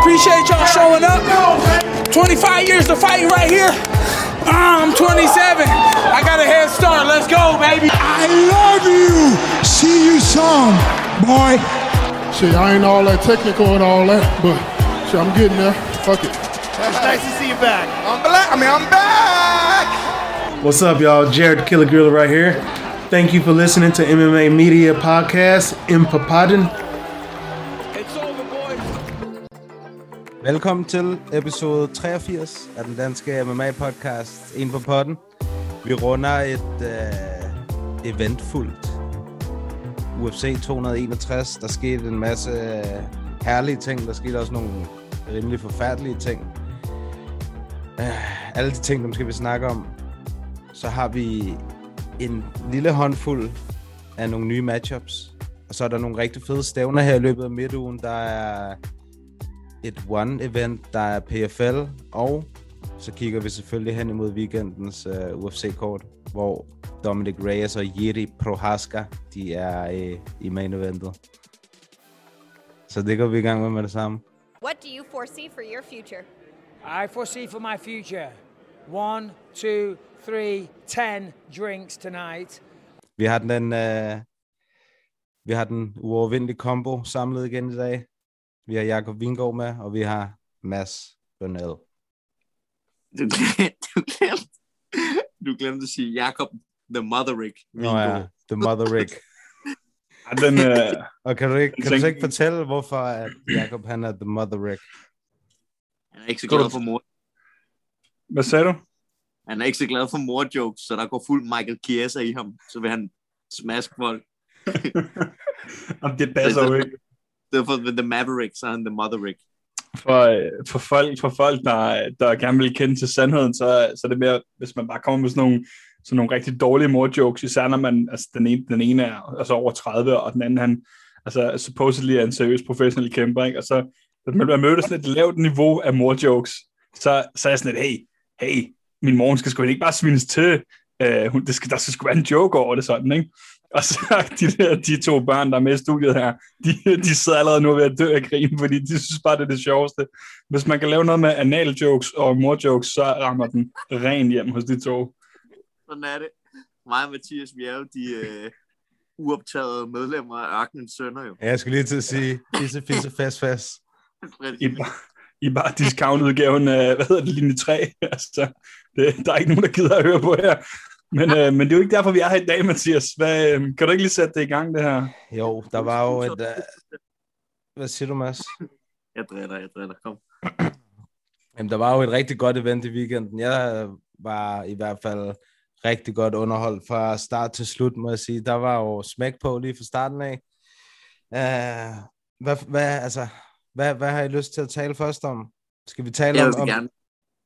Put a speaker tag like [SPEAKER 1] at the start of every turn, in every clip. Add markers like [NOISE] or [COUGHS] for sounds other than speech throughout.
[SPEAKER 1] appreciate y'all showing up. 25 years to fight right here. Uh, I'm 27. I got a head start. Let's go, baby.
[SPEAKER 2] I love you. See you some, boy.
[SPEAKER 3] Shit, I ain't all that technical and all that, but shit, I'm getting there. Fuck it.
[SPEAKER 4] It's nice to see you back.
[SPEAKER 5] I'm black. I mean, I'm back.
[SPEAKER 6] What's up, y'all? Jared Killer Gorilla right here. Thank you for listening to MMA Media Podcast in Papadon.
[SPEAKER 7] Velkommen til episode 83 af den danske MMA-podcast En på potten. Vi runder et øh, eventfuldt UFC 261. Der skete en masse øh, herlige ting. Der skete også nogle rimelig forfærdelige ting. Øh, alle de ting, dem skal vi snakke om. Så har vi en lille håndfuld af nogle nye matchups. Og så er der nogle rigtig fede stævner her i løbet af midtugen. Der er et one-event, der er PFL, og så kigger vi selvfølgelig hen imod weekendens uh, UFC-kort, hvor Dominic Reyes og Jiri Prohaska, de er uh, i main eventet. Så det går vi i gang med med det samme.
[SPEAKER 8] What do you foresee for your future?
[SPEAKER 1] I foresee for my future one, two, three, ten drinks tonight.
[SPEAKER 7] Vi har den, uh, vi har den uovervindelige combo samlet igen i dag. Vi har Jakob Vingård med, og vi har Mads Bønnel.
[SPEAKER 5] Du glemte, [LAUGHS] du glemte, du glemte at sige Jakob the Motherrick.
[SPEAKER 7] Nå ja, The Mother Rick. [LAUGHS]
[SPEAKER 9] Ja, den, øh,
[SPEAKER 7] Og kan du, ikke, kan du så ikke fortælle, hvorfor at Jakob han er The Mother Rick?
[SPEAKER 5] Han er ikke så glad for mor.
[SPEAKER 9] hvad sagde du?
[SPEAKER 5] Han er ikke så glad for mor-jokes, så der går fuld Michael Chiesa i ham. Så vil han smaske folk. [LAUGHS]
[SPEAKER 9] Jamen, det passer jo ikke.
[SPEAKER 5] Det var for The Maverick, and han The Motherrick.
[SPEAKER 9] For, øh, for folk, for folk der, der gerne vil kende til sandheden, så, så er det mere, hvis man bare kommer med sådan nogle, sådan nogle rigtig dårlige mor-jokes, især når man, altså den ene, den ene er altså over 30, og den anden, han, altså supposedly er en seriøs professionel kæmper, ikke? og så, hvis man bliver sådan et lavt niveau af mor-jokes, så, så er jeg sådan et, hey, hey, min mor skal sgu ikke bare svines til, uh, hun, det skal, der skal sgu være en joke over det sådan, ikke? Og så de, der, de to børn, der er med i studiet her, de, de sidder allerede nu ved at dø af grin, fordi de synes bare, det er det sjoveste. Hvis man kan lave noget med anal jokes og mor jokes, så rammer den ren hjem hos de to.
[SPEAKER 5] Sådan er det. Mig og Mathias, vi er jo de øh, uoptagede medlemmer af Ørkenens Sønner jo.
[SPEAKER 7] Ja, Jeg skulle lige til at sige, fisse, fisse, fast, fast.
[SPEAKER 9] I, bare- I bare discount-udgaven af, hvad hedder det, linje 3. [LAUGHS] Altså, det, der er ikke nogen, der gider at høre på her. Men, øh, men det er jo ikke derfor, vi er her i dag, Mathias. Hvad, øh, kan du ikke lige sætte det i gang, det her?
[SPEAKER 7] Jo, der var jo et... Uh... Hvad siger du, Mads?
[SPEAKER 5] Jeg driller, jeg driller. Kom.
[SPEAKER 7] Jamen, der var jo et rigtig godt event i weekenden. Jeg var i hvert fald rigtig godt underholdt fra start til slut, må jeg sige. Der var jo smæk på lige fra starten af. Uh, hvad, hvad, altså, hvad, hvad har I lyst til at tale først om? Skal vi tale
[SPEAKER 5] Jeg
[SPEAKER 7] om...
[SPEAKER 5] vil
[SPEAKER 7] om...
[SPEAKER 5] gerne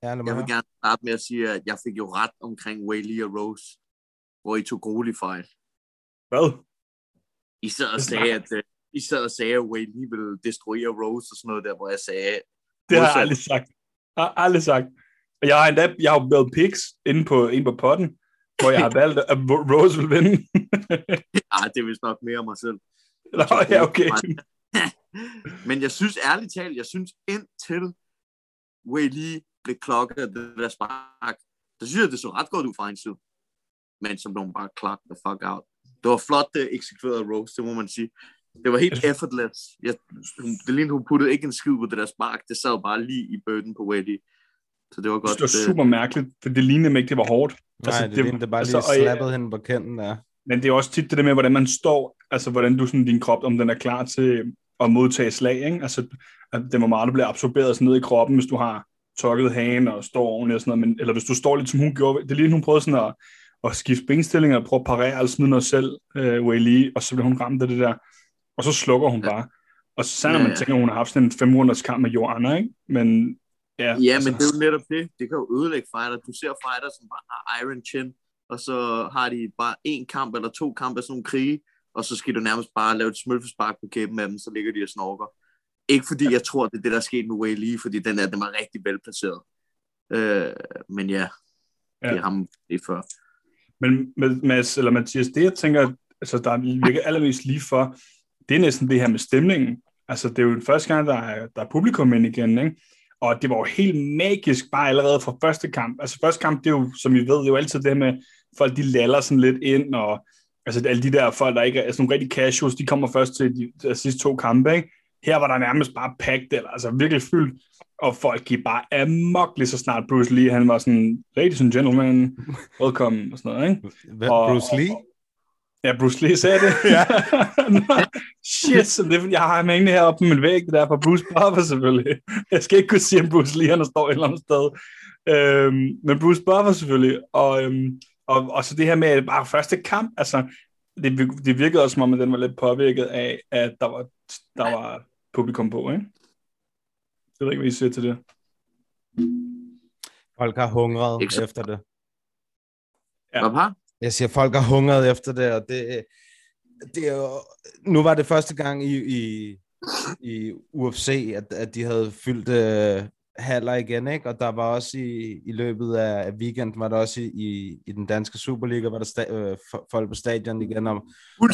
[SPEAKER 7] Ja,
[SPEAKER 5] Jeg vil gerne starte med at sige, at jeg fik jo ret omkring Whaley og Rose, hvor I tog grueligt fejl.
[SPEAKER 9] Hvad?
[SPEAKER 5] I sad og sagde, at, uh, I sad og sagde, at Whaley ville destruere Rose og sådan noget der, hvor jeg sagde,
[SPEAKER 9] Det har jeg aldrig sagt. Jeg har aldrig sagt. Og jeg har endda, jeg har lavet picks inde på, inde på potten, hvor jeg har [LAUGHS] valgt, at Rose vil vinde. [LAUGHS]
[SPEAKER 5] ah, det er vist nok mere mig selv.
[SPEAKER 9] Nå, ja, okay. [LAUGHS]
[SPEAKER 5] Men jeg synes ærligt talt, jeg synes indtil Whaley blev klokket af det der spark, så synes jeg, det så ret godt ud fra en side. Men så blev hun bare klokket the fuck out. Det var flot det eksekveret af Rose, det må man sige. Det var helt effortless. Jeg, hun, det lignede, hun puttede ikke en skid på det der spark. Det sad bare lige i bøtten på Whaley. Så det var godt.
[SPEAKER 9] Det var super mærkeligt, for det lignede ikke, det var hårdt.
[SPEAKER 7] Nej, altså, det, det, det bare lige
[SPEAKER 9] altså, og jeg-
[SPEAKER 7] slappede hende på kenden der.
[SPEAKER 9] Men det er også tit det der med, hvordan man står, altså hvordan du sådan, din krop, om den er klar til at modtage slag, ikke? Altså, at det må meget, der bliver absorberet sådan ned i kroppen, hvis du har tokket hagen og står ordentligt og sådan noget, men, eller hvis du står lidt som hun gjorde, det er lige, hun prøvede sådan at, at skifte benstillinger, og prøve at parere og smide noget selv, øh, Whaley, og så bliver hun ramt af det der, og så slukker hun bare. Og så når
[SPEAKER 5] Ja,
[SPEAKER 9] man
[SPEAKER 5] ja.
[SPEAKER 9] tænker, at hun har haft sådan en fem runders kamp med Joanna, ikke? Men ja,
[SPEAKER 5] Ja,
[SPEAKER 9] altså,
[SPEAKER 5] men det er jo netop det. Det kan jo ødelægge fighter. Du ser fighter, som bare har iron chin, og så har de bare en kamp eller to kampe af sådan nogle krige, og så skal du nærmest bare lave et smølfespark på kæben af dem, så ligger de og snorker. Ikke fordi jeg tror, det er det, der er sket med Wei Lee, fordi den er, den var rigtig velplaceret. Øh, men ja,
[SPEAKER 9] Ja.
[SPEAKER 5] det er ham det er før.
[SPEAKER 9] Men med, Mads, eller Mathias, det jeg tænker, altså, der virker allermest lige for, det er næsten det her med stemningen. Altså, det er jo den første gang, der er, der er publikum ind igen, ikke? Og det var jo helt magisk, bare allerede fra første kamp. Altså, første kamp, det er jo, som I ved, det er jo altid det med, folk de laller sådan lidt ind, og altså alle de der folk, der ikke er altså, nogle rigtig casuals, de kommer først til de, de sidste to kampe, ikke? Her var der nærmest bare packed, eller altså virkelig fyldt, og folk gik bare amok lige så snart Bruce Lee, han var sådan, ladies and gentlemen, welcome, og sådan noget, ikke?
[SPEAKER 7] Hvad,
[SPEAKER 9] Og-
[SPEAKER 7] Bruce Lee?
[SPEAKER 9] Ja, Bruce Lee sagde det. ja. [LAUGHS] Shit, så det, jeg har ham hængende heroppe på min væg, det der fra Bruce Buffer selvfølgelig. Jeg skal ikke kunne sige, om Bruce Lee han står et eller andet sted. Øhm, men Bruce Buffer selvfølgelig. Og, øhm, og, og så det her med bare første kamp, altså, det, det virkede også som om, at den var lidt påvirket af, at der var, der var publikum på, ikke? Jeg ved ikke, hvad I siger til det.
[SPEAKER 7] Folk har hungret
[SPEAKER 5] Ikke så-
[SPEAKER 7] efter det.
[SPEAKER 9] Ja.
[SPEAKER 5] Hvad?
[SPEAKER 7] Jeg siger, folk har hungret efter det, og det, det er jo, nu var det første gang i, i, i UFC, at, at de havde fyldt øh, haller igen, ikke? Og der var også i, i løbet af, weekenden, var der også i, i, i den danske Superliga, var der sta, øh, fo- folk på stadion igen. Og,
[SPEAKER 5] Fuld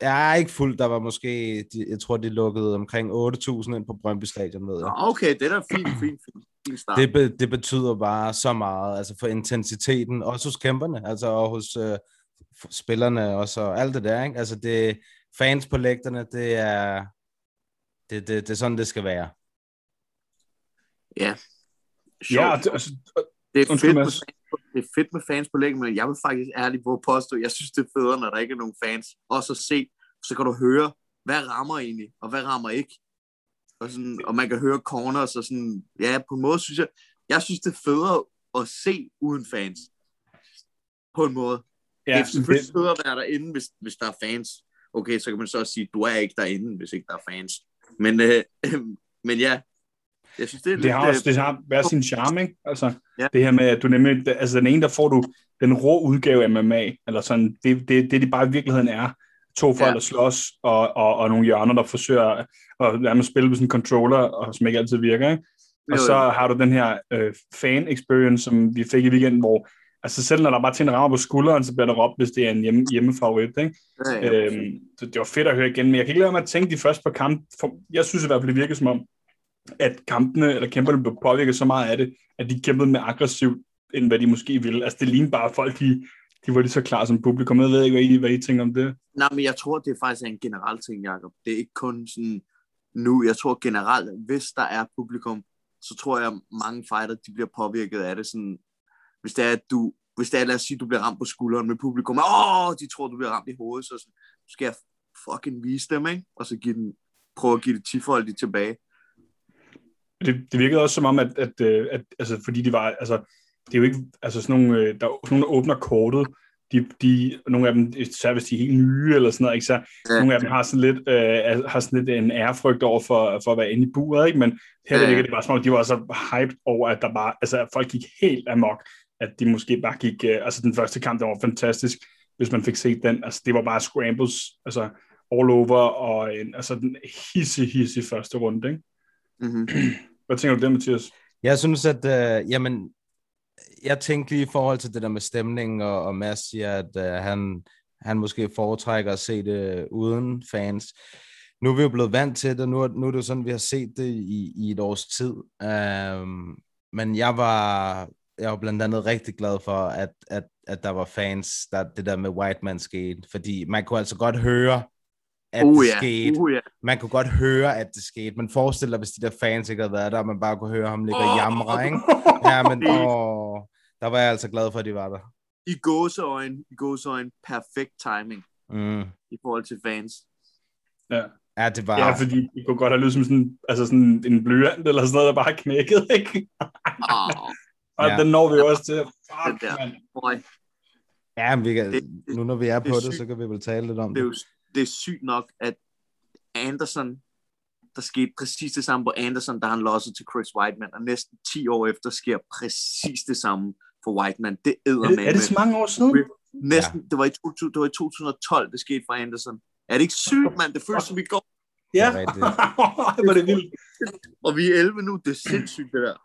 [SPEAKER 7] Det-
[SPEAKER 5] stadion.
[SPEAKER 7] ja, ikke fuldt, der var måske, jeg tror, de lukkede omkring 8.000 ind på Brøndby Stadion, ved jeg.
[SPEAKER 5] Okay, det er da fint, fint, fint. fint start.
[SPEAKER 7] Det, be, det betyder bare så meget, altså for intensiteten, også hos kæmperne, altså og hos øh, spillerne også, og alt det der, ikke? Altså det, fans på lægterne, det er, det, det, det er sådan, det skal være.
[SPEAKER 5] Ja.
[SPEAKER 9] Ja,
[SPEAKER 5] Sjovt.
[SPEAKER 9] og det, altså,
[SPEAKER 5] Det er, fedt det er fedt med fans på læggen, men jeg vil faktisk ærligt på at påstå, jeg synes, det er federe, når der ikke er nogen fans. Også at se, så kan du høre, hvad rammer egentlig, og hvad rammer ikke. Og, sådan, og man kan høre corners, og sådan, ja, på en måde synes jeg, jeg synes, det er federe at se uden fans. På en måde. Ja, det er selvfølgelig
[SPEAKER 9] det-
[SPEAKER 5] federe at være derinde, hvis, hvis der er fans. Okay, så kan man så også sige, du er ikke derinde, hvis ikke der er fans. Men, øh, [LAUGHS] men ja, jeg synes, det er
[SPEAKER 9] det
[SPEAKER 5] lidt...
[SPEAKER 9] har også
[SPEAKER 5] øh,
[SPEAKER 9] det har været sin charme, ikke? Altså,
[SPEAKER 5] Ja.
[SPEAKER 9] det her med, at du nemlig, altså den ene, der får du den rå udgave af MMA, eller sådan, det, det, det de bare i virkeligheden er, to folk,
[SPEAKER 5] Ja.
[SPEAKER 9] der slås, og, og, og nogle hjørner, der forsøger at nærmest spille med sådan en controller, og som ikke altid virker, ikke? Og
[SPEAKER 5] Jo,
[SPEAKER 9] så
[SPEAKER 5] jo.
[SPEAKER 9] har du den her øh, fan-experience, som vi fik i weekenden, hvor altså selv når der bare en rammer på skulderen, så bliver der råbt, hvis det er en hjemme, hjemmefavorit, ikke?
[SPEAKER 5] ja, ja,
[SPEAKER 9] Øhm, så det var fedt at høre igen, men jeg kan ikke lade mig at tænke de første par kampe. For jeg synes i hvert fald, det virkede som om, at kampene eller kæmperne blev påvirket så meget af det, at de kæmpede mere aggressivt, end hvad de måske ville. Altså det lignede bare, folk de, de var lige så klar som publikum. Jeg ved ikke, hvad I, hvad I tænker om det.
[SPEAKER 5] Nej, men jeg tror, det er faktisk en generel ting, Jacob. Det er ikke kun sådan nu. Jeg tror generelt, hvis der er publikum, så tror jeg, mange fighter, de bliver påvirket af det. Sådan, hvis det er, at du, hvis det er, lad os sige, du bliver ramt på skulderen med publikum, åh, de tror, du bliver ramt i hovedet, så sådan, så skal jeg fucking vise dem, ikke? Og så give den, prøve at give det tifoldigt tilbage.
[SPEAKER 9] Det, det virkede også som om, at, at, øh, at altså, fordi de var, altså, det er jo ikke, altså sådan nogle, øh, der, er sådan nogle der åbner kortet, de, de, nogle af dem, især hvis de er helt nye eller sådan noget, ikke? så
[SPEAKER 5] Ja.
[SPEAKER 9] nogle af dem har sådan lidt, øh, har sådan lidt en ærefrygt over for, for at være inde i buret, ikke? men her
[SPEAKER 5] Ja.
[SPEAKER 9] ja. virker det bare som om, de var så hyped over, at der bare, altså at folk gik helt amok, at de måske bare gik, øh, altså den første kamp, der var fantastisk, hvis man fik set den, altså det var bare scrambles, altså all over, og en, altså den hisse, hisse første runde, ikke?
[SPEAKER 5] Mm-hmm. [CLEARS THROAT]
[SPEAKER 9] Hvad tænker du der, Mathias?
[SPEAKER 7] Jeg synes, at, øh, jamen, jeg tænkte lige i forhold til det der med stemningen, og, og Mads siger, at øh, han, han måske foretrækker at se det uden fans. Nu er vi jo blevet vant til det, nu er, nu er det jo sådan, vi har set det i, i et års tid. Um, men jeg var, jeg var blandt andet rigtig glad for, at, at, at der var fans, der det der med White Man skete, fordi man kunne altså godt høre, at
[SPEAKER 5] Uh,
[SPEAKER 7] det
[SPEAKER 5] ja.
[SPEAKER 7] skete
[SPEAKER 5] Uh, ja.
[SPEAKER 7] man kunne godt høre, at det skete, men forestil dig, hvis de der fans ikke havde været der, og man bare kunne høre ham ligge og jamre, [LAUGHS] ikke? Ja, men åh, der var jeg altså glad for, at de var der.
[SPEAKER 5] I gåseøjne, i gåseøjne, perfekt timing
[SPEAKER 7] Mm.
[SPEAKER 5] i forhold til fans.
[SPEAKER 9] Ja.
[SPEAKER 7] Ja, det var...
[SPEAKER 9] Ja, fordi det kunne godt have lydet som sådan, altså sådan en blyant eller sådan noget, der bare knækkede, [LAUGHS] ikke?
[SPEAKER 5] Oh,
[SPEAKER 9] Og
[SPEAKER 7] Ja.
[SPEAKER 9] den når vi jo også til.
[SPEAKER 5] den
[SPEAKER 9] Fuck,
[SPEAKER 5] der.
[SPEAKER 7] Ja, men vi kan,
[SPEAKER 5] Det- det-
[SPEAKER 7] nu når vi er
[SPEAKER 5] det
[SPEAKER 7] på
[SPEAKER 5] er
[SPEAKER 7] det, så kan vi vel tale lidt om
[SPEAKER 5] det er
[SPEAKER 7] det.
[SPEAKER 5] jo det er sygt nok, at Anderson, der skete præcis det samme på Anderson, da han lossede til Chris Whiteman, og næsten 10 år efter sker præcis det samme for Whiteman. Det æder
[SPEAKER 9] Er det,
[SPEAKER 5] med.
[SPEAKER 9] er det så mange år siden?
[SPEAKER 5] Næsten, det, var i 2000, det var i 2012, det skete for Anderson. Er det ikke sygt, mand? Det føles som i går,
[SPEAKER 9] Ja.
[SPEAKER 7] Det
[SPEAKER 9] var [LAUGHS] det vildt.
[SPEAKER 5] og vi er 11 nu. Det er sindssygt, det der.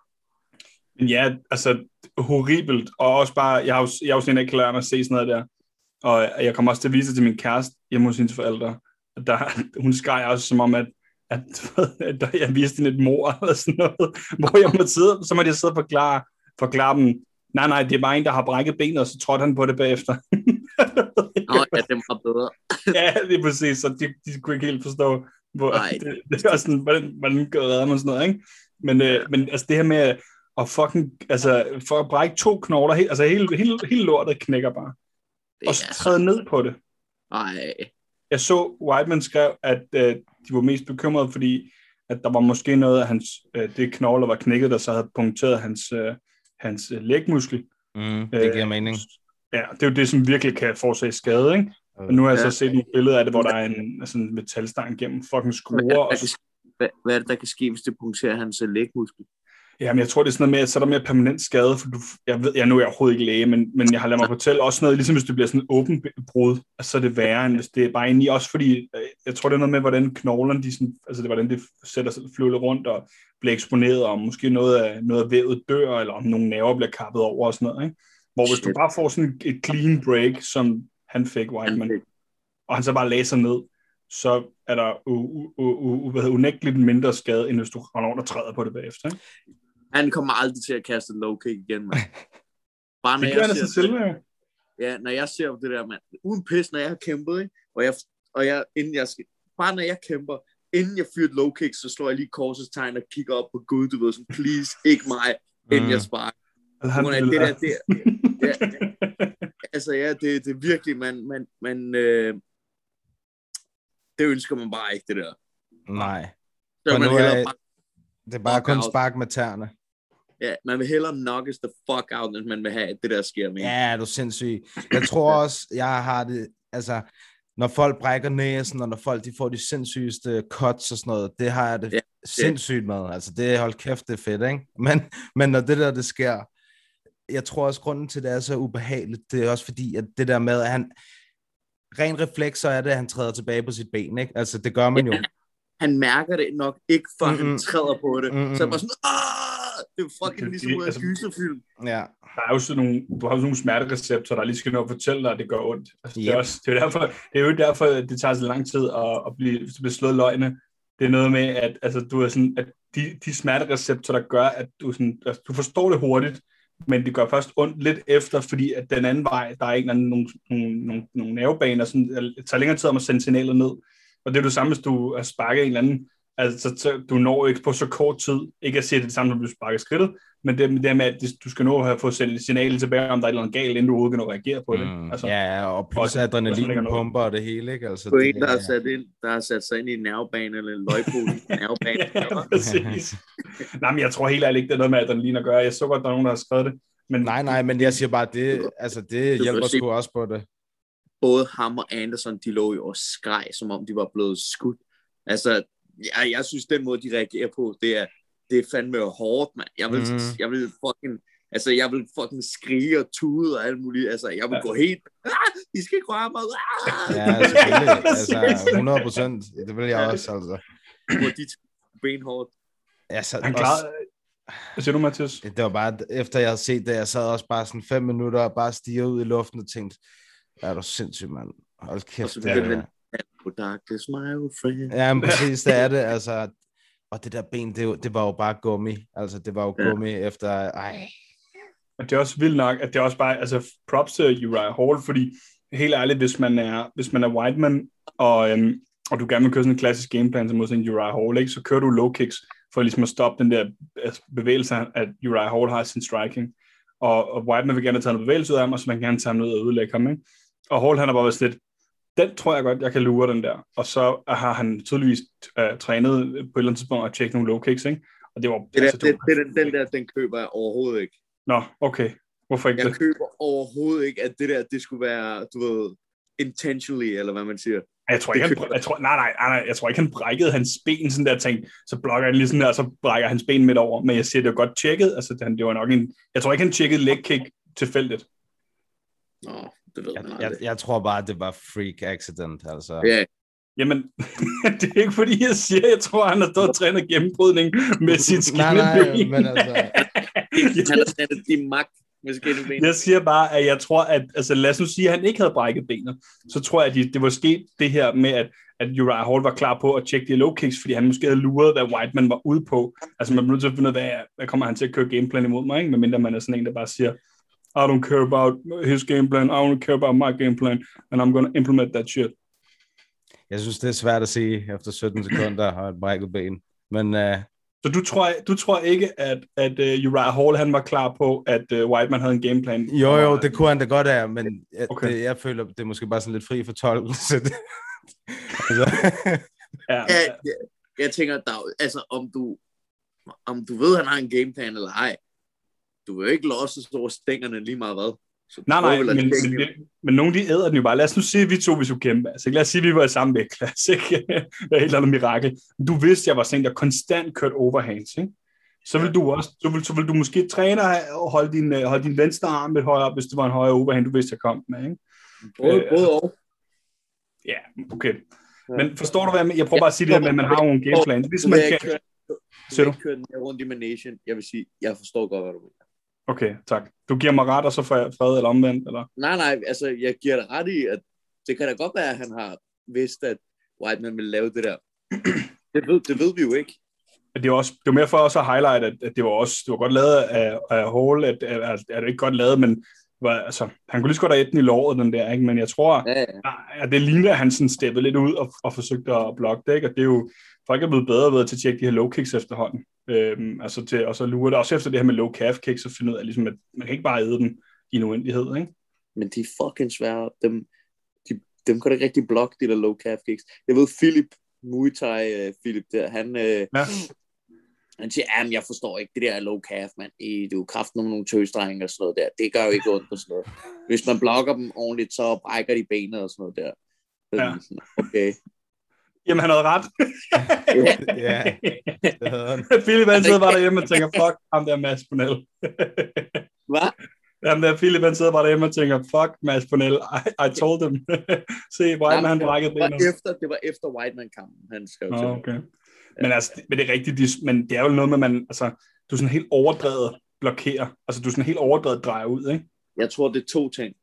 [SPEAKER 9] Men ja, altså horribelt. Og også bare, jeg har jo, jeg har jo der ikke mig at se sådan noget der. Og jeg kommer også til at vise det til min kæreste hjemme hos hendes forældre. Og Der, hun skreg også som om, at, at, at jeg viste hende et mor eller sådan noget, hvor jeg måtte sidde, så måtte jeg sidde og forklare, forklare dem, nej, nej, det er bare en, der har brækket benet, og så trådte han på det bagefter. [LAUGHS]
[SPEAKER 5] Nå, ja, det var bedre. [LAUGHS]
[SPEAKER 9] ja, det er præcis, så de, de kunne ikke helt forstå, hvor,
[SPEAKER 5] Nej. [LAUGHS]
[SPEAKER 9] det, det er sådan, hvordan, hvordan gør redder man sådan noget, ikke? Men, øh, men altså det her med at fucking, altså for at brække to knogler, he, altså hele, hele, hele lortet knækker bare,
[SPEAKER 5] Det
[SPEAKER 9] og så træde ned på det.
[SPEAKER 5] Nej,
[SPEAKER 9] Jeg så, Whiteman skrev, at øh, de var mest bekymrede, fordi at der var måske noget af hans, øh, det knogler var knækket, der så havde punkteret hans, øh, hans øh, lægmuskel.
[SPEAKER 7] Mm, det giver mening.
[SPEAKER 9] Ja, det er jo det, som virkelig kan forårsage skade, ikke? Og nu har jeg så
[SPEAKER 5] Ja.
[SPEAKER 9] set nogle billeder af det, hvor der er en sådan en metalstang gennem fucking skruer, og så
[SPEAKER 5] hvad, hvad er det, der kan ske, hvis det punkterer hans øh, lægmuskel?
[SPEAKER 9] Jamen, jeg tror, det er sådan noget med, at så er der mere permanent skade, for du, jeg ved, jeg nu er jeg overhovedet ikke læge, men, men jeg har ladet mig fortælle også noget, ligesom hvis det bliver sådan en åben brud, altså, så er det værre, end hvis det er bare inde i, også fordi, øh, jeg tror, det er noget med, hvordan knoglerne, de sådan, altså det, hvordan det sætter sig flyver rundt og bliver eksponeret, og måske noget af, noget af vævet dør, eller om nogle nerver bliver kappet over og sådan noget, ikke? Hvor hvis du
[SPEAKER 5] Shit.
[SPEAKER 9] bare får sådan et clean break, som han fik, Whiteman,
[SPEAKER 5] Han fik.
[SPEAKER 9] og han så bare læser ned, så er der u- u- unægteligt mindre skade, end hvis du render rundt og træder på det bagefter. Ikke?
[SPEAKER 5] Han kommer aldrig til at kaste en low kick igen, mand. [LAUGHS] Bare når
[SPEAKER 9] Det gør
[SPEAKER 5] jeg
[SPEAKER 9] han
[SPEAKER 5] ser
[SPEAKER 9] selv.
[SPEAKER 5] Ja, når jeg ser det der, mand. Uden pis, når jeg har kæmpet, ikke? Og jeg, og jeg, inden jeg skal, bare når jeg kæmper, inden jeg fyrer et low kick, så slår jeg lige korsets tegn og kigger op på Gud, du ved, sådan, please, ikke mig, inden
[SPEAKER 7] Mm.
[SPEAKER 5] jeg sparker. På grund af det der, det, ja, altså ja, det, det er virkelig, man, man, man øh, det ønsker man bare ikke, det der.
[SPEAKER 7] Nej,
[SPEAKER 5] Så man
[SPEAKER 7] er-
[SPEAKER 5] bare,
[SPEAKER 7] det er bare kun spark med tæerne.
[SPEAKER 5] Ja, man vil hellere knockes the fuck out, end man vil have, at det der sker med.
[SPEAKER 7] Ja, er du sindssyg. Jeg tror også, jeg har det, altså, når folk brækker næsen, og når folk de får de sindssygeste cuts og sådan noget, det har jeg det
[SPEAKER 5] Ja,
[SPEAKER 7] ja, sindssygt med. Altså, det hold kæft, det er fedt, ikke? Men, men når det der, det sker, jeg tror også, grunden til, at det er så ubehageligt, det er også fordi, at det der med, at han, ren refleks, så er det, at han træder tilbage på sit ben, ikke? Altså, det gør man jo.
[SPEAKER 5] Han mærker det nok ikke, før
[SPEAKER 7] Mm-mm.
[SPEAKER 5] han træder på det.
[SPEAKER 7] Mm-mm.
[SPEAKER 5] Så er bare sådan, Aah! Det er fucking
[SPEAKER 9] Det-
[SPEAKER 5] ligesom
[SPEAKER 9] det-
[SPEAKER 5] ud af
[SPEAKER 9] altså-
[SPEAKER 5] gyserfilm.
[SPEAKER 7] Ja.
[SPEAKER 9] der er jo sådan nogle, du har jo sådan nogle smertereceptorer, der lige skal nå at fortælle dig, at det gør ondt. Altså, det, er
[SPEAKER 7] Yep.
[SPEAKER 9] også, det, er derfor, det er jo derfor, at det tager så lang tid at, at blive, at blive slået løgne. Det er noget med, at, altså, du er sådan, at de, de smertereceptorer, der gør, at du, sådan, altså, du forstår det hurtigt, men det gør først ondt lidt efter, fordi at den anden vej, der er anden, nogle, nogle, nogle, nogle nervebaner, sådan, det tager længere tid om at sende signaler ned. Og det er det samme, hvis du har sparket en eller anden, altså så, du når ikke på så kort tid, ikke at sige det, samme, som du sparker skridtet, men det, det med, at du skal nå at have fået sendt signalet tilbage, om der er et eller andet galt, inden du overhovedet kan reagere på det.
[SPEAKER 7] Mm,
[SPEAKER 9] altså,
[SPEAKER 7] ja, og plus adrenalin pumper og det hele, ikke? Altså,
[SPEAKER 5] på
[SPEAKER 7] det,
[SPEAKER 5] en, der har, sat ind, der har sat sig ind i en nervebane eller en løgpol i en [LAUGHS] nervebane.
[SPEAKER 9] ja, præcis. Nej, men jeg tror helt ærligt ikke, det er noget med adrenalin at gøre. Jeg så godt, der er nogen, der har skrevet det. Men
[SPEAKER 7] Nej, nej, men jeg siger bare, det, altså, det hjælper sgu også på det.
[SPEAKER 5] Både ham og Anderson, de lå jo og skreg, som om de var blevet skudt. Altså, jeg, jeg synes, den måde, de reagerer på, det er, det er fandme hårdt, mand. Jeg vil, mm. jeg vil fucking, altså, jeg vil fucking skrige og tude og alt muligt. Altså, jeg vil
[SPEAKER 9] Ja.
[SPEAKER 5] ja. gå helt, ah, de skal ikke røre mig. Ah!
[SPEAKER 7] Ja, selvfølgelig. [LAUGHS] Altså, 100 procent. Det vil jeg også, altså.
[SPEAKER 5] Hvor de benhårdt.
[SPEAKER 7] altså
[SPEAKER 9] han
[SPEAKER 7] også,
[SPEAKER 9] klarede... Hvad siger du, Mathias?
[SPEAKER 7] det var bare, efter jeg havde set det, jeg sad også bare sådan fem minutter og bare stirrede ud i luften og tænkte, er du sindssyg, mand. Hold
[SPEAKER 5] Og
[SPEAKER 7] kæft.
[SPEAKER 5] så
[SPEAKER 7] Det,
[SPEAKER 5] begyndte
[SPEAKER 7] er-
[SPEAKER 5] den, oh, darkness, my old friend.
[SPEAKER 7] ja, men [LAUGHS] præcis, det er det, altså. Og det der ben, det, det var jo bare gummi. Altså, det var jo
[SPEAKER 5] Ja.
[SPEAKER 7] gummi efter, ej.
[SPEAKER 9] Og det er også vildt nok, at det er også bare, altså props til Uriah Hall, fordi helt ærligt, hvis man er, hvis man er Whiteman, og, øhm, og du gerne vil køre sådan en klassisk gameplan som mod sådan en Uriah Hall, ikke, så kører du low kicks for ligesom at stoppe den der altså, bevægelse, at Uriah Hall har i sin striking. Og, og Whiteman vil gerne tage noget bevægelse ud af ham, og så man kan gerne tage ham ned og ødelægge ham. Ikke? Og Hall, han har bare været sådan lidt, den tror jeg godt, jeg kan lure den der. Og så har han tydeligvis uh, trænet på et eller andet tidspunkt og tjekket nogle low kicks, ikke? Og det var...
[SPEAKER 5] Det der,
[SPEAKER 9] altså,
[SPEAKER 5] det, det, den, den der, den køber jeg overhovedet ikke.
[SPEAKER 9] Nå, okay. Hvorfor ikke
[SPEAKER 5] Jeg
[SPEAKER 9] det?
[SPEAKER 5] køber overhovedet ikke, at det der, det skulle være, du ved, intentionally, eller hvad man siger.
[SPEAKER 9] Jeg tror ikke, han, jeg tror, nej, nej, nej, nej, jeg tror ikke, han brækkede hans ben sådan der ting, så blokker han lige sådan der, og så brækker hans ben midt over. Men jeg siger, det var godt tjekket. Altså, det, det var nok en, jeg tror ikke, han tjekkede leg kick tilfældigt.
[SPEAKER 5] Nå, det ved
[SPEAKER 7] Jeg,
[SPEAKER 5] man
[SPEAKER 7] jeg,
[SPEAKER 5] aldrig.
[SPEAKER 7] jeg tror bare, det var freak accident, altså.
[SPEAKER 5] Ja,
[SPEAKER 9] Jamen, [LAUGHS] det er ikke fordi, jeg siger, jeg tror, han har stået og trænet gennembrydning med sit
[SPEAKER 7] Nej, nej,
[SPEAKER 9] skinneben.
[SPEAKER 7] men [LAUGHS] altså,
[SPEAKER 5] han har sat de magt med skinnet ben.
[SPEAKER 9] Jeg siger bare, at jeg tror, at altså, lad os nu sige, at han ikke havde brækket benet, så tror jeg, at det, det var sket det her med, at, at Uriah Hall var klar på at tjekke de low kicks, fordi han måske havde luret, hvad Whiteman var ude på. Altså man bliver nødt til at finde ud af, hvad, hvad kommer han til at køre gameplan imod mig, ikke? medmindre man er sådan en, der bare siger, I don't care about his game plan, I don't care about my game plan, and I'm going to implement that shit.
[SPEAKER 7] Jeg synes, det er svært at se efter 17 [CLEARS THROAT] sekunder og et brækket ben. Men uh,
[SPEAKER 9] Så du tror, du tror ikke, at, at uh, Uriah Hall han var klar på, at uh, Whiteman havde en gameplan?
[SPEAKER 7] jo, jo, det kunne han da godt af, men jeg,
[SPEAKER 9] Okay.
[SPEAKER 7] det, jeg føler, det er måske bare sådan lidt fri fortolkelse. [LAUGHS] Det, altså, [LAUGHS]
[SPEAKER 9] Ja,
[SPEAKER 5] Ja, jeg, jeg tænker, der, er altså, om du, om du ved, at han har en gameplan eller ej, du vil ikke losse over stængerne lige meget hvad. Så
[SPEAKER 9] Nej, nej, men, men, men, men nogle de æder den jo bare. Lad os nu sige, at vi to vi skulle kæmpe. Altså, lad os sige, at vi var i samme vægtklasse. Ikke? [LAUGHS] Det er et eller andet mirakel. Du vidste, at jeg var sådan en, der konstant kørte overhands. Ikke? Så vil du også, så vil, så vil du måske træne og holde din, øh, holde din venstre arm lidt højere op, hvis det var en højere overhand, du vidste, jeg kom med. Ikke?
[SPEAKER 5] Både,
[SPEAKER 9] øh,
[SPEAKER 5] både og.
[SPEAKER 9] Ja, okay. Men forstår du, hvad jeg mener? Jeg prøver bare at sige det her med, at man har en gameplan. Ligesom, man kan...
[SPEAKER 5] ikke køre, du vil ikke køre den rundt i managen. Jeg vil sige, jeg forstår godt, hvad du mener.
[SPEAKER 9] Okay, tak. Du giver mig ret, og så får jeg fred eller omvendt, eller?
[SPEAKER 5] Nej, nej, altså, jeg giver dig ret i, at det kan da godt være, at han har vidst, at Whiteman ville lave det der. Det ved, det ved vi jo ikke.
[SPEAKER 9] det er også det var mere for også at highlight, at, at det var også det var godt lavet af, af Hall, at, at, at, at det ikke godt lavet, men var, altså, han kunne lige så godt have den i låret, den der, ikke? men jeg tror,
[SPEAKER 5] Ja, ja.
[SPEAKER 9] at det ligner, at han sådan steppede lidt ud og, og forsøgte at blokke det, ikke? og det er jo, folk er blevet bedre ved til at tjekke de her low kicks efterhånden, øhm, altså til, og så lure det, også efter det her med low calf kicks, og finde ud af, ligesom, at man kan ikke bare æde dem i en uendelighed, ikke?
[SPEAKER 5] Men de er fucking svære. Dem, de, dem kan du ikke rigtig blokke, de der low calf kicks. Jeg ved, Philip, Muay Thai uh, Philip der, han, uh,
[SPEAKER 9] Ja.
[SPEAKER 5] han siger, at jeg forstår ikke det der low calf, mand. I, du er kraften med nogle tøsdrenge og sådan noget der. Det gør jo ikke ondt og sådan noget. Hvis man blokker dem ordentligt, så brækker de benet og sådan noget der.
[SPEAKER 9] Ja.
[SPEAKER 5] sådan, Okay.
[SPEAKER 9] Jamen, han havde ret. [LAUGHS]
[SPEAKER 7] ja, det havde han. [LAUGHS]
[SPEAKER 9] Philip han sidder bare derhjemme og tænker, fuck ham der Mads Brunel. [LAUGHS]
[SPEAKER 5] Hvad?
[SPEAKER 9] Jamen, der Philip han sidder bare derhjemme og tænker, fuck Mads Brunel, I, I told them. Se, Whiteman han brækkede
[SPEAKER 5] det, var
[SPEAKER 9] benet.
[SPEAKER 5] efter, det var efter Whiteman-kampen, han skrev til mig.
[SPEAKER 9] okay. Men, altså, det- men det er rigtigt, de- men det er jo noget med, man, altså, du er sådan helt overdrevet blokerer. Altså, du er sådan helt overdrevet drejer ud, ikke?
[SPEAKER 5] Jeg tror, det er to ting.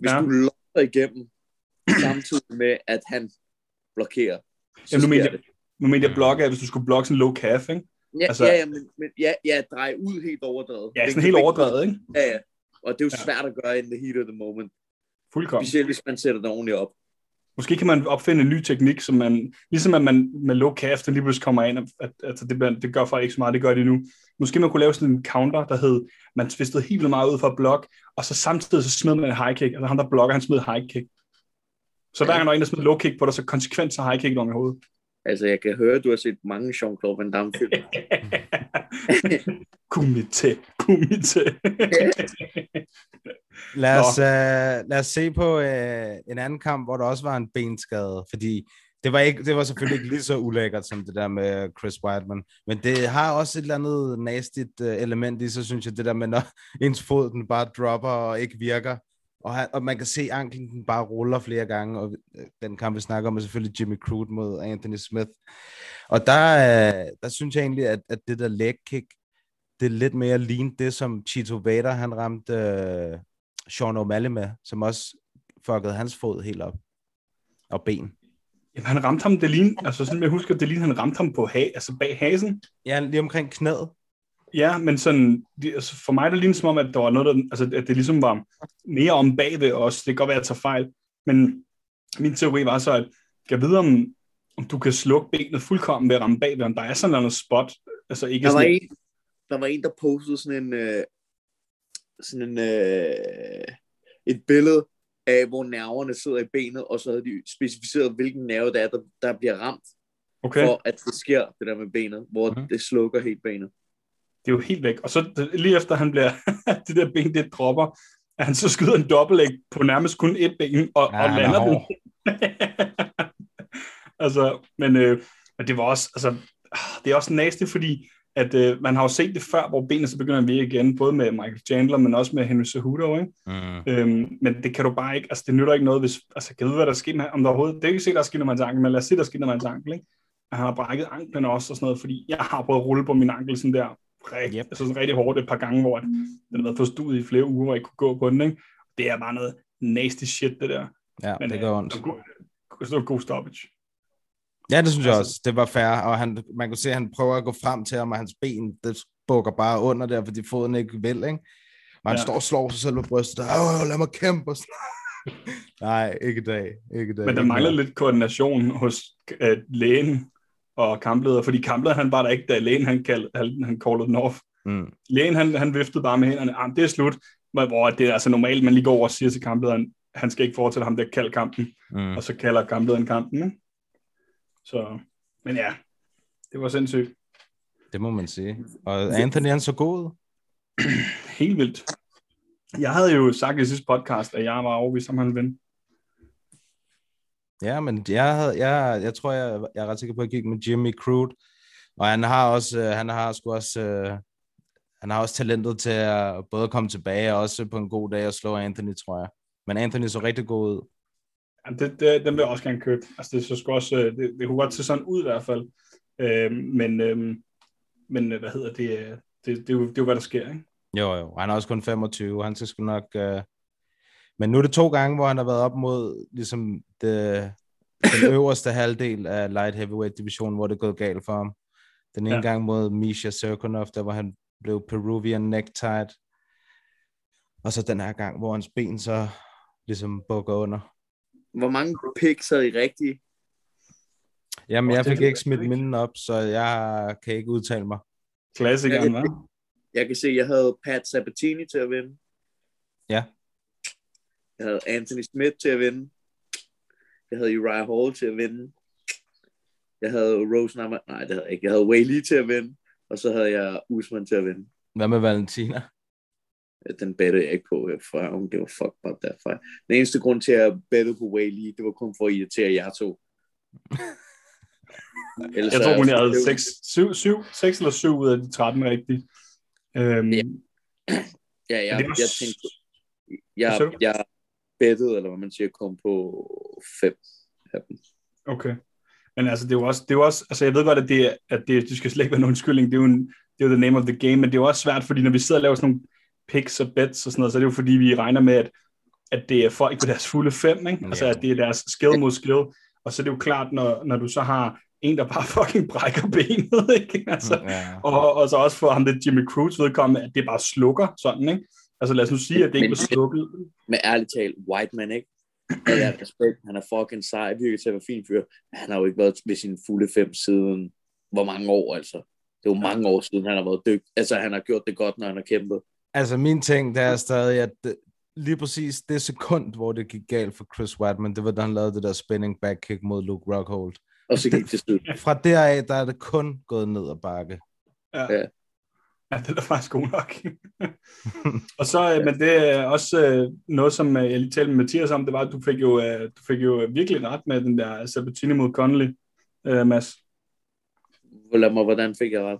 [SPEAKER 5] Hvis
[SPEAKER 9] Ja.
[SPEAKER 5] du lopper igennem, samtidig med, at han blokerer,
[SPEAKER 9] Jamen, nu mener, jeg, nu mener jeg blokke, at hvis du skulle blokke sådan en low calf, ikke?
[SPEAKER 5] Ja,
[SPEAKER 9] altså-
[SPEAKER 5] altså, ja, ja, men, men ja, ja, drej ud helt overdrevet.
[SPEAKER 9] Ja, sådan helt overdrevet, ikke?
[SPEAKER 5] Ja, ja. Og det er jo
[SPEAKER 9] Ja.
[SPEAKER 5] svært at gøre in the heat of the moment.
[SPEAKER 9] Fuldkommen.
[SPEAKER 5] Specielt hvis man sætter det ordentligt op.
[SPEAKER 9] Måske kan man opfinde en ny teknik, som man, ligesom at man med low calf, der lige pludselig kommer ind, at, at det, det gør folk ikke så meget, det gør de nu. Måske man kunne lave sådan en counter, der hed, man tvistede helt vildt meget ud for at blokke, og så samtidig så smed man en high kick, altså ham der blokker, han smed high kick. Så hver gang der er en, der smider low kick på dig, så konsekvent så high kick om i hovedet.
[SPEAKER 5] Altså, jeg kan høre, at du har set mange Jean-Claude Van Damme-film. [LAUGHS]
[SPEAKER 9] Kumite, kumite. [LAUGHS]
[SPEAKER 7] Lad os, uh, lad os se på uh, en anden kamp, hvor der også var en benskade, fordi det var, ikke, det var selvfølgelig ikke lige så ulækkert som det der med Chris Whiteman, men det har også et eller andet nastigt uh, element i, så synes jeg, det der med, når [LAUGHS] ens fod den bare dropper og ikke virker, og, han, og man kan se, at anklen bare ruller flere gange, og øh, den kamp, vi snakker om, er selvfølgelig Jimmy Crute mod Anthony Smith. Og der, uh, der synes jeg egentlig, at, at det der leg kick, det er lidt mere lean det, som Chito Vader, han ramte uh, Sean O'Malley med, som også fuckede hans fod helt op. Og ben.
[SPEAKER 9] Jamen, han ramte ham, det lignede, altså sådan, jeg husker, det lignede, han ramte ham på ha, altså bag hasen.
[SPEAKER 7] Ja, lige omkring knæet.
[SPEAKER 9] Ja, men sådan, det, altså for mig der lignede som om, at der var noget, der, altså, at det ligesom var mere om bagved også. Det kan godt være, at jeg tager fejl. Men min teori var så, at jeg ved, om, om du kan slukke benet fuldkommen ved at ramme bagved, om der er sådan noget spot. Altså ikke
[SPEAKER 5] Der var,
[SPEAKER 9] sådan,
[SPEAKER 5] en, der var en, der postede sådan en, øh, sådan en, øh, et billede af, hvor nerverne sidder i benet, og så havde de specificeret, hvilken nerve det er, der, der bliver ramt,
[SPEAKER 9] okay,
[SPEAKER 5] for at det sker, det der med benet, hvor
[SPEAKER 7] Mhm.
[SPEAKER 5] det slukker helt benet.
[SPEAKER 9] Det er jo helt væk. Og så lige efter han bliver, [LAUGHS] det der ben, det dropper, at han så skyder en dobbeltæg på nærmest kun et ben, og,
[SPEAKER 7] Ja,
[SPEAKER 9] og
[SPEAKER 7] er
[SPEAKER 9] lander den. [LAUGHS] altså, men, øh, men det var også, altså, det er også nasty, fordi at øh, man har jo set det før, hvor benene så begynder at virke igen, både med Michael Chandler, men også med Henry Cejudo, ikke?
[SPEAKER 7] Mm.
[SPEAKER 9] Øhm, men det kan du bare ikke, altså det nytter ikke noget, hvis, altså kan du vide, hvad der sker med, om der overhovedet, det er ikke sikkert, der sker med hans ankel, men lad os sige, der sker med hans ankel, ikke? Han har brækket anklen også og sådan noget, fordi jeg har prøvet at rulle på min ankel sådan der rigtig, yep. altså sådan rigtig hårdt et par gange, hvor den har været forstuet i flere uger, og ikke kunne gå på den, ikke? Det er bare noget nasty shit, det der.
[SPEAKER 7] Ja, Men, det gør ondt. Det
[SPEAKER 9] var god stoppage.
[SPEAKER 7] Ja, det synes jeg også. Det var fair, og han, man kunne se, at han prøver at gå frem til ham, og hans ben, det bukker bare under der, fordi foden ikke vil, ikke? Og han ja. står og slår sig selv på brystet. Åh, lad mig kæmpe. [LAUGHS] Nej, ikke i dag. Ikke i dag.
[SPEAKER 9] Men der mangler lidt koordination hos uh, lægen og kampleder, fordi kampleder han var der ikke, da lægen han, kald, han, han called den off. Mm. Lægen han, han viftede bare med hænderne, ah, det er slut, hvor det er altså normalt, man lige går over og siger til kamplederen, han skal ikke fortælle ham, der kalde kampen, mm. og så kalder kamplederen kampen. Ikke? Så, men ja, det var sindssygt.
[SPEAKER 7] Det må man sige. Og Anthony, han så god [CLEARS THROAT]
[SPEAKER 9] Helt vildt. Jeg havde jo sagt i sidste podcast, at jeg var overbevist om, han ville
[SPEAKER 7] Ja, men jeg, havde, jeg, jeg tror, jeg, jeg er ret sikker på, at jeg gik med Jimmy Crude. Og han har også, øh, han har sgu også, uh, han har også talentet til at både komme tilbage og også på en god dag og slå Anthony, tror jeg. Men Anthony så rigtig god ud.
[SPEAKER 9] Ja, det, det, den vil jeg også gerne købe. Altså, det, så skal også, øh, det, det kunne godt se sådan ud i hvert fald. Øh, men, øh, men hvad hedder det? Det, det, det, er jo, det er jo, hvad der sker, ikke?
[SPEAKER 7] Jo, jo. Han er også kun 25. Han skal sgu nok... Uh... Men nu er det to gange, hvor han har været op mod ligesom det, den [COUGHS] øverste halvdel af light heavyweight divisionen, hvor det er gået galt for ham. Den ene ja. gang mod Misha Serkonov, der hvor han blev Peruvian necktied. Og så den her gang, hvor hans ben så ligesom bukker under.
[SPEAKER 5] Hvor mange picks er I rigtige?
[SPEAKER 7] Jamen, jeg fik ikke smidt minden op, så jeg kan ikke udtale mig.
[SPEAKER 9] Klassikeren, hva'?
[SPEAKER 5] Jeg kan se, at jeg havde Pat Sabatini til at vinde.
[SPEAKER 7] Ja.
[SPEAKER 5] Jeg havde Anthony Smith til at vinde. Jeg havde Uriah Hall til at vinde. Jeg havde Rose Nama, nej, det havde jeg ikke. Jeg havde Whaley til at vinde. Og så havde jeg Usman til at vinde.
[SPEAKER 7] Hvad med Valentina?
[SPEAKER 5] Den bettede jeg ikke på, for hun var fuck about that fight. Den eneste grund til, at jeg bettede på Whaley, det var kun for at irritere jer to. [LAUGHS]
[SPEAKER 9] Ellers jeg tror, hun havde 6, 7, 7, 6 eller 7 ud af de 13 rigtigt. Øhm,
[SPEAKER 5] ja, [CLEARS THROAT] ja jeg, jeg, jeg tænkte, jeg, jeg bettede, eller hvad man siger, kom på 5 af dem.
[SPEAKER 9] Okay. Men altså, det er jo også, det er jo også altså jeg ved godt, at det, at det, det skal slet ikke være nogen undskyldning, det er jo, en, det er jo the name of the game, men det er jo også svært, fordi når vi sidder og laver sådan nogle picks og bets og sådan noget, så er det jo fordi, vi regner med, at, at det er folk på deres fulde fem, ikke? altså at det er deres skill mod skill, og så er det jo klart, når, når du så har en, der bare [LAUGHS] fucking brækker benet, ikke? Altså, ja. og, og så også for ham, det Jimmy Cruz vedkommende, at det bare slukker sådan, ikke? Altså lad os nu sige, at det ikke var slukket.
[SPEAKER 5] Med ærligt talt, White Man, ikke? Jeg [CLEARS THROAT] er respekt, han er fucking sej, virker til at være fin fyr, men han har jo ikke været ved sin fulde fem siden, hvor mange år altså. Det er jo mange år siden, han har været dygtig. Altså, han har gjort det godt, når han har kæmpet.
[SPEAKER 7] Altså, min ting, der er stadig, at det, lige præcis det sekund, hvor det gik galt for Chris Whiteman, det var, da han lavede det der spinning back kick mod Luke Rockhold
[SPEAKER 5] og så gik det slut.
[SPEAKER 7] Fra deraf, der er det kun gået ned ad bakke.
[SPEAKER 9] Ja. ja. [LAUGHS] Ja, det er faktisk god nok. [LAUGHS] og så, øh, men det er også øh, noget, som øh, jeg lige talte med Mathias om, det var, at du fik jo, du fik jo virkelig ret med den der Sabatini mod Connolly, Mads.
[SPEAKER 5] Lad mig, hvordan fik jeg ret?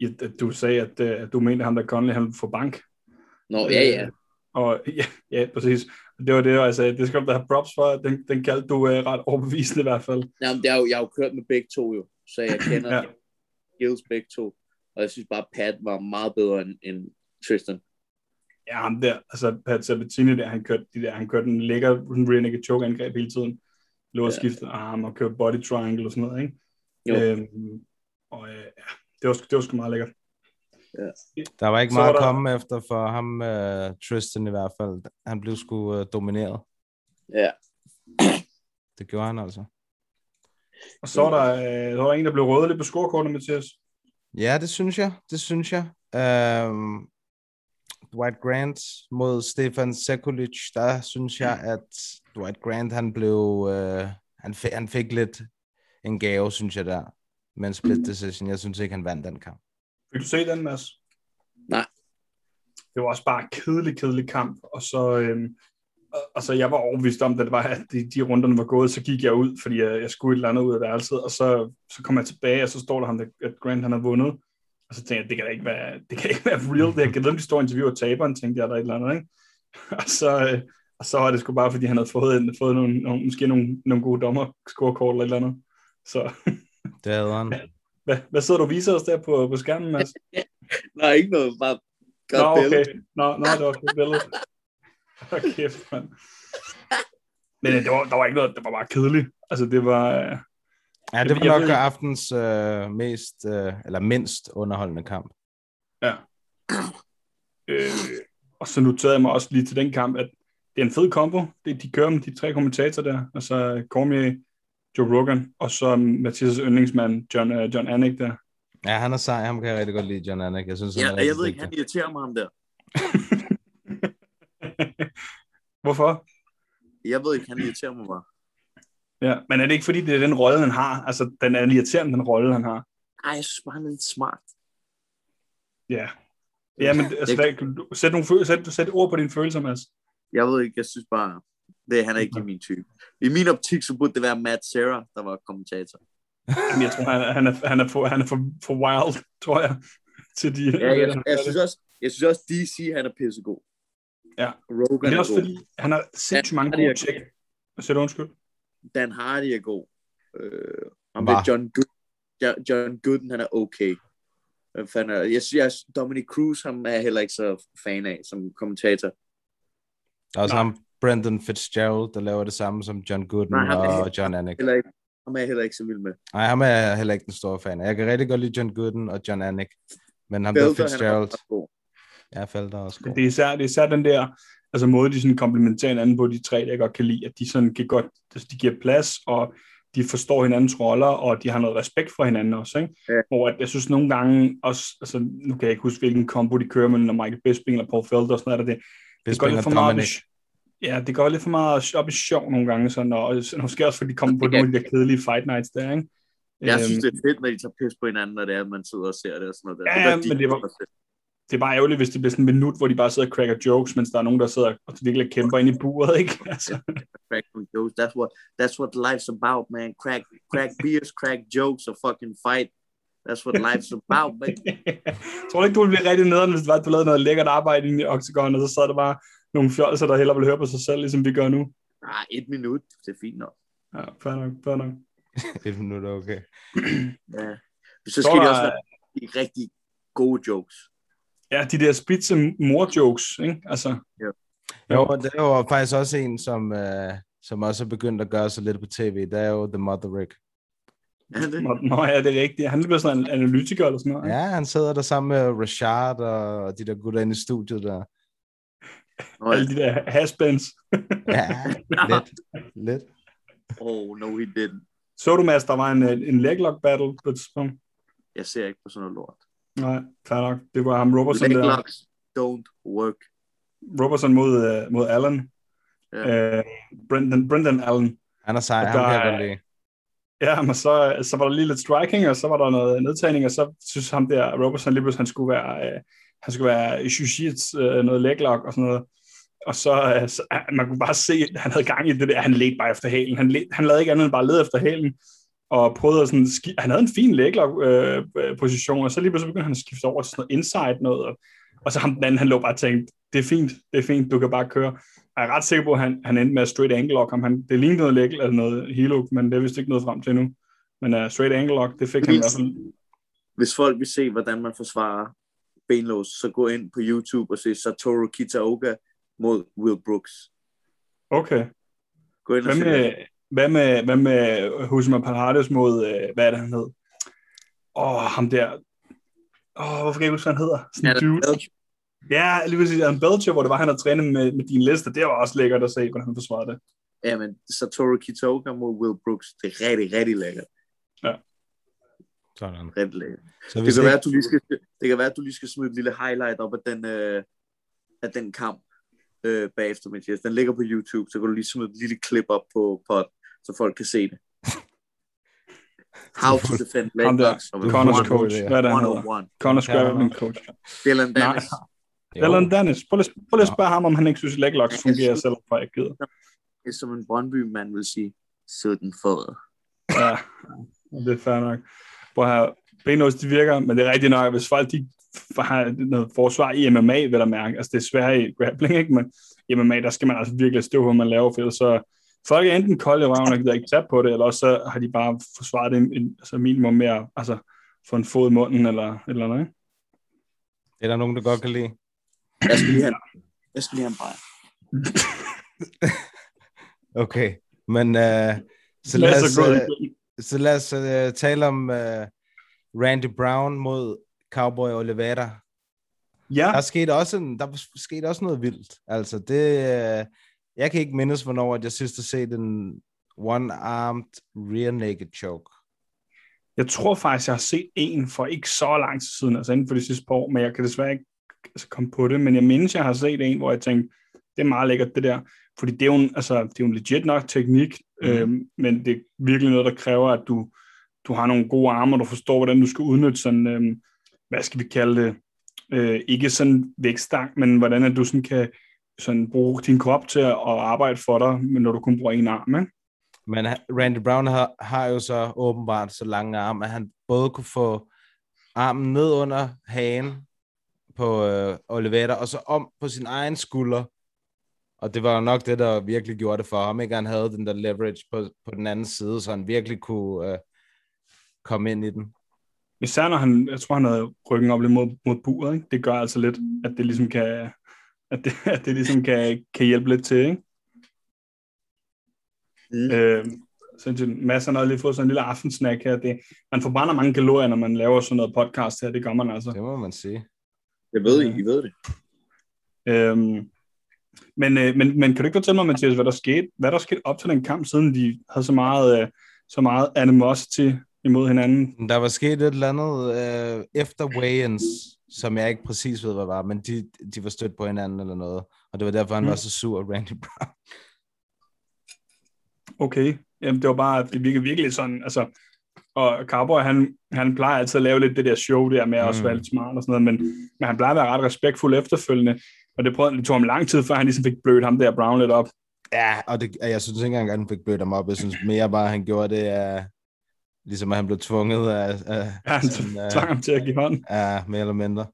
[SPEAKER 9] Ja, du sagde, at, at du mente, at ham der Connolly, han får bank.
[SPEAKER 5] Nå, ja, ja.
[SPEAKER 9] Og ja, ja, præcis. Det var det, jeg sagde. Det skal du have props for. Den, den kaldte du uh, ret overbevisende i hvert fald.
[SPEAKER 5] Jamen, det er jo, jeg har jo kørt med begge to jo, så jeg kender ja. skills begge to. Og jeg synes bare, Pat var meget bedre end, end Tristan.
[SPEAKER 9] Ja, ham der, altså Pat Sabatini der, han kørte, de der, han kørte en lækker rear naked choke angreb hele tiden. Lå at ja. skifte arm og kørte body triangle og sådan noget, ikke? Jo. Øhm, og øh, ja, det var, det var sgu meget lækkert.
[SPEAKER 5] Ja.
[SPEAKER 7] Der var ikke så meget at komme efter for ham, uh, Tristan i hvert fald. Han blev sgu uh, domineret.
[SPEAKER 5] Ja.
[SPEAKER 7] Det gjorde han altså.
[SPEAKER 9] Og så var der, øh, der var en, der blev rødt lidt på scorekortet, Mathias.
[SPEAKER 7] Ja, det synes jeg. Det synes jeg. Um, Dwight Grant mod Stefan Sekulic, der synes jeg, at Dwight Grant, han blev, uh, han, fik, han fik lidt en gave, synes jeg der, med en split decision. Jeg synes ikke, han vandt den kamp.
[SPEAKER 9] Vil du se den, Mads?
[SPEAKER 5] Nej.
[SPEAKER 9] Det var også bare en kedelig, kedelig kamp, og så, øhm, altså jeg var overbevist om, at det var, at de, de runderne var gået, så gik jeg ud, fordi jeg, jeg skulle et eller andet ud af værelset, og så, så kom jeg tilbage, og så står der ham, at Grant han har vundet, og så tænkte jeg, det kan da ikke være, det kan ikke være real, det jeg ved, de står interview og taberen, tænkte jeg, der et eller andet, ikke? Og så, øh, og så var det sgu bare, fordi han havde fået, fået nogle, nogle, måske nogle, nogle gode dommer scorekort eller et eller andet. Så.
[SPEAKER 7] Det havde han. [LAUGHS]
[SPEAKER 9] Hvad, hvad sidder du og viser os der på, på skærmen, Mads? [LAUGHS]
[SPEAKER 5] Nej, ikke noget, bare
[SPEAKER 9] Nå, okay. Nå, nå, det var et billede. Hold kæft, mand. Men øh, det var, der var ikke noget, det var bare kedeligt. Altså, det var... øh,
[SPEAKER 7] Ja, det var nok
[SPEAKER 9] ved-
[SPEAKER 7] aftens øh, mest, øh, eller mindst underholdende kamp.
[SPEAKER 9] Ja. Øh, og så noterede jeg mig også lige til den kamp, at det er en fed kombo. Det, de kører med de tre kommentatorer der. Altså Cormier, Joe Rogan, og så Mathias' yndlingsmand, John, uh, John Anik der.
[SPEAKER 7] Ja, han er sej. Ham kan jeg rigtig godt lide, John Anik. Jeg synes, han er
[SPEAKER 5] Ja,
[SPEAKER 7] rigtig
[SPEAKER 5] jeg ved ikke, han irriterer mig ham der. [LAUGHS]
[SPEAKER 9] Hvorfor?
[SPEAKER 5] Jeg ved ikke, han irriterer mig bare.
[SPEAKER 9] Ja, men er det ikke fordi, det er den rolle, han har? Altså, den er irriterende, den rolle, han har.
[SPEAKER 5] Ej, jeg synes bare, han er lidt smart.
[SPEAKER 9] Ja. Ja, men altså,
[SPEAKER 5] Jeg-
[SPEAKER 9] du- sæt, nogle følelser, sæt, sæt ord på dine følelser, Mads.
[SPEAKER 5] Jeg ved ikke, jeg synes bare, det, han er ikke min type. I min optik, så burde det være Matt Serra, der var kommentator.
[SPEAKER 9] Jamen, jeg tror, han er, han er, han er, for, han er for, for wild, tror jeg, til de...
[SPEAKER 5] Ja, jeg, jeg, synes også, jeg synes også, DC, han er pissegod.
[SPEAKER 9] Ja.
[SPEAKER 5] Rogan
[SPEAKER 9] Men det er
[SPEAKER 5] er
[SPEAKER 9] også
[SPEAKER 5] god.
[SPEAKER 9] fordi, han har sindssygt mange
[SPEAKER 5] er
[SPEAKER 9] gode tjek. Hvad siger du undskyld?
[SPEAKER 5] Dan Hardy er god. Øh, om
[SPEAKER 7] Hva?
[SPEAKER 5] det er John, Good, John Gooden, han er okay. Hvad fanden er, jeg synes, Dominic Cruz, ham er jeg heller ikke så fan af som kommentator.
[SPEAKER 7] Der er også
[SPEAKER 9] Nej.
[SPEAKER 7] ham, Brendan Fitzgerald, der laver det samme som John Gooden
[SPEAKER 5] Nej, er
[SPEAKER 7] og
[SPEAKER 5] helt-
[SPEAKER 7] John Anik.
[SPEAKER 5] Heller ikke, ham er jeg heller ikke så vild med.
[SPEAKER 7] Nej, ham er jeg heller ikke den store fan af. Jeg kan rigtig godt lide John Gooden og John Anik. Men ham der
[SPEAKER 5] Felder, han er
[SPEAKER 7] Fitzgerald. Ja, Felder er også.
[SPEAKER 9] Det er især, det er især den der altså måde, de sådan komplementerer hinanden på, de tre, der jeg godt kan lide, at de sådan kan godt, altså de giver plads, og de forstår hinandens roller, og de har noget respekt for hinanden også, ikke?
[SPEAKER 5] Ja.
[SPEAKER 9] Hvor at jeg synes nogle gange også, altså nu kan jeg ikke huske, hvilken kombo de kører med, når Michael Bisping eller Paul Felder og sådan noget, er det, det går lidt for meget op i, ja, det går lidt for meget op i sjov nogle gange, sådan, og måske også, fordi de kommer på
[SPEAKER 5] Ja.
[SPEAKER 9] nogle af de der kedelige fight nights der, ikke?
[SPEAKER 5] Jeg
[SPEAKER 9] Øhm,
[SPEAKER 5] synes, det er fedt, når de tager pis på hinanden, når det er, at man sidder og ser det og sådan noget. Der.
[SPEAKER 9] Ja,
[SPEAKER 5] gør
[SPEAKER 9] ja,
[SPEAKER 5] de
[SPEAKER 9] men det var-. Det er bare ærgerligt, hvis det bliver sådan en minut, hvor de bare sidder og cracker jokes, mens der er nogen, der sidder og virkelig kæmper ind i buret, ikke? Altså,
[SPEAKER 5] crack jokes. That's what that's what life's about, man. Crack crack [LAUGHS] beers, crack jokes, or fucking fight. That's what life's about, man. [LAUGHS]
[SPEAKER 9] tror du ikke, du ville blive rigtig nederen, hvis det var, at du lavede noget lækkert arbejde inde i Octagon, og så sad der bare nogle fjolser, der hellere ville høre på sig selv, ligesom vi gør nu?
[SPEAKER 5] Ah, et minut, det er fint nok.
[SPEAKER 9] Ja, fair nok, fair nok. [LAUGHS]
[SPEAKER 7] Et minut, okay.
[SPEAKER 5] Ja. Så
[SPEAKER 9] Så
[SPEAKER 5] skal
[SPEAKER 9] er
[SPEAKER 5] de
[SPEAKER 9] der-
[SPEAKER 5] også være de rigtig gode jokes.
[SPEAKER 9] Ja, de der spidse mor-jokes, ikke? Altså,
[SPEAKER 7] Jo, og det er jo faktisk også en, som, øh, som også er begyndt at gøre sig lidt på tv. Det er jo The Mother Rick.
[SPEAKER 5] Ja, det,
[SPEAKER 9] nå, ja, det er rigtigt. Han bliver sådan en analytiker eller sådan noget. ikke?
[SPEAKER 7] Ja, han sidder der sammen med Rashad og de der gutter inde i studiet der.
[SPEAKER 5] Nå,
[SPEAKER 9] Alle de der haspens. [LAUGHS]
[SPEAKER 7] Ja, lidt. lidt.
[SPEAKER 5] oh, no, he didn't.
[SPEAKER 9] Så du, Mads, der var en, en leglock battle på et tidspunkt?
[SPEAKER 5] Jeg ser ikke på sådan noget lort.
[SPEAKER 9] Nej, fair nok. Det var ham Robertson
[SPEAKER 5] Leg
[SPEAKER 9] der.
[SPEAKER 5] locks don't work.
[SPEAKER 9] Robertson mod, uh, mod Allen.
[SPEAKER 5] Ja.
[SPEAKER 9] Uh, Brendan, Brendan Allen.
[SPEAKER 7] Han er sej,
[SPEAKER 9] Og
[SPEAKER 7] ham
[SPEAKER 9] der
[SPEAKER 7] kan jeg godt lide.
[SPEAKER 9] Ja, men så, så var der lige lidt striking, og så var der noget nedtagning, og så synes ham der, Robertson lige pludselig, han skulle være, øh, han skulle være Shujits, øh, noget leglock og sådan noget. Og så, øh, så øh, man kunne bare se, at han havde gang i det der, han ledte bare efter hælen. Han, led, han lavede ikke andet end bare lede efter hælen, og prøvede at sådan, han havde en fin leglock øh, øh, position, og så lige pludselig begyndte han at skifte over til sådan noget inside noget, og, og så ham den anden, han lå bare og tænkte, det er fint, det er fint, du kan bare køre. Jeg er ret sikker på, at han, han endte med at straight ankle lock ham. Han, det lignede noget leg, eller noget heel men det er vist ikke noget frem til nu. Men uh, straight ankle lock, det fik han i hvert fald.
[SPEAKER 5] Hvis folk vil se, hvordan man forsvarer benlås, så gå ind på YouTube og se Satoru Kitaoka mod Will Brooks.
[SPEAKER 9] Okay.
[SPEAKER 5] Gå ind og
[SPEAKER 9] Hvad
[SPEAKER 5] se.
[SPEAKER 9] Hvad med, hvad med Husma Parades mod, øh, hvad er det, han hed? Åh, oh, ham der. Åh, oh, hvorfor kan jeg ikke huske, hvad han hedder? Sådan
[SPEAKER 5] Ja.
[SPEAKER 9] Ja, lige præcis. Adam Belcher, hvor det var, han havde trænet med, med din liste. Det var også lækkert at se, hvordan han forsvarede det.
[SPEAKER 5] Ja, men Satoru Kitaoka mod Will Brooks, det er rigtig, rigtig lækkert.
[SPEAKER 7] Sådan.
[SPEAKER 5] Rigtig lækkert.
[SPEAKER 7] Så
[SPEAKER 5] Det
[SPEAKER 7] hvis
[SPEAKER 5] kan,
[SPEAKER 7] ikke,
[SPEAKER 5] være, at du lige skal, det kan være, at du lige skal smide et lille highlight op af den, øh, af den kamp øh, bagefter, Mathias. Den ligger på YouTube, så kan du lige smide et lille klip op på pod, så folk kan se det. How to defend
[SPEAKER 9] der,
[SPEAKER 5] of a
[SPEAKER 9] Connor's
[SPEAKER 5] one-
[SPEAKER 9] coach. Hvad er det, han hedder?
[SPEAKER 5] 101.
[SPEAKER 9] Connor's grappling coach.
[SPEAKER 5] Dylan. Dennis.
[SPEAKER 7] Jo.
[SPEAKER 9] Alan Dennis. Prøv lige, prøv lige at spørge ham, om han ikke synes, at leg locks fungerer, selvom jeg ikke gider.
[SPEAKER 5] Det er som en Brøndby-mand vil sige. Sådan for.
[SPEAKER 9] Ja, det er fair nok. Prøv at have benås, de virker, men det er rigtigt nok, at hvis folk de har noget forsvar i MMA, vil der mærke, altså det er svært i grappling, ikke? men i MMA, der skal man altså virkelig støve, hvad man laver, for ellers så folk er enten kolde i røven og gider ikke tage på det, eller også så har de bare forsvaret det en, en, altså minimum mere, altså få en fod i munden, eller eller noget?
[SPEAKER 7] Det er der nogen, der godt kan lide.
[SPEAKER 5] Jeg skal lige have, jeg skal lige have en bajer. [LAUGHS]
[SPEAKER 7] Okay, men uh, så
[SPEAKER 9] Lad os
[SPEAKER 7] uh,
[SPEAKER 9] igennem.
[SPEAKER 7] så lad os uh, tale om uh, Randy Brown mod Cowboy Oliveira.
[SPEAKER 9] Ja,
[SPEAKER 7] Der skete også, en, der skete også noget vildt. Altså, det, uh, jeg kan ikke mindes, hvornår at jeg sidst har set en one-armed rear naked choke.
[SPEAKER 9] jeg tror faktisk, jeg har set en for ikke så lang tid siden, altså inden for de sidste par år, men jeg kan desværre ikke altså, komme på det. Men jeg mindes, jeg har set en, hvor jeg tænkte, det er meget lækkert det der. Fordi det er jo en, altså, det er jo en legit nok teknik, mm. øhm, men det er virkelig noget, der kræver, at du, du har nogle gode arme, og du forstår, hvordan du skal udnytte sådan, øhm, hvad skal vi kalde det, øh, ikke sådan vækstang, men hvordan at du sådan kan sådan bruge din krop til at arbejde for dig, men når du kun bruger en arm, ikke?
[SPEAKER 7] Men Randy Brown har, har jo så åbenbart så lange arme, at han både kunne få armen ned under hagen på øh, Oliveira, og så om på sin egen skulder. Og det var jo nok det, der virkelig gjorde det for ham, ikke? Han havde den der leverage på, på den anden side, så han virkelig kunne øh, komme ind i den.
[SPEAKER 9] Især når han, jeg tror, han havde ryggen op lidt mod, mod buret, ikke? Det gør altså lidt, at det ligesom kan, at det, [LAUGHS] at det ligesom kan, kan hjælpe lidt til, ikke?
[SPEAKER 5] Mm.
[SPEAKER 9] Øh, så Mads han har lige fået sådan en lille aftensnack her. Det, man forbrænder mange kalorier, når man laver sådan noget podcast her. Det gør man altså.
[SPEAKER 7] Det må man sige.
[SPEAKER 5] Jeg ved I, I ved det.
[SPEAKER 9] Øhm, men, øh, men, men kan du ikke fortælle mig, Mathias, hvad der skete, hvad der skete op til den kamp, siden de havde så meget, øh, så meget animosity imod hinanden?
[SPEAKER 7] Der var sket et eller andet øh, efter weigh-ins, som jeg ikke præcis ved, hvad var, men de, de var stødt på hinanden eller noget. Og det var derfor, han
[SPEAKER 9] Mm.
[SPEAKER 7] var så sur, Randy Brown.
[SPEAKER 9] Okay, Jamen, det var bare, det virkede virkelig sådan, altså, og Cowboy, han, han plejer altid at lave lidt det der show der med mm. også
[SPEAKER 7] Mm.
[SPEAKER 9] være lidt smart og sådan noget, men, men han plejer at være ret respektfuld efterfølgende, og det, prøvede, det tog ham lang tid, før han ligesom fik blødt ham der Brown lidt op.
[SPEAKER 7] Ja, og det, jeg synes ikke engang, at han fik blødt ham op. Jeg synes mere bare, at han gjorde det, uh, ligesom at han blev tvunget af, af [LAUGHS]
[SPEAKER 9] Ja, han
[SPEAKER 7] sådan, øh,
[SPEAKER 9] tvang ham til at give hånd.
[SPEAKER 7] ja, mere eller mindre.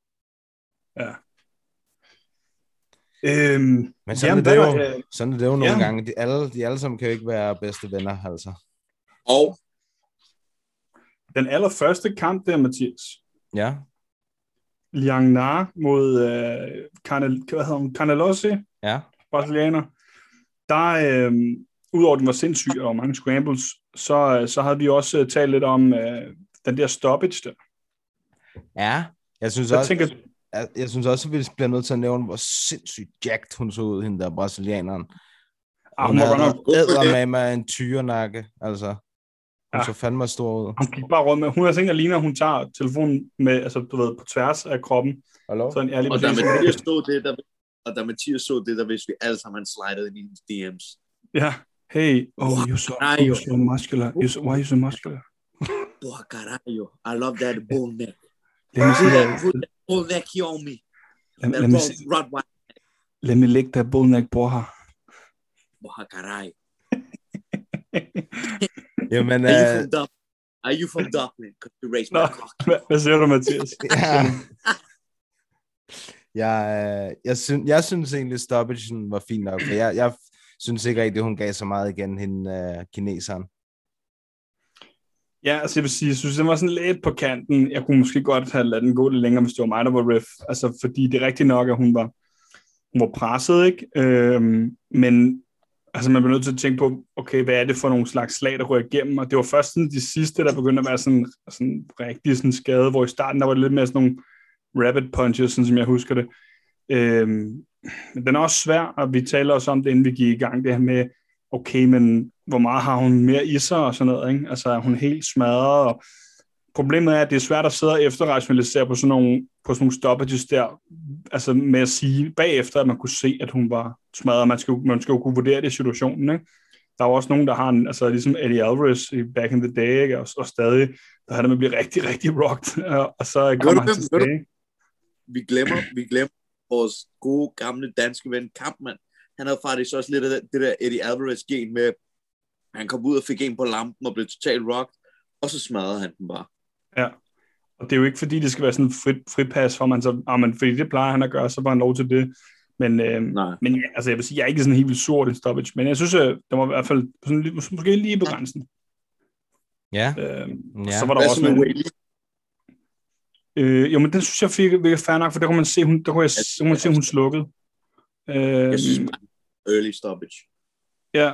[SPEAKER 9] Øhm,
[SPEAKER 7] Men sådan,
[SPEAKER 9] jamen,
[SPEAKER 7] er, det jo,
[SPEAKER 9] var, øh,
[SPEAKER 7] sådan er det jo nogle
[SPEAKER 9] ja.
[SPEAKER 7] gange. De alle, de alle sammen kan jo ikke være bedste venner, altså.
[SPEAKER 5] Og
[SPEAKER 9] den allerførste kamp der, Mathias,
[SPEAKER 7] Ja,
[SPEAKER 9] Liang Na mod øh, Canel, hvad hedder hun? Canelossi,
[SPEAKER 7] ja.
[SPEAKER 9] brasilianer, der, øh, udover at den var sindssyg og der var mange scrambles, så, øh, så havde vi også øh, talt lidt om øh, den der stoppage der.
[SPEAKER 7] Ja, jeg synes
[SPEAKER 9] Jeg
[SPEAKER 7] også,
[SPEAKER 9] tænker,
[SPEAKER 7] jeg, jeg synes også, at vi bliver nødt til at nævne, hvor sindssygt jacked hun så ud, hende der brasilianeren.
[SPEAKER 9] ah,
[SPEAKER 7] Hun
[SPEAKER 9] hun,
[SPEAKER 7] havde med med en tyrenakke, altså. Hun
[SPEAKER 9] Ja.
[SPEAKER 7] så fandme stor ud.
[SPEAKER 9] hun gik bare rundt med, hun sådan en, der ligner, hun tager telefonen med, altså du ved, på tværs af kroppen.
[SPEAKER 7] Hallo?
[SPEAKER 9] Sådan, ja, lige
[SPEAKER 5] Og
[SPEAKER 9] præcis.
[SPEAKER 5] Mathias så det, der, og da Mathias så det, der vidste vi alle sammen, han slidede ind i hendes DM's.
[SPEAKER 9] Ja, hey, oh, you're so, you're so muscular. You're so, why are you so muscular?
[SPEAKER 5] Porra, caralho. I love that bull neck.
[SPEAKER 9] Let me see that.
[SPEAKER 5] put that bull neck here on me.
[SPEAKER 9] Let, let, me, see,
[SPEAKER 5] Rottweiler.
[SPEAKER 9] let me lick that bull neck, bror.
[SPEAKER 5] Porra, caralho.
[SPEAKER 7] Jamen,
[SPEAKER 5] Are you
[SPEAKER 7] øh,
[SPEAKER 5] from Dublin? Are you from Dublin? Could you raise
[SPEAKER 9] Nå,
[SPEAKER 5] my cock?
[SPEAKER 9] hvad, siger du, Mathias?
[SPEAKER 7] ja. jeg, øh, jeg, synes, jeg synes egentlig, stoppagen var fin nok, for jeg, jeg synes ikke rigtigt, hun gav så meget igen, hende øh, kineseren.
[SPEAKER 9] Ja, altså jeg vil sige, jeg synes, den var sådan lidt på kanten. Jeg kunne måske godt have ladet den gå lidt længere, hvis det var mig, der var ref. Altså, fordi det er rigtigt nok, at hun var, hun var presset, ikke? Øhm, men altså, man bliver nødt til at tænke på, okay, hvad er det for nogle slags slag, der går igennem? Og det var først sådan de sidste, der begyndte at være sådan, sådan rigtig sådan skade, hvor i starten, der var det lidt mere sådan nogle rapid punches, sådan som jeg husker det. Øhm, men den er også svær, og vi taler også om det, inden vi gik i gang, det her med, okay, men hvor meget har hun mere i sig og sådan noget, ikke? Altså, er hun helt smadret, og problemet er, at det er svært at sidde og efterrationalisere på sådan nogle, på sådan nogle stoppages der, altså med at sige bagefter, at man kunne se, at hun var smadret, man skal, man skal jo kunne vurdere det i situationen, ikke? Der er jo også nogen, der har en, altså ligesom Eddie Alvarez i back in the day, ikke? Og, og stadig, der har det med at blive rigtig, rigtig rocked, og, [LAUGHS] og så kommer han tilbage.
[SPEAKER 5] vi glemmer, vi glemmer vores gode, gamle danske ven Kampmann. Han havde faktisk også lidt af det, der Eddie Alvarez-gen med, han kom ud og fik en på lampen og blev totalt rocked, og så smadrede han den bare.
[SPEAKER 9] Ja. Og det er jo ikke, fordi det skal være sådan en frit, fripas, for man så, ah, men fordi det plejer han at gøre, så var han lov til det. Men, øh,
[SPEAKER 5] Nej.
[SPEAKER 9] men ja, altså, jeg vil sige, jeg er ikke sådan helt vildt sort i stoppage, men jeg synes, at det var i hvert fald sådan, måske lige på grænsen.
[SPEAKER 7] Ja,
[SPEAKER 9] Øh,
[SPEAKER 7] ja.
[SPEAKER 9] Så var der
[SPEAKER 5] Hvad
[SPEAKER 9] også
[SPEAKER 5] så med Whaley?
[SPEAKER 9] Øh, jo, men den synes jeg fik virkelig fair nok, for der kunne man se, hun, der kunne, jeg, der kunne man se, hun slukkede. Øh,
[SPEAKER 5] Jeg synes bare, early stoppage.
[SPEAKER 9] Ja,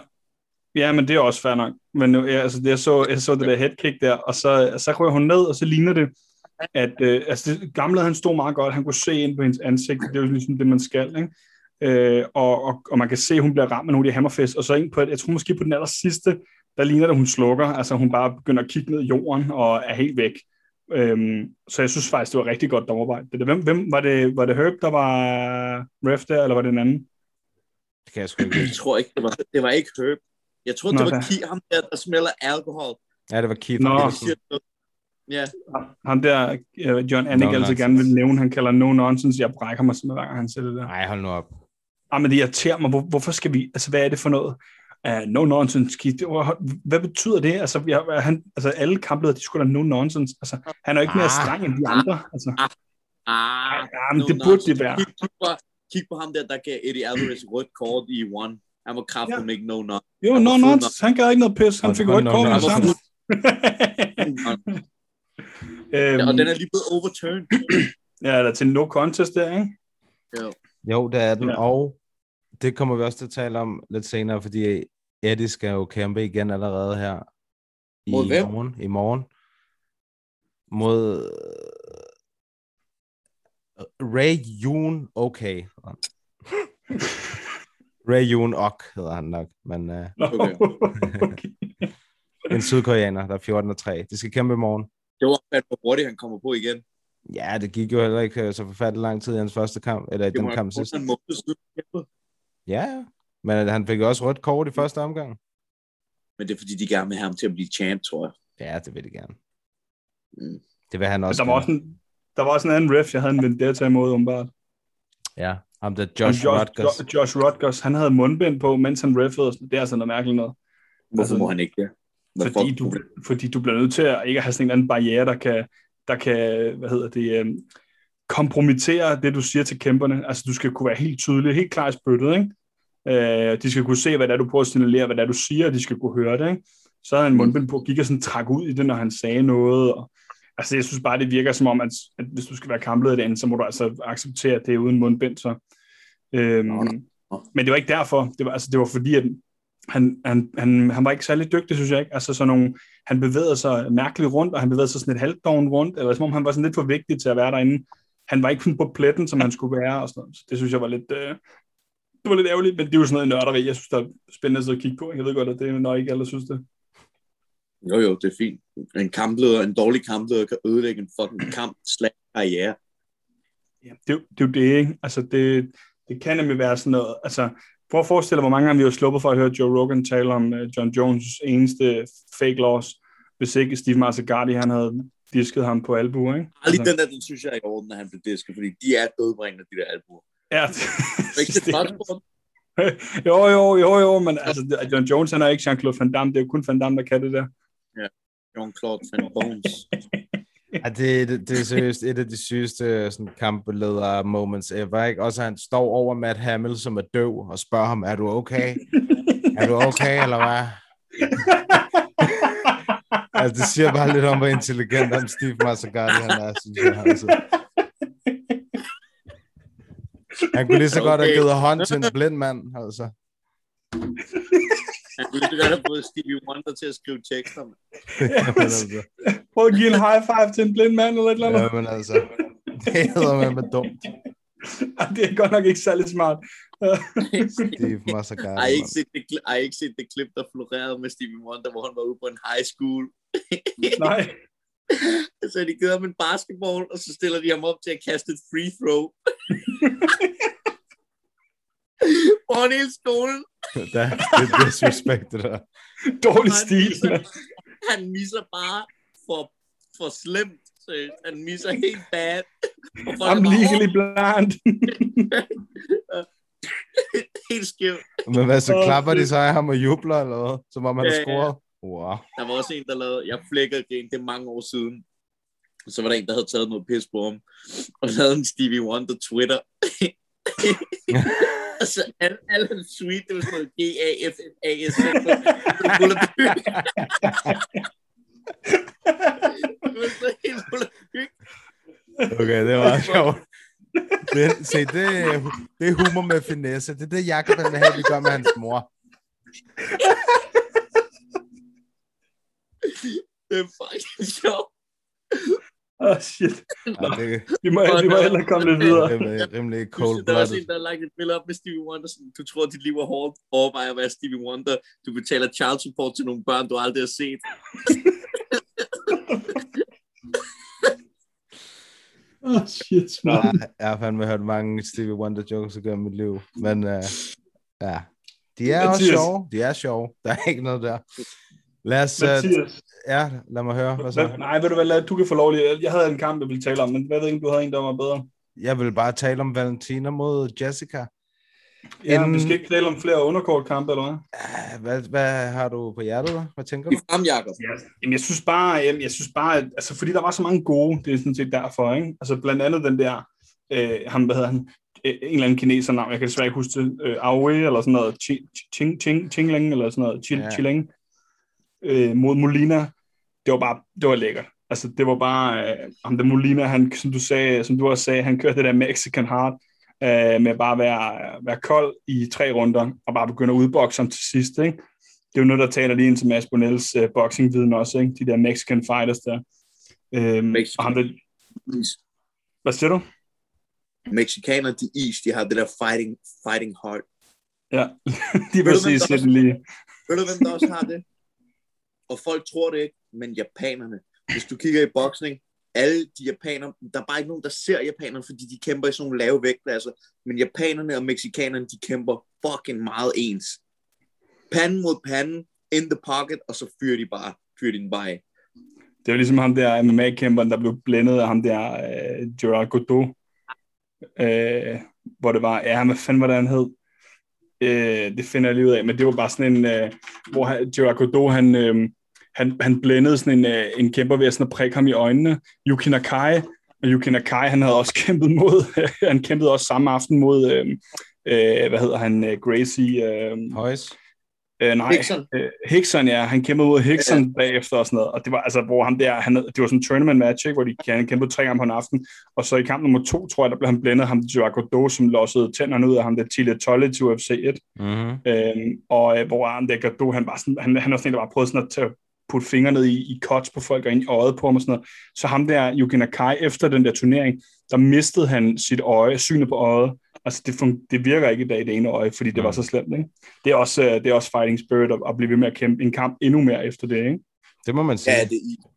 [SPEAKER 9] ja, men det er også fair nok. Men nu, ja, altså, jeg, så, jeg så det der headkick der, og så, så rører hun ned, og så ligner det, at øh, altså, det, gamle han stod meget godt, han kunne se ind på hendes ansigt, det er jo ligesom det, man skal, ikke? Øh, og, og, og, man kan se, at hun bliver ramt med nogle af de hammerfest, og så ind på, jeg tror måske på den aller sidste, der ligner det, at hun slukker, altså hun bare begynder at kigge ned i jorden, og er helt væk. Øhm, så jeg synes faktisk, det var rigtig godt der. Hvem, hvem var, det, var det Herb, der var ref der, eller var det en anden?
[SPEAKER 7] Det kan jeg sgu ikke
[SPEAKER 5] Jeg tror ikke, det var, det var ikke Herb. Jeg tror,
[SPEAKER 9] Nå,
[SPEAKER 5] det var
[SPEAKER 9] da.
[SPEAKER 5] Ki, ham der, der smelter alkohol.
[SPEAKER 7] Ja, det var Keith.
[SPEAKER 9] Nå.
[SPEAKER 5] Ja,
[SPEAKER 9] Ham der, øh, John Annick
[SPEAKER 7] No
[SPEAKER 9] altid gerne vil nævne, han kalder no nonsense. Jeg brækker mig simpelthen, hver gang han siger det der.
[SPEAKER 7] Nej, hold nu op.
[SPEAKER 9] Ah, men det irriterer mig. Hvor, hvorfor skal vi... Altså, hvad er det for noget? Uh, no nonsense. Keith. Hvad betyder det? Altså, jeg, han, altså alle kampledere, de skulle da no nonsense. Altså, han er jo ikke mere
[SPEAKER 7] Ah.
[SPEAKER 9] streng end de andre. Altså,
[SPEAKER 5] ah,
[SPEAKER 9] ja, men det burde det være.
[SPEAKER 5] Kig, på, kig på ham der, der gav Eddie Alvarez rødt kort i one. Han var kraftigt
[SPEAKER 9] Ja.
[SPEAKER 5] ikke no not.
[SPEAKER 9] Jo,
[SPEAKER 5] Han
[SPEAKER 9] no nonsense. Han gad ikke noget pis. Han fik rødt
[SPEAKER 7] no
[SPEAKER 9] kort med det
[SPEAKER 7] nonsense.
[SPEAKER 9] samme.
[SPEAKER 5] Ja, og [LAUGHS]
[SPEAKER 9] øhm,
[SPEAKER 5] den er lige blevet overturned.
[SPEAKER 9] ja, der er til no contest der, ikke?
[SPEAKER 7] Jo, det er den,
[SPEAKER 9] ja.
[SPEAKER 7] og det kommer vi også til at tale om lidt senere, fordi Eddie skal jo kæmpe igen allerede her i
[SPEAKER 5] Mod hvem?
[SPEAKER 7] morgen. I morgen. Mod øh, Ray Yoon okay. [LAUGHS] Ray Yoon Ok hedder han nok, men uh,
[SPEAKER 5] Okay. [LAUGHS] [LAUGHS]
[SPEAKER 7] en sydkoreaner, der er 14 og 3. De skal kæmpe i morgen.
[SPEAKER 5] Det var fandme hurtigt, han kommer på igen.
[SPEAKER 7] Ja, det gik jo heller ikke øh, så forfærdelig lang tid i hans første kamp, eller i den kamp sidst.
[SPEAKER 5] en måned siden.
[SPEAKER 7] Ja, men han fik også rødt kort i første omgang.
[SPEAKER 5] Men det er fordi, de gerne vil have ham til at blive champ, tror jeg.
[SPEAKER 7] Ja, det vil de gerne.
[SPEAKER 5] Mm.
[SPEAKER 7] Det vil han også
[SPEAKER 9] Der var også en, der var også en anden ref, jeg havde en vendetta imod, umiddelbart.
[SPEAKER 7] Ja, ham der Josh,
[SPEAKER 9] Josh,
[SPEAKER 7] Rutgers.
[SPEAKER 9] Jo- Josh Rutgers, han havde mundbind på, mens han reffede. Det er altså noget mærkeligt noget.
[SPEAKER 5] Hvorfor
[SPEAKER 9] Altså,
[SPEAKER 5] må han ikke det?
[SPEAKER 9] Fordi du, fordi du bliver nødt til at ikke at have sådan en anden barriere, der kan, der kan hvad hedder det, øhm, kompromittere det, du siger til kæmperne. Altså, du skal kunne være helt tydelig, helt klar i spyttet, ikke? Øh, de skal kunne se, hvad det er, du prøver at signalere, hvad det er, du siger, og de skal kunne høre det, ikke? Så havde han mundbind på, gik og sådan trak ud i det, når han sagde noget, og Altså, jeg synes bare, det virker som om, at, at hvis du skal være kampleder derinde, så må du altså acceptere, at det er uden mundbind. Så. Øhm,
[SPEAKER 5] Nå, nå.
[SPEAKER 9] men det var ikke derfor. Det var, altså, det var fordi, at han, han, han, han var ikke særlig dygtig, synes jeg ikke. Altså, sådan nogle, han bevægede sig mærkeligt rundt, og han bevægede sig sådan et halvdårn rundt, eller som om han var sådan lidt for vigtig til at være derinde. Han var ikke kun på pletten, som han skulle være, og sådan noget. Så det synes jeg var lidt... Øh, det var lidt ærgerligt, men det er jo sådan noget nørderi, jeg synes, der er spændende at kigge på. Jeg ved godt, at det er nok ikke alle, synes det.
[SPEAKER 5] Jo, jo, det er fint. En kampleder, en dårlig kampleder kan ødelægge en fucking [CLEARS THROAT] kamp slag karriere.
[SPEAKER 9] Ja, det, er det er jo det, ikke? Altså, det, det kan nemlig være sådan noget. Altså, prøv at forestille dig, hvor mange gange vi har sluppet for at høre Joe Rogan tale om uh, John Jones' eneste fake loss, hvis ikke Steve Mazzagatti, han havde disket ham på albu, ikke?
[SPEAKER 5] Aldrig den der, den synes jeg er i orden, når han blev disket, fordi de er dødbringende, de der albuer.
[SPEAKER 9] Ja, [LAUGHS]
[SPEAKER 5] Det er ikke det [LAUGHS]
[SPEAKER 9] jo, jo, jo, jo, men altså, det- John Jones, han er ikke Jean-Claude Van Damme, det er jo kun Van Damme, der kan det der.
[SPEAKER 5] Jean-Claude Van Bones. [LAUGHS]
[SPEAKER 7] Ja, det, det, det er seriøst et af de sygeste sådan, kampleder moments ever, ikke? Også at han står over Matt Hamill, som er døv, og spørger ham, er du okay? er du okay, eller hvad? Altså, det siger bare lidt om, hvor intelligent om Steve Mazzagatti han er, synes jeg. Altså. Han kunne lige så godt have
[SPEAKER 5] Okay.
[SPEAKER 7] givet hånd til en blind mand, altså.
[SPEAKER 5] Han kunne lige så godt have fået Stevie Wonder til at skrive tekster. mand.
[SPEAKER 7] Jamen, altså.
[SPEAKER 9] Prøv at give en high five til en blind mand eller et eller andet.
[SPEAKER 7] Ja, men altså. Det hedder man med dumt. [LAUGHS]
[SPEAKER 9] Det er godt nok ikke særlig smart. [LAUGHS]
[SPEAKER 7] Steve [LAUGHS] Mazzagatti.
[SPEAKER 5] Har I ikke
[SPEAKER 7] mand.
[SPEAKER 5] set det, kli- har I ikke set det klip, der florerede med Stevie Wonder, hvor han var ude på en high school?
[SPEAKER 9] Nej.
[SPEAKER 5] så de givet ham en basketball, og så stiller de ham op til at kaste et free throw. Foran hele skolen.
[SPEAKER 7] Det er, det disrespect, det der.
[SPEAKER 9] Dårlig
[SPEAKER 5] Han
[SPEAKER 9] stil.
[SPEAKER 5] misser, han misser bare for, for slemt. Seriøst. Han misser helt bad. [LAUGHS]
[SPEAKER 9] I'm
[SPEAKER 5] er
[SPEAKER 9] legally blind. [LAUGHS]
[SPEAKER 5] Helt skævt.
[SPEAKER 7] Men hvad, så klapper de så af ham og jubler, eller hvad? Som om han har
[SPEAKER 5] ja.
[SPEAKER 7] scoret? Wow.
[SPEAKER 5] Der var også en, der lavede, jeg flækkede grin, det er mange år siden. Så var der en, der havde taget noget pis på ham, og lavede en Stevie Wonder Twitter. [LAUGHS] altså, alle, alle hans tweet, det var sådan noget G-A-F-F-A-S.
[SPEAKER 7] Okay, det var sjovt. Det, se, det, det er humor med finesse. Det er det, Jacob han vil have, vi gør med hans mor.
[SPEAKER 5] Det er fucking sjovt.
[SPEAKER 9] Åh, oh, shit.
[SPEAKER 7] Ja, det
[SPEAKER 9] Vi må, vi må hellere komme lidt videre.
[SPEAKER 7] er rimelig,
[SPEAKER 5] Du synes, der er også en, der har lagt et billede op med Stevie Wonder. Sådan, du tror, dit liv er hårdt. Overvej at være Stevie Wonder. Du betaler child support til nogle børn, du aldrig har set. [LAUGHS]
[SPEAKER 9] Oh, [LAUGHS] shit,
[SPEAKER 7] Ja,
[SPEAKER 9] smart.
[SPEAKER 7] jeg har fandme hørt mange Stevie Wonder jokes igennem mit liv. Men uh, ja, de er også
[SPEAKER 9] Mathias.
[SPEAKER 7] sjove. De er sjove. Der er ikke noget der. Lad os... Uh, ja, lad mig høre. Hvad så?
[SPEAKER 9] hvad, nej, ved du hvad, lad- du kan få lov lige. Jeg havde en kamp, jeg ville tale om, men jeg ved ikke, du havde en, der var bedre.
[SPEAKER 7] Jeg vil bare tale om Valentina mod Jessica.
[SPEAKER 9] Ja,
[SPEAKER 7] Inden-
[SPEAKER 9] vi skal ikke tale om flere underkortkampe, eller hvad?
[SPEAKER 7] Hvad, hvad har du på hjertet? Hvad tænker
[SPEAKER 5] I
[SPEAKER 7] du?
[SPEAKER 5] frem, Jacob.
[SPEAKER 9] Ja, jamen, jeg synes bare, jeg, jeg synes bare, at, altså, fordi der var så mange gode, det er sådan set derfor, ikke? Altså, blandt andet den der, øh, ham, hvad hedder han, øh, en eller anden kineser navn, jeg kan desværre ikke huske det, øh, Aoi, eller sådan noget, Chi- Ching, Ching, Chingling, eller sådan noget, Chil,
[SPEAKER 7] ja.
[SPEAKER 9] Chiling, øh, mod Molina, det var bare, det var lækkert. Altså, det var bare, øh, ham der Molina, han, som du sagde, som du også sagde, han kørte det der Mexican Heart, øh, med bare at være, være kold i tre runder, og bare begynde at udbokse ham til sidst, ikke? det er jo noget, der taler lige ind til Mads Bonells uh, boxingviden også, ikke? de der Mexican fighters der. Øhm,
[SPEAKER 5] Mexican.
[SPEAKER 9] og ham der, hvad siger du?
[SPEAKER 5] Mexikanere, de is, de har det der fighting, fighting heart.
[SPEAKER 9] Ja, [LAUGHS] de sige
[SPEAKER 5] der
[SPEAKER 9] sådan lige.
[SPEAKER 5] Ved du, hvem der også har det? Og folk tror det ikke, men japanerne. Hvis du kigger i boksning, alle de japanere, der er bare ikke nogen, der ser japanerne, fordi de kæmper i sådan nogle lave vægtklasser. Altså. Men japanerne og mexikanerne, de kæmper fucking meget ens. Panden mod panden, in the pocket, og så fyrer de bare, fyrer de den bare af.
[SPEAKER 9] Det er ligesom ham der MMA-kæmperen, der blev blændet af ham der uh, Gerard Godot. Uh, hvor det var, ja, hvad fanden var det, han hed? Uh, det finder jeg lige ud af, men det var bare sådan en, uh, hvor han, Gerard Godot, han, uh, han, han blændede sådan en, uh, en kæmper ved at, sådan at prikke ham i øjnene. Yuki Nakai, og Yuki Nakai, han havde også [LAUGHS] kæmpet mod, han kæmpede også samme aften mod, uh, uh, hvad hedder han, uh, Gracie, uh,
[SPEAKER 7] Højs.
[SPEAKER 9] Øh, nej,
[SPEAKER 5] Hickson.
[SPEAKER 9] Øh, Hickson, ja. Han kæmpede mod Hickson ja. bagefter og sådan noget. Og det var altså, hvor han der, han, det var sådan en tournament match, ikke, hvor de han kæmpede tre gange på en aften. Og så i kamp nummer to, tror jeg, der blev han blændet ham til Godot, som lossede tænderne ud af ham, der Tile Tolle til UFC 1.
[SPEAKER 7] Mm-hmm.
[SPEAKER 9] Øhm, og øh, hvor ham der Godot, han var sådan, han, han var sådan en, der bare prøvede sådan at tage, putte fingre ned i, i cuts på folk og ind i øjet på ham og sådan noget. Så ham der, Yuki Nakai, efter den der turnering, der mistede han sit øje, synet på øjet. Altså, det, fun- det virker ikke i dag, det ene øje, fordi det var så slemt, ikke? Det er også, øh, det er også fighting spirit at, at blive ved med at kæmpe en kamp endnu mere efter det, ikke?
[SPEAKER 7] Det må man sige.
[SPEAKER 5] Ja, det er.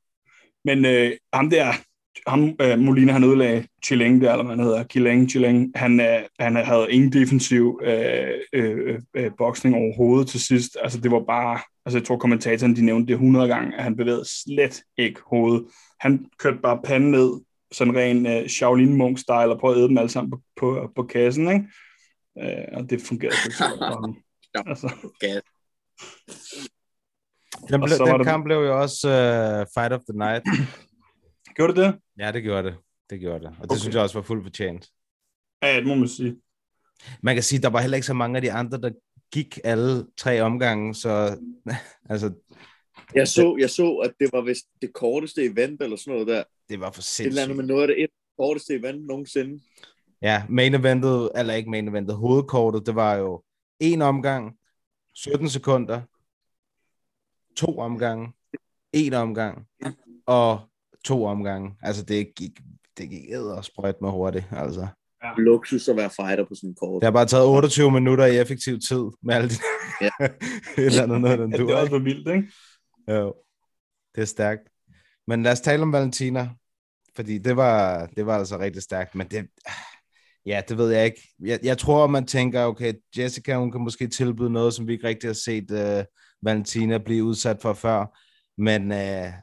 [SPEAKER 9] Men øh, ham der, ham, øh, Molina, han ødelagde Chileng der, eller hvad han hedder, Kileng, Chileng, han, øh, han havde ingen defensiv øh, øh, øh, boksning overhovedet til sidst. Altså, det var bare, altså, jeg tror kommentatoren, de nævnte det 100 gange, at han bevægede slet ikke hovedet. Han kørte bare panden ned, sådan ren øh, Shaolin Monk-style, og prøvede at æde dem alle sammen på, på, på kassen, ikke? Øh, og det fungerede ikke så godt for ham. [LAUGHS] Altså,
[SPEAKER 5] Gas.
[SPEAKER 7] Den, ble, den
[SPEAKER 9] der-
[SPEAKER 7] kamp blev jo også uh, Fight of the Night. [CLEARS THROAT]
[SPEAKER 9] gjorde det det?
[SPEAKER 7] Ja, det gjorde det. Det gjorde det. Og det
[SPEAKER 9] Okay.
[SPEAKER 7] synes jeg også var fuldt fortjent.
[SPEAKER 9] Ja, det må man sige.
[SPEAKER 7] Man kan sige, der var heller ikke så mange af de andre, der gik alle tre omgange, så [LAUGHS] altså,
[SPEAKER 5] Jeg så, jeg så, at det var vist det korteste event, eller sådan noget der.
[SPEAKER 7] det var for
[SPEAKER 5] Et eller andet
[SPEAKER 7] sindssygt.
[SPEAKER 5] med noget af det et korteste event nogensinde.
[SPEAKER 7] Ja, main eventet, eller ikke main eventet, hovedkortet, det var jo en omgang, 17 sekunder, to omgange, en omgang, og to omgange. Altså, det gik, det gik æder og sprøjt med hurtigt, altså.
[SPEAKER 5] Luksus at være fighter på sådan en kort.
[SPEAKER 7] Det har bare taget 28 minutter i effektiv tid med alle de
[SPEAKER 5] Ja. [LAUGHS]
[SPEAKER 7] et eller andet noget, den
[SPEAKER 9] Ja,
[SPEAKER 7] du,
[SPEAKER 9] det er også for vildt, ikke?
[SPEAKER 7] Jo, det er stærkt. Men lad os tale om Valentina, fordi det var, det var altså rigtig stærkt, men det, ja, det ved jeg ikke. Jeg, jeg tror, man tænker, okay, Jessica, hun kan måske tilbyde noget, som vi ikke rigtig har set uh, Valentina blive udsat for før, men uh,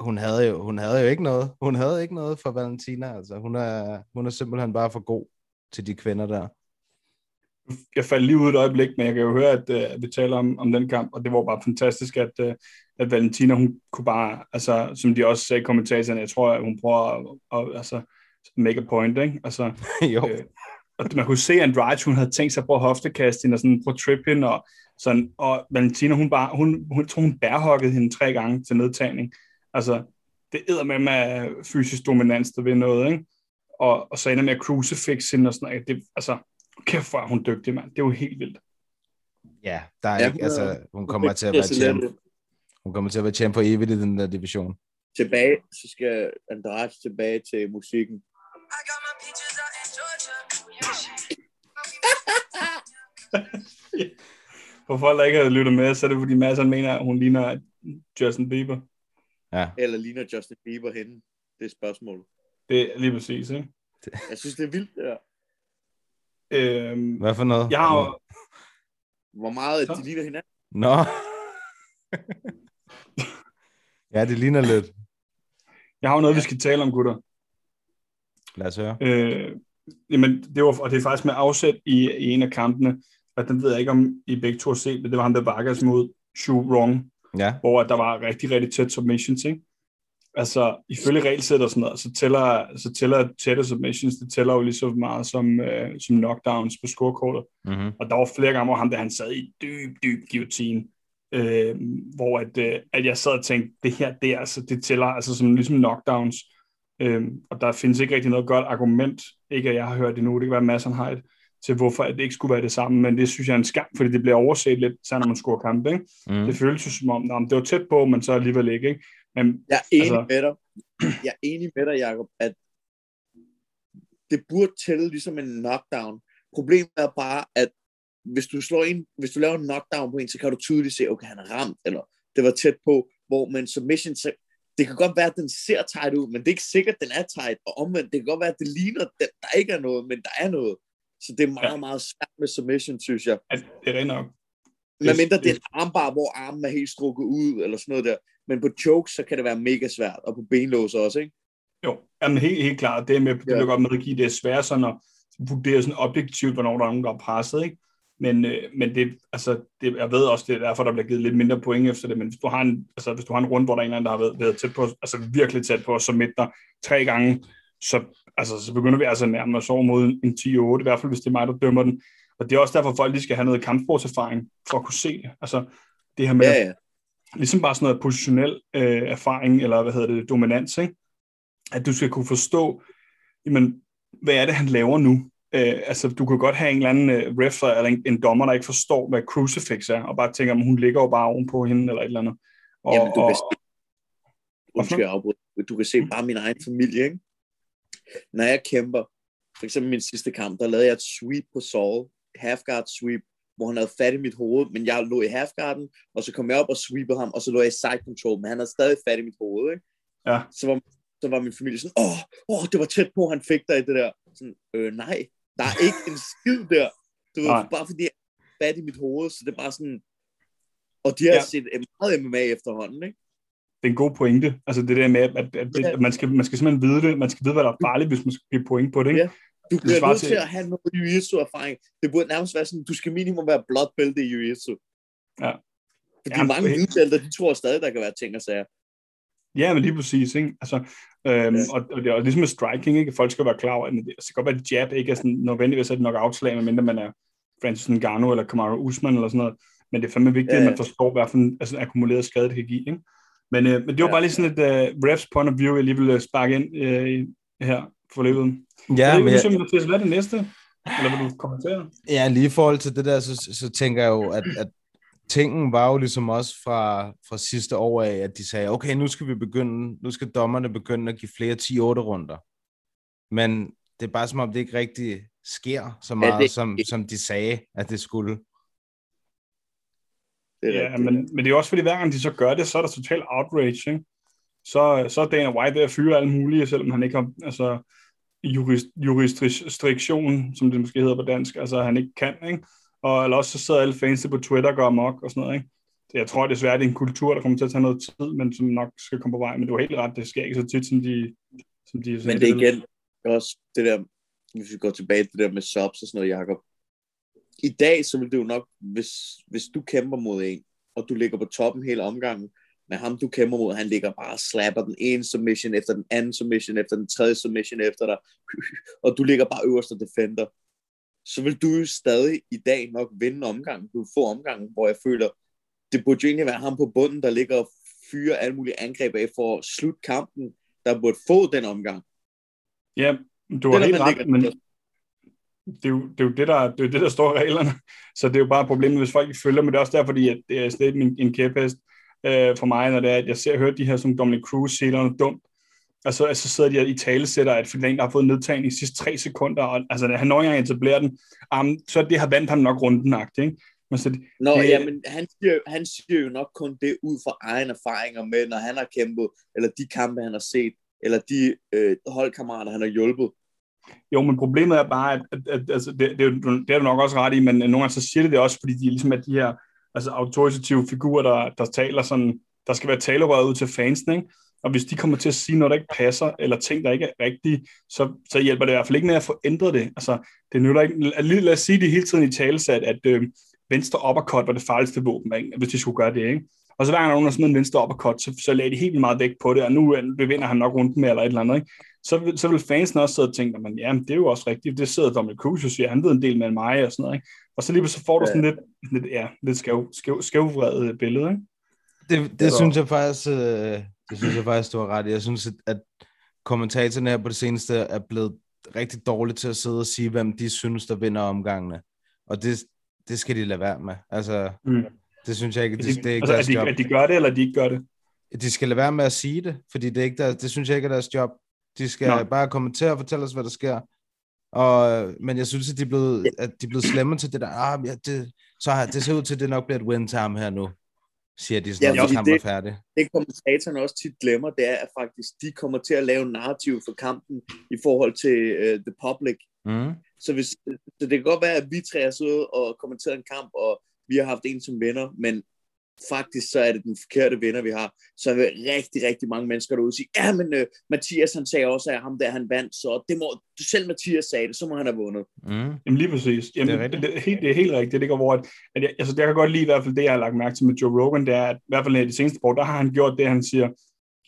[SPEAKER 7] hun, havde jo, hun havde jo ikke noget. Hun havde ikke noget for Valentina, altså. Hun er, hun er simpelthen bare for god til de kvinder der.
[SPEAKER 9] jeg faldt lige ud et øjeblik, men jeg kan jo høre, at, uh, at vi taler om, om den kamp, og det var bare fantastisk, at, uh, at Valentina, hun kunne bare, altså, som de også sagde i kommentarerne, jeg tror, at hun prøver at, at altså, make a point, ikke? Altså, [LAUGHS]
[SPEAKER 7] jo.
[SPEAKER 9] øh, og man kunne se, at Andrade, hun havde tænkt sig at hoftekaste hende, og sådan på trip hende, og, sådan, og Valentina, hun bare, hun, hun, tror, hun bærhokkede hende tre gange til nedtagning. Altså, det æder med med fysisk dominans, der vil noget, ikke? Og, og så ender med at crucifix hende og sådan noget. Det, altså, kæft, hvor er hun dygtig, mand. Det er jo helt vildt.
[SPEAKER 7] Ja, der er
[SPEAKER 5] Ja,
[SPEAKER 7] ikke,
[SPEAKER 5] hun
[SPEAKER 7] altså, hun kommer til at være champ. Hun kommer til at være champ for evigt i den der division.
[SPEAKER 5] Tilbage, så skal Andrade tilbage til musikken. [LAUGHS]
[SPEAKER 9] For folk, der ikke har lyttet med, så er det fordi Mads han mener, at hun ligner Justin Bieber.
[SPEAKER 5] Eller ligner Justin Bieber henne? Det er spørgsmålet.
[SPEAKER 9] Det er lige præcis, ikke?
[SPEAKER 5] Jeg synes, det er vildt, det der.
[SPEAKER 9] Øhm,
[SPEAKER 7] Hvad for noget?
[SPEAKER 9] jeg har jo,
[SPEAKER 5] Hvor meget
[SPEAKER 9] Så.
[SPEAKER 5] de ligner hinanden.
[SPEAKER 7] Nå. ja, det ligner lidt.
[SPEAKER 9] jeg har jo noget, vi skal tale om, gutter.
[SPEAKER 7] Lad os høre.
[SPEAKER 9] Øh, jamen, det var, og det er faktisk med afsæt i, i en af kampene, og den ved jeg ikke, om I begge to har set det. Det var ham, der Vargas mod Shu Wrong,
[SPEAKER 7] Ja.
[SPEAKER 9] hvor der var rigtig, rigtig tæt submissions, ikke? Altså, ifølge regelsæt og sådan noget, så tæller, så tæller tætte submissions, det tæller jo lige så meget som, øh, som knockdowns på scorekortet.
[SPEAKER 7] Mm-hmm.
[SPEAKER 9] Og der var flere gange, hvor ham der, han sad i dyb, dyb guillotine. Øh, hvor at, øh, at jeg sad og tænkte, det her, det, er, altså, det tæller altså som ligesom knockdowns. Øh, og der findes ikke rigtig noget godt argument, ikke at jeg har hørt endnu, det kan være masser har et, til hvorfor at det ikke skulle være det samme, men det synes jeg er en skam, fordi det bliver overset lidt, så når man scorer kampe. Ikke?
[SPEAKER 7] Mm.
[SPEAKER 9] Det føles jo som om, nå, men det var tæt på, men så alligevel ikke. ikke? Men
[SPEAKER 5] Jeg er enig
[SPEAKER 9] altså...
[SPEAKER 5] med dig. Jeg er enig med dig, Jacob, at det burde tælle ligesom en knockdown. Problemet er bare, at hvis du slår en, hvis du laver en knockdown på en, så kan du tydeligt se, okay, han er ramt, eller det var tæt på, hvor man submission, så det kan godt være, at den ser tight ud, men det er ikke sikkert, at den er tight, og omvendt, det kan godt være, at det ligner, at der ikke er noget, men der er noget. Så det er meget,
[SPEAKER 9] Ja.
[SPEAKER 5] meget svært med submission, synes jeg.
[SPEAKER 9] at det er rent nok.
[SPEAKER 5] Men mindre det er en armbar, hvor armen er helt strukket ud, eller sådan noget der. Men på chokes, så kan det være mega svært, og på benlås også, ikke?
[SPEAKER 9] Jo, jamen helt, helt klart. Det er med, det
[SPEAKER 5] Ja.
[SPEAKER 9] godt medgive. Det er svært sådan at vurdere sådan objektivt, hvornår der er nogen, der er presset, ikke? Men, øh, men det, altså, det, jeg ved også, det er derfor, der bliver givet lidt mindre point efter det, men hvis du har en, altså, hvis du har en runde, hvor der er en eller anden, der har været, været tæt på, altså virkelig tæt på, så midt dig tre gange, så, altså, så begynder vi altså at nærme os over mod en 10-8, i hvert fald hvis det er mig, der dømmer den. Og det er også derfor, folk lige skal have noget kampsportserfaring for at kunne se det. Altså, det her med,
[SPEAKER 5] Ja, ja.
[SPEAKER 9] ligesom bare sådan noget positionel øh, erfaring, eller hvad hedder det, dominans, ikke? at du skal kunne forstå, jamen, hvad er det, han laver nu? Øh, altså, du kan godt have en eller anden øh, ref, eller en, en dommer, der ikke forstår, hvad crucifix er, og bare tænker, at hun ligger jo bare ovenpå hende, eller et eller andet. Og,
[SPEAKER 5] Jamen, du
[SPEAKER 9] og,
[SPEAKER 5] kan se, undskyld, du kan se bare min egen familie, ikke? Når jeg kæmper, for eksempel min sidste kamp, der lavede jeg et sweep på Saul, halfguard sweep, hvor han havde fat i mit hoved, men jeg lå i halfguarden, og så kom jeg op og sweepede ham, og så lå jeg i side control, men han havde stadig fat i mit hoved, ikke?
[SPEAKER 9] Ja.
[SPEAKER 5] Så var, så var min familie sådan, åh, åh, det var tæt på, han fik dig i det der. Sådan, øh, nej, der er ikke en skid der. Det var
[SPEAKER 9] Nej.
[SPEAKER 5] bare fordi, jeg fat i mit hoved, så det er bare sådan, og de har
[SPEAKER 9] ja.
[SPEAKER 5] set meget MMA efterhånden, ikke?
[SPEAKER 9] Det er en god pointe. Altså det der med, at, at, at, at man, skal, man skal simpelthen vide det. Man skal vide, hvad der er farligt, hvis man skal give point på det. Ikke?
[SPEAKER 5] Ja. Du
[SPEAKER 9] Det
[SPEAKER 5] bliver nødt
[SPEAKER 9] til-
[SPEAKER 5] til at have noget jiu-jitsu-erfaring. Det burde nærmest være sådan, du skal minimum være bælte i jiu-jitsu.
[SPEAKER 9] Ja.
[SPEAKER 5] Fordi
[SPEAKER 9] Ja,
[SPEAKER 5] ja, mange hvide bælter, de tror stadig, der kan være ting og sager.
[SPEAKER 9] Ja, men lige præcis. Ikke? Altså, øhm,
[SPEAKER 5] Ja.
[SPEAKER 9] og, og, det er ligesom med striking, ikke? folk skal være klar over, at det det kan godt være, at jab ikke er sådan nødvendigvis et knockout-slag, medmindre man er Francis Ngannou eller Kamaru Usman eller sådan noget. Men det er fandme vigtigt,
[SPEAKER 5] Ja,
[SPEAKER 9] at man forstår, hvad for en altså, akkumuleret skade det kan give. Ikke? Men, øh, men det var
[SPEAKER 5] Ja.
[SPEAKER 9] bare lige sådan et uh, refs point of view, jeg lige ville sparke ind øh, her for løbet.
[SPEAKER 7] Ja,
[SPEAKER 9] Ja,
[SPEAKER 7] men jeg.
[SPEAKER 9] Mathias, hvad er det næste? Eller vil du kommentere?
[SPEAKER 7] ja, lige i forhold til det der, så, så tænker jeg jo, at, at tingen var jo ligesom også fra, fra sidste år af, at de sagde, okay, nu skal vi begynde, nu skal dommerne begynde at give flere 10-8 runder. Men det er bare som om, det ikke rigtig sker så meget,
[SPEAKER 5] det-
[SPEAKER 7] som, som de sagde, at det skulle.
[SPEAKER 5] Det er
[SPEAKER 9] Ja,
[SPEAKER 5] rigtigt.
[SPEAKER 9] men, men det er også fordi, hver gang de så gør det, så er der total outrage. Ikke? Så, så er Dana White ved at fyre alle mulige, selvom han ikke har altså, jurist, jurisdiktion, som det måske hedder på dansk, altså han ikke kan. Ikke? Og eller også så sidder alle fans på Twitter og gør amok og sådan noget. Ikke? Jeg tror desværre, det er en kultur, der kommer til at tage noget tid, men som nok skal komme på vej. Men du har helt ret, det sker ikke så tit, som de... Som de
[SPEAKER 5] Men det er igen også det der, hvis vi går tilbage til det der med subs og sådan noget, Jacob. I dag, så vil det jo nok, hvis, hvis du kæmper mod en, og du ligger på toppen hele omgangen, men ham du kæmper mod, han ligger bare og slapper den ene submission efter den anden submission, efter den tredje submission efter dig, [LAUGHS] og du ligger bare øverst og defender, så vil du jo stadig i dag nok vinde omgangen. Du vil få omgangen, hvor jeg føler, det burde jo egentlig være ham på bunden, der ligger og fyre alle mulige angreb af for at slutte kampen, der burde få den omgang.
[SPEAKER 9] Ja, du har
[SPEAKER 5] er
[SPEAKER 9] helt ret,
[SPEAKER 5] ligger-
[SPEAKER 9] men det er, jo, det, er jo det, der, det er det, der står i reglerne. Så det er jo bare problemet, hvis folk ikke følger, men det er også derfor, fordi at det er slet en, en kæphest øh, for mig, når det er, at jeg ser og hører de her, som Dominic Cruz siger noget dumt. Altså, altså sidder de og i tale sætter, at der har fået nedtagning i de sidste tre sekunder, og altså, han når engang etablerer den, um, så det har vandt ham nok runden ikke? Men så, det,
[SPEAKER 5] Nå,
[SPEAKER 9] det-
[SPEAKER 5] det... jamen, han siger, han siger jo nok kun det ud fra egen erfaringer med, når han har kæmpet, eller de kampe, han har set, eller de øh, holdkammerater, han har hjulpet.
[SPEAKER 9] Jo, men problemet er bare, at, at, at altså, det, det, det er du nok også ret i, men øh, nogle gange så siger det det også, fordi de ligesom er de her altså, autoritative figurer, der, der taler sådan, der skal være talerøret ud til fansen, ikke? Og hvis de kommer til at sige noget, der ikke passer, eller ting, der ikke er rigtige, så, så hjælper det i hvert fald ikke med at få ændret det. Altså, det nytter ikke. Lad, lad os sige det hele tiden i talesat, at øh, venstre uppercut var det farligste våben, ikke? hvis de skulle gøre det. Ikke? Og så hver gang der er nogen, der sådan en venstre uppercut, så, så lagde de helt meget vægt på det, og nu øh, bevinder han nok rundt med, eller et eller andet. Ikke? Så, vil- så vil fansen også sidde og tænke, men ja, det er jo også rigtigt, det sidder Dominic Cruz og siger, han ved en del med mig, og sådan noget. Ikke? Og så lige så får du sådan lidt, lidt, ja, lidt skæv, skæv, skævvredet billede. Ikke?
[SPEAKER 7] Det, det
[SPEAKER 9] Så-
[SPEAKER 7] synes jeg faktisk, øh, det synes jeg faktisk, du har ret. Jeg synes, at, at kommentatorerne her på det seneste er blevet rigtig dårlige til at sidde og sige, hvem de synes, der vinder omgangene. Og det, det skal de lade være med. Altså,
[SPEAKER 9] Mm.
[SPEAKER 7] det synes jeg ikke,
[SPEAKER 9] At
[SPEAKER 7] det,
[SPEAKER 9] de,
[SPEAKER 7] det er ikke
[SPEAKER 9] altså,
[SPEAKER 7] deres
[SPEAKER 9] at, de,
[SPEAKER 7] job.
[SPEAKER 9] at de gør det, eller de ikke gør det.
[SPEAKER 7] De skal lade være med at sige det, fordi det, er ikke der, det synes jeg ikke er deres job. De skal.
[SPEAKER 9] Nej.
[SPEAKER 7] bare kommentere og fortælle os, hvad der sker. Og, men jeg synes, at de er blevet, at de er blevet slemme til det der. Ah, ja, det, så har, det ser ud til, at det nok bliver et win ham her nu, siger de, sådan,
[SPEAKER 5] Ja,
[SPEAKER 7] når kampen
[SPEAKER 5] det-
[SPEAKER 7] er færdig.
[SPEAKER 5] Det kommentatorerne også tit glemmer, det er, at faktisk de kommer til at lave narrativ for kampen i forhold til uh, the public.
[SPEAKER 7] Mm.
[SPEAKER 5] Så, hvis, så det kan godt være, at vi tre har siddet og kommenteret en kamp, og vi har haft en som vinder, men faktisk så er det den forkerte vinder, vi har. Så er der rigtig, rigtig mange mennesker derude sige, ja, men uh, Mathias han sagde også, at ham der han vandt, så det må, selv Mathias sagde det, så må han have vundet.
[SPEAKER 7] Mm.
[SPEAKER 9] Jamen lige præcis. Jamen,
[SPEAKER 7] Det
[SPEAKER 9] det,
[SPEAKER 7] er rigtigt.
[SPEAKER 9] det, er helt, det er helt rigtigt. Det går hvor, at, at jeg, altså, jeg kan godt lide i hvert fald det, jeg har lagt mærke til med Joe Rogan, det er, at i hvert fald i de seneste år, der har han gjort det, han siger,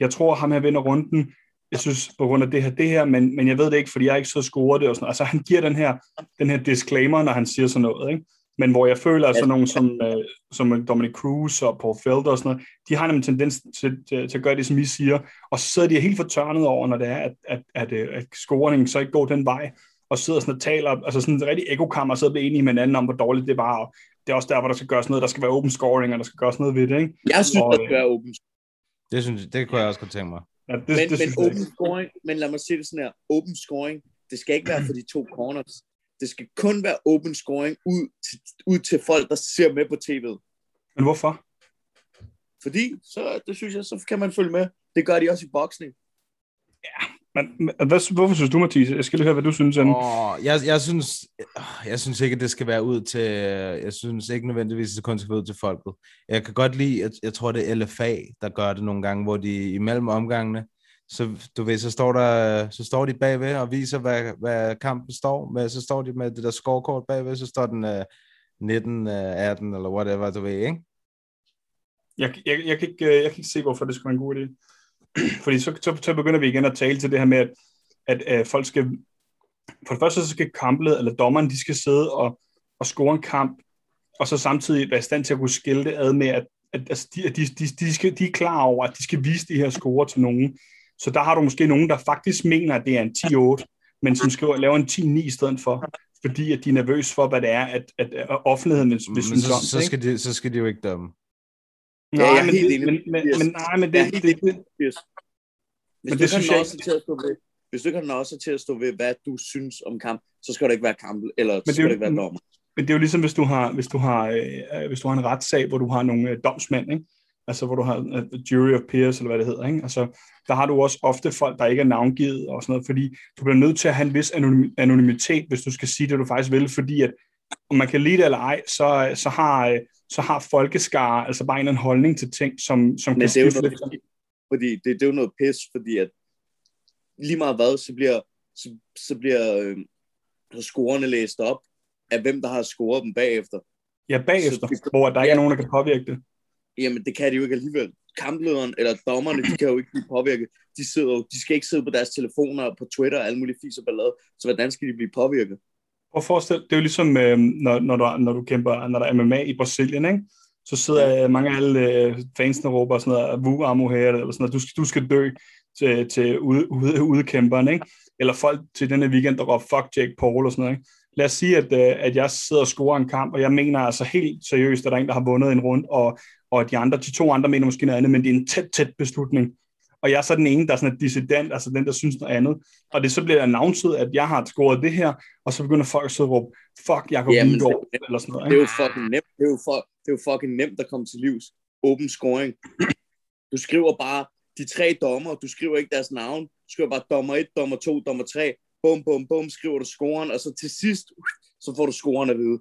[SPEAKER 9] jeg tror, ham her vinder runden, jeg synes på grund af det her, det her, men, men jeg ved det ikke, fordi jeg har ikke så scoret det og sådan noget. Altså han giver den her, den her disclaimer, når han siger sådan noget, ikke? Men hvor jeg føler, at sådan nogen som, øh, som Dominic Cruz og Paul Felder og sådan noget, de har nemlig en tendens til, til, til at gøre det, som I siger, og så sidder de helt fortørnet over, når det er, at, at, at, øh, at scoringen så ikke går den vej, og sidder sådan og taler, altså sådan en rigtig ekokammer, og sidder og bliver enige med hinanden om, hvor dårligt det var, og det er også der, hvor der skal gøres noget, der skal være open scoring, og der skal gøres noget ved det, ikke?
[SPEAKER 5] Jeg synes,
[SPEAKER 9] Og,
[SPEAKER 5] der skal være open
[SPEAKER 7] Det, synes, det kunne jeg også godt tænke mig.
[SPEAKER 9] Ja, det,
[SPEAKER 5] men,
[SPEAKER 9] det,
[SPEAKER 5] men
[SPEAKER 9] synes jeg
[SPEAKER 5] open scoring, men lad mig sige det sådan her, open scoring, det skal ikke være for de to corners. Det skal kun være open scoring ud til, ud til folk, der ser med på tv'et.
[SPEAKER 9] Men hvorfor?
[SPEAKER 5] Fordi, så, det synes jeg, så kan man følge med. Det gør de også i boksning.
[SPEAKER 9] Men, men hvad, hvorfor synes du, Mathias? Jeg skal lige høre, hvad du synes. Anne.
[SPEAKER 7] Oh, jeg, jeg, synes, jeg synes ikke, at det skal være ud til... Jeg synes ikke nødvendigvis, at det kun skal være ud til folket. Jeg kan godt lide, at jeg tror, det er LFA, der gør det nogle gange, hvor de imellem omgangene, så du ved, så står, der, så står de bagved og viser, hvad, hvad kampen står med. Så står de med det der scorekort bagved, så står den uh, 19, uh, 18 eller whatever, du ved, ikke?
[SPEAKER 9] Jeg, jeg, jeg, kan ikke, øh, jeg kan ikke se, hvorfor det skulle være en god idé. [CLEARS THROAT] Fordi så, så, så begynder vi igen at tale til det her med, at, at, at folk skal... For det første så skal kamplet, eller dommeren, de skal sidde og, og score en kamp, og så samtidig være i stand til at kunne skille det ad med, at, at at de, de, de, de, skal, de er klar over, at de skal vise de her score til nogen. Så der har du måske nogen, der faktisk mener, at det er en 10-8, men som skriver, laver en 10-9 i stedet for, fordi at de er nervøse for, hvad det er, at, at, at offentligheden vil, vil
[SPEAKER 7] Men
[SPEAKER 9] synes
[SPEAKER 7] så,
[SPEAKER 9] om.
[SPEAKER 7] så,
[SPEAKER 9] ikke?
[SPEAKER 7] skal de, så skal de jo ikke dømme.
[SPEAKER 5] Ja, jeg er
[SPEAKER 9] men, det- men, men, men, nej, men
[SPEAKER 5] er
[SPEAKER 9] det,
[SPEAKER 5] helt
[SPEAKER 9] det, det,
[SPEAKER 5] Hvis,
[SPEAKER 9] Men det
[SPEAKER 5] du
[SPEAKER 9] synes
[SPEAKER 5] kan
[SPEAKER 9] jeg
[SPEAKER 5] også til at stå ved, hvis du kan også til at stå ved, hvad du synes om kamp, så skal det ikke være kamp, eller så
[SPEAKER 9] det
[SPEAKER 5] skal det ikke være dommer.
[SPEAKER 9] Men det er jo ligesom, hvis du har, hvis du har, øh, hvis du har en retssag, hvor du har nogle øh, domsmænd, ikke? altså hvor du har øh, jury of peers, eller hvad det hedder, ikke? Altså, der har du også ofte folk, der ikke er navngivet og sådan noget, fordi du bliver nødt til at have en vis anonym, anonymitet, hvis du skal sige det, du faktisk vil, fordi at om man kan lide det eller ej, så, så, har, øh, så har folkeskare altså bare en eller anden holdning til ting, som, som
[SPEAKER 5] Men
[SPEAKER 9] kan skifte lidt.
[SPEAKER 5] noget, fordi det, det er jo noget pis, fordi at lige meget hvad, så bliver, så, så bliver øh, så scorerne læst op af hvem, der har scoret dem bagefter.
[SPEAKER 9] Ja, bagefter,
[SPEAKER 5] Så det-
[SPEAKER 9] hvor der ikke
[SPEAKER 5] ja.
[SPEAKER 9] er nogen, der kan påvirke det.
[SPEAKER 5] Jamen, det kan de jo ikke alligevel. Kamplederen eller dommerne, de kan jo ikke blive påvirket. De, sidder jo, de skal ikke sidde på deres telefoner på Twitter og alle mulige fis og ballade. Så hvordan skal de blive påvirket?
[SPEAKER 9] Prøv at forestille, det er jo ligesom, øh, når, når, du, når du kæmper, når der er MMA i Brasilien, ikke? så sidder mange af alle øh, fansene og råber sådan noget, Wu Amo her, eller sådan noget, du, skal- du skal dø til, til ude, ude, udkæmperen, ikke? Eller folk til denne weekend, der råber, fuck Jake Paul og sådan noget, ikke? Lad os sige, at, øh, at jeg sidder og scorer en kamp, og jeg mener altså helt seriøst, at der er en, der har vundet en rund, og, og de andre, de to andre mener måske noget andet, men det er en tæt, tæt beslutning. Og jeg er så den ene, der er sådan en dissident, altså den, der synes noget andet. Og det så bliver announceret, at jeg har scoret det her, og så begynder folk at sidde og råbe, fuck, Jacob
[SPEAKER 5] Jamen,
[SPEAKER 9] Vildgaard,
[SPEAKER 5] det-
[SPEAKER 9] eller sådan noget.
[SPEAKER 5] Det er
[SPEAKER 9] Ikke?
[SPEAKER 5] jo fucking nemt. Det er jo, for, det er jo fucking nemt at komme til livs. Open scoring. Du skriver bare de tre dommer. Du skriver ikke deres navn. Du skriver bare dommer 1, dommer 2, dommer 3. Bum, bum, bum, skriver du scoren, og så til sidst, så får du scoren at vide.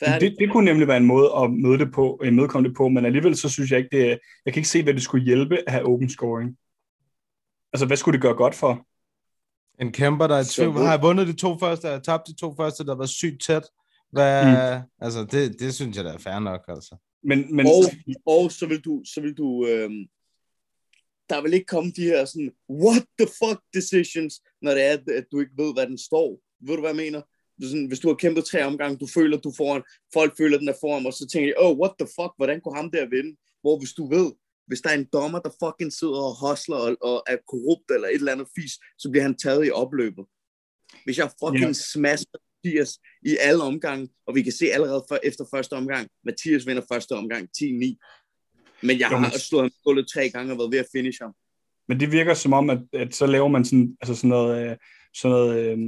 [SPEAKER 5] Færdig.
[SPEAKER 9] Det, det kunne nemlig være en måde at møde det på, imødekomme det på, men alligevel så synes jeg ikke, det jeg kan ikke se, hvad det skulle hjælpe at have open scoring. Altså, hvad skulle det gøre godt for?
[SPEAKER 7] En kæmper, der er tvivl. Har jeg vundet de to første? Har jeg tabt de to første, der var sygt tæt? Hvad, mm. Altså, det, det synes jeg, der er fair nok, altså.
[SPEAKER 9] Men, men
[SPEAKER 5] Og, og så vil du, så vil du øhm, der vil ikke komme de her sådan, what the fuck decisions, når det er, at, at du ikke ved, hvad den står. Ved du, hvad jeg mener? Du sådan, hvis du har kæmpet tre omgange, du føler, du får en, folk føler, den er foran, og så tænker de, oh, what the fuck, hvordan kunne ham der vinde? Hvor hvis du ved, hvis der er en dommer, der fucking sidder og hostler og, og er korrupt eller et eller andet fis, så bliver han taget i opløbet. Hvis jeg fucking
[SPEAKER 9] Ja.
[SPEAKER 5] smasher Mathias i alle omgange, og vi kan se allerede for, efter første omgang, Mathias vinder første omgang 10-9. Men jeg har
[SPEAKER 9] men-
[SPEAKER 5] slået ham på gulvet tre gange og været ved at finish ham.
[SPEAKER 9] Men det virker som om, at, at så laver man sådan, altså sådan noget, øh, sådan noget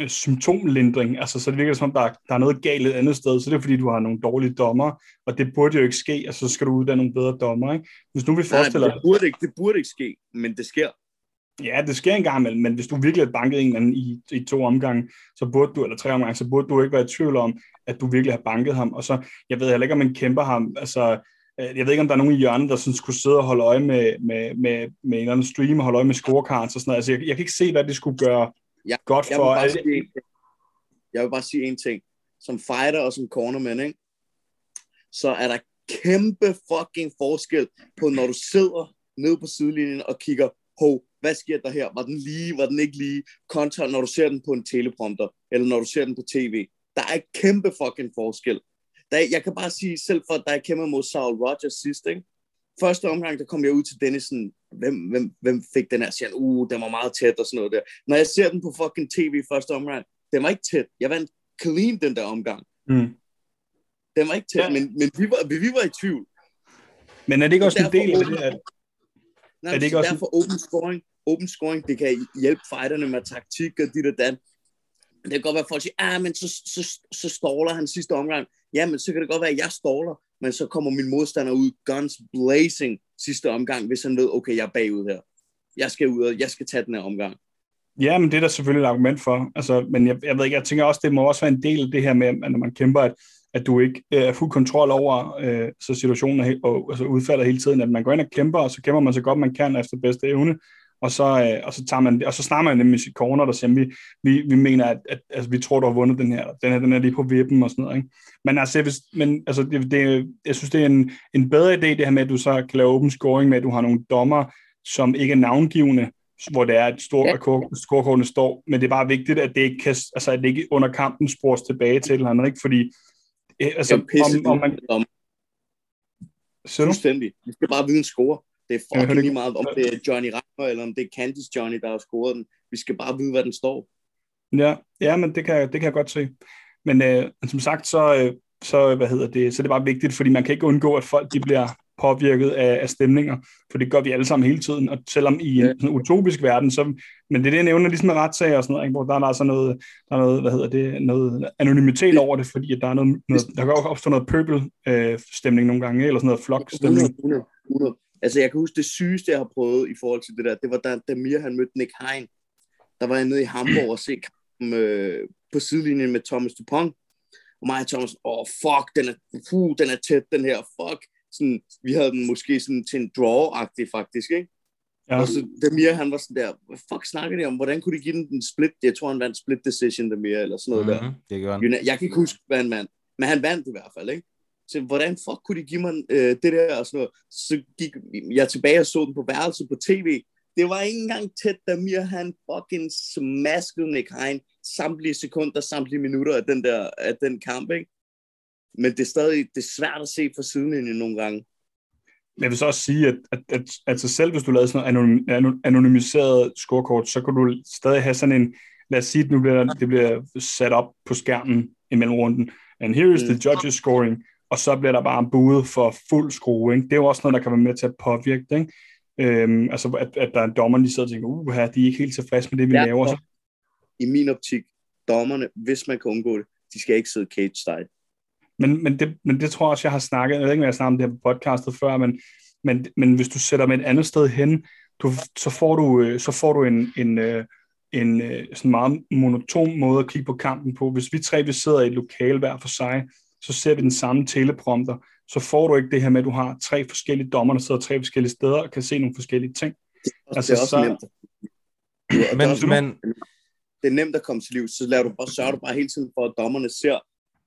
[SPEAKER 9] øh, symptomlindring. Altså, så det virker som om, der, er- der er noget galt et andet sted. Så det er fordi, du har nogle dårlige dommer, og det burde jo ikke ske. Altså, så skal du uddanne nogle bedre dommer. Ikke? Hvis nu vi
[SPEAKER 5] Nej,
[SPEAKER 9] forestiller
[SPEAKER 5] det, burde ikke, det burde ikke ske, men det sker.
[SPEAKER 9] Ja, det sker en gang imellem, men hvis du virkelig har banket en eller anden i, i to omgange, så burde du, eller tre omgange, så burde du ikke være i tvivl om, at du virkelig har banket ham. Og så, jeg ved heller ikke, om man kæmper ham, altså, jeg ved ikke, om der er nogen i hjørnet, der sådan skulle sidde og holde øje med, med, med, med en eller anden stream og holde øje med scorecards og sådan noget. Altså, jeg, jeg kan ikke se, hvad det skulle gøre
[SPEAKER 5] Ja,
[SPEAKER 9] godt
[SPEAKER 5] Jeg vil,
[SPEAKER 9] for. Er
[SPEAKER 5] sige, jeg vil bare sige en ting. Som fighter og som cornerman, ikke? så er der kæmpe fucking forskel på, når du sidder nede på sidelinjen og kigger, hov, hvad sker der her? Var den lige, var den ikke lige? Kontra når du ser den på en teleprompter, eller når du ser den på tv. Der er kæmpe fucking forskel. Der, er- jeg kan bare sige, selv for da jeg kæmpede mod Saul Rogers sidst, ikke? første omgang, der kom jeg ud til Dennison, hvem, hvem, hvem fik den her? Siger han, uh, den var meget tæt og sådan noget der. Når jeg ser den på fucking tv i første omgang, den var ikke tæt. Jeg vandt clean den der omgang.
[SPEAKER 9] Mm.
[SPEAKER 5] Den var ikke tæt,
[SPEAKER 9] Ja.
[SPEAKER 5] men, men vi, var, vi, vi var i tvivl.
[SPEAKER 9] Men er det ikke også en del af det, at
[SPEAKER 5] Nej,
[SPEAKER 9] Er det ikke også-
[SPEAKER 5] derfor open scoring, open scoring, det kan hjælpe fighterne med taktik og dit og dan. Det kan godt være, at folk siger, ah, men så, så, så ståler han sidste omgang. Ja, men så kan det godt være, at jeg ståler, men så kommer min modstander ud guns blazing sidste omgang, hvis han ved, okay, jeg er bagud her. Jeg skal ud, og jeg skal tage den her omgang.
[SPEAKER 9] Ja, men det er der selvfølgelig et argument for. Altså, men jeg, jeg ved ikke, jeg tænker også, det må også være en del af det her med, at når man kæmper, at, at du ikke øh, er fuld kontrol over øh, så situationen er og altså, udfalder hele tiden, at man går ind og kæmper, og så kæmper man så godt man kan efter bedste evne, og så, øh, og så, tager man, og så snakker man nemlig sit corner, der siger, vi, vi, vi mener, at, at altså, vi tror, du har vundet den her, den her, den er lige på vippen og sådan noget. Ikke? Men altså, vil- men, altså det, det, jeg synes, det er en, en bedre idé, det her med, at du så kan lave open scoring med, at du har nogle dommer, som ikke er navngivende, hvor det er, at stor, ja. scorekortene står, men det er bare vigtigt, at det ikke, kan, altså, at det ikke under kampen spores tilbage til et eller andet, ikke? fordi øh, altså, om, om man,
[SPEAKER 5] fuldstændig. Vi skal bare vide en score. Det er fucking lige meget, om det er Johnny Rammer, eller om det er Candice Johnny, der har scoret den. Vi skal bare vide, hvad den står.
[SPEAKER 9] Ja, ja men det kan, det kan jeg godt se. Men øh, som sagt, så, øh, så, hvad hedder det, så er det bare vigtigt, fordi man kan ikke undgå, at folk de bliver påvirket af, af stemninger, for det gør vi alle sammen hele tiden, og selvom i en sådan utopisk verden, så, men det er det, jeg nævner ligesom med retssager og sådan noget, ikke, hvor der er altså noget, der er noget, hvad hedder det, noget anonymitet over det, fordi at der er noget, noget der kan opstå noget pøbel øh, stemning nogle gange, eller sådan noget flok
[SPEAKER 5] 100,
[SPEAKER 9] stemning.
[SPEAKER 5] 100, 100. Altså, jeg kan huske, det sygeste, jeg har prøvet i forhold til det der, det var da, da Mir, han mødte Nick Hein. Der var jeg nede i Hamburg og se kampen øh, på sidelinjen med Thomas Dupont. Og mig og Thomas, åh, oh, fuck, den er, puh, den er tæt, den her, fuck. Sådan, vi havde den måske sådan til en draw-agtig, faktisk, ikke?
[SPEAKER 9] Ja.
[SPEAKER 5] Og så Demir, han var sådan der, hvad fuck snakker de om? Hvordan kunne de give den en split? Jeg tror, han vandt split decision, Demir, eller sådan noget mm. der.
[SPEAKER 7] Det gør han.
[SPEAKER 5] Jeg kan ikke huske, hvad han vandt, men han vandt i hvert fald, ikke? Så hvordan fuck kunne de give mig øh, det der og sådan noget? Så gik jeg tilbage og så den på værelset på tv. Det var ikke engang tæt, da Mir han fucking smaskede Nick Hein samtlige sekunder, samtlige minutter af den der af den kamp, ikke? men det er stadig det er svært at se fra sidelinjen nogle gange.
[SPEAKER 9] Jeg vil så også sige, at, at, at, at så selv hvis du lavede sådan noget anonym, anonymiseret scorekort, så kunne du stadig have sådan en, lad os sige, at nu bliver, det bliver sat op på skærmen i mellemrunden, and here is mm. the judges scoring, og så bliver der bare buet for fuld skrue. Ikke? Det er jo også noget, der kan være med til at påvirke det. Ikke? Øhm, altså, at, at der er dommer, der sidder og tænker, uh, her, de er ikke helt tilfredse med det, vi ja, laver. Så...
[SPEAKER 5] I min optik, dommerne, hvis man kan undgå det, de skal ikke sidde cage style.
[SPEAKER 9] Men, men, det, men det tror jeg også, jeg har snakket, jeg ved ikke, om jeg har snakket om det her på podcastet før, men, men, men hvis du sætter med et andet sted hen, du, så får du, øh, så får du en, en, øh, en, en sådan meget monoton måde at kigge på kampen på. Hvis vi tre vi sidder i et lokal hver for sig, så ser vi den samme teleprompter, så får du ikke det her med, at du har tre forskellige dommer, der sidder tre forskellige steder og kan se nogle forskellige ting.
[SPEAKER 5] Det er altså, det er også så... nemt. Men, det, også, men... det er nemt at komme til liv, så laver du bare, sørger du bare hele tiden for, at dommerne ser,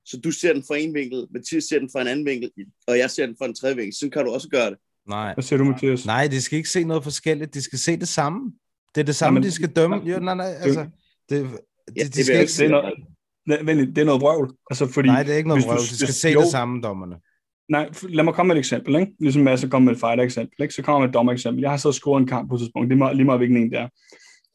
[SPEAKER 5] så du ser den fra en vinkel, Mathias ser den fra en anden vinkel, og jeg ser den fra en tredje vinkel. Så kan du også gøre det.
[SPEAKER 7] Nej.
[SPEAKER 9] Hvad siger du, Mathias?
[SPEAKER 7] Nej, de skal ikke se noget forskelligt. De skal se det samme. Det er det samme, ja, men, de skal dømme. Jo, nej, nej, altså, det,
[SPEAKER 5] ja, de, de skal ikke
[SPEAKER 9] se... Det noget, det er noget vrøvl. Altså, fordi,
[SPEAKER 7] nej, det er ikke noget vrøvl. De skal se jo, det samme, dommerne.
[SPEAKER 9] Nej, lad mig komme med et eksempel. Ikke? Ligesom Mads kommer med et fighter-eksempel. Ikke? Så kommer med et dommer-eksempel. Jeg har så scoret en kamp på et tidspunkt. Det er meget, lige meget, hvilken en det er.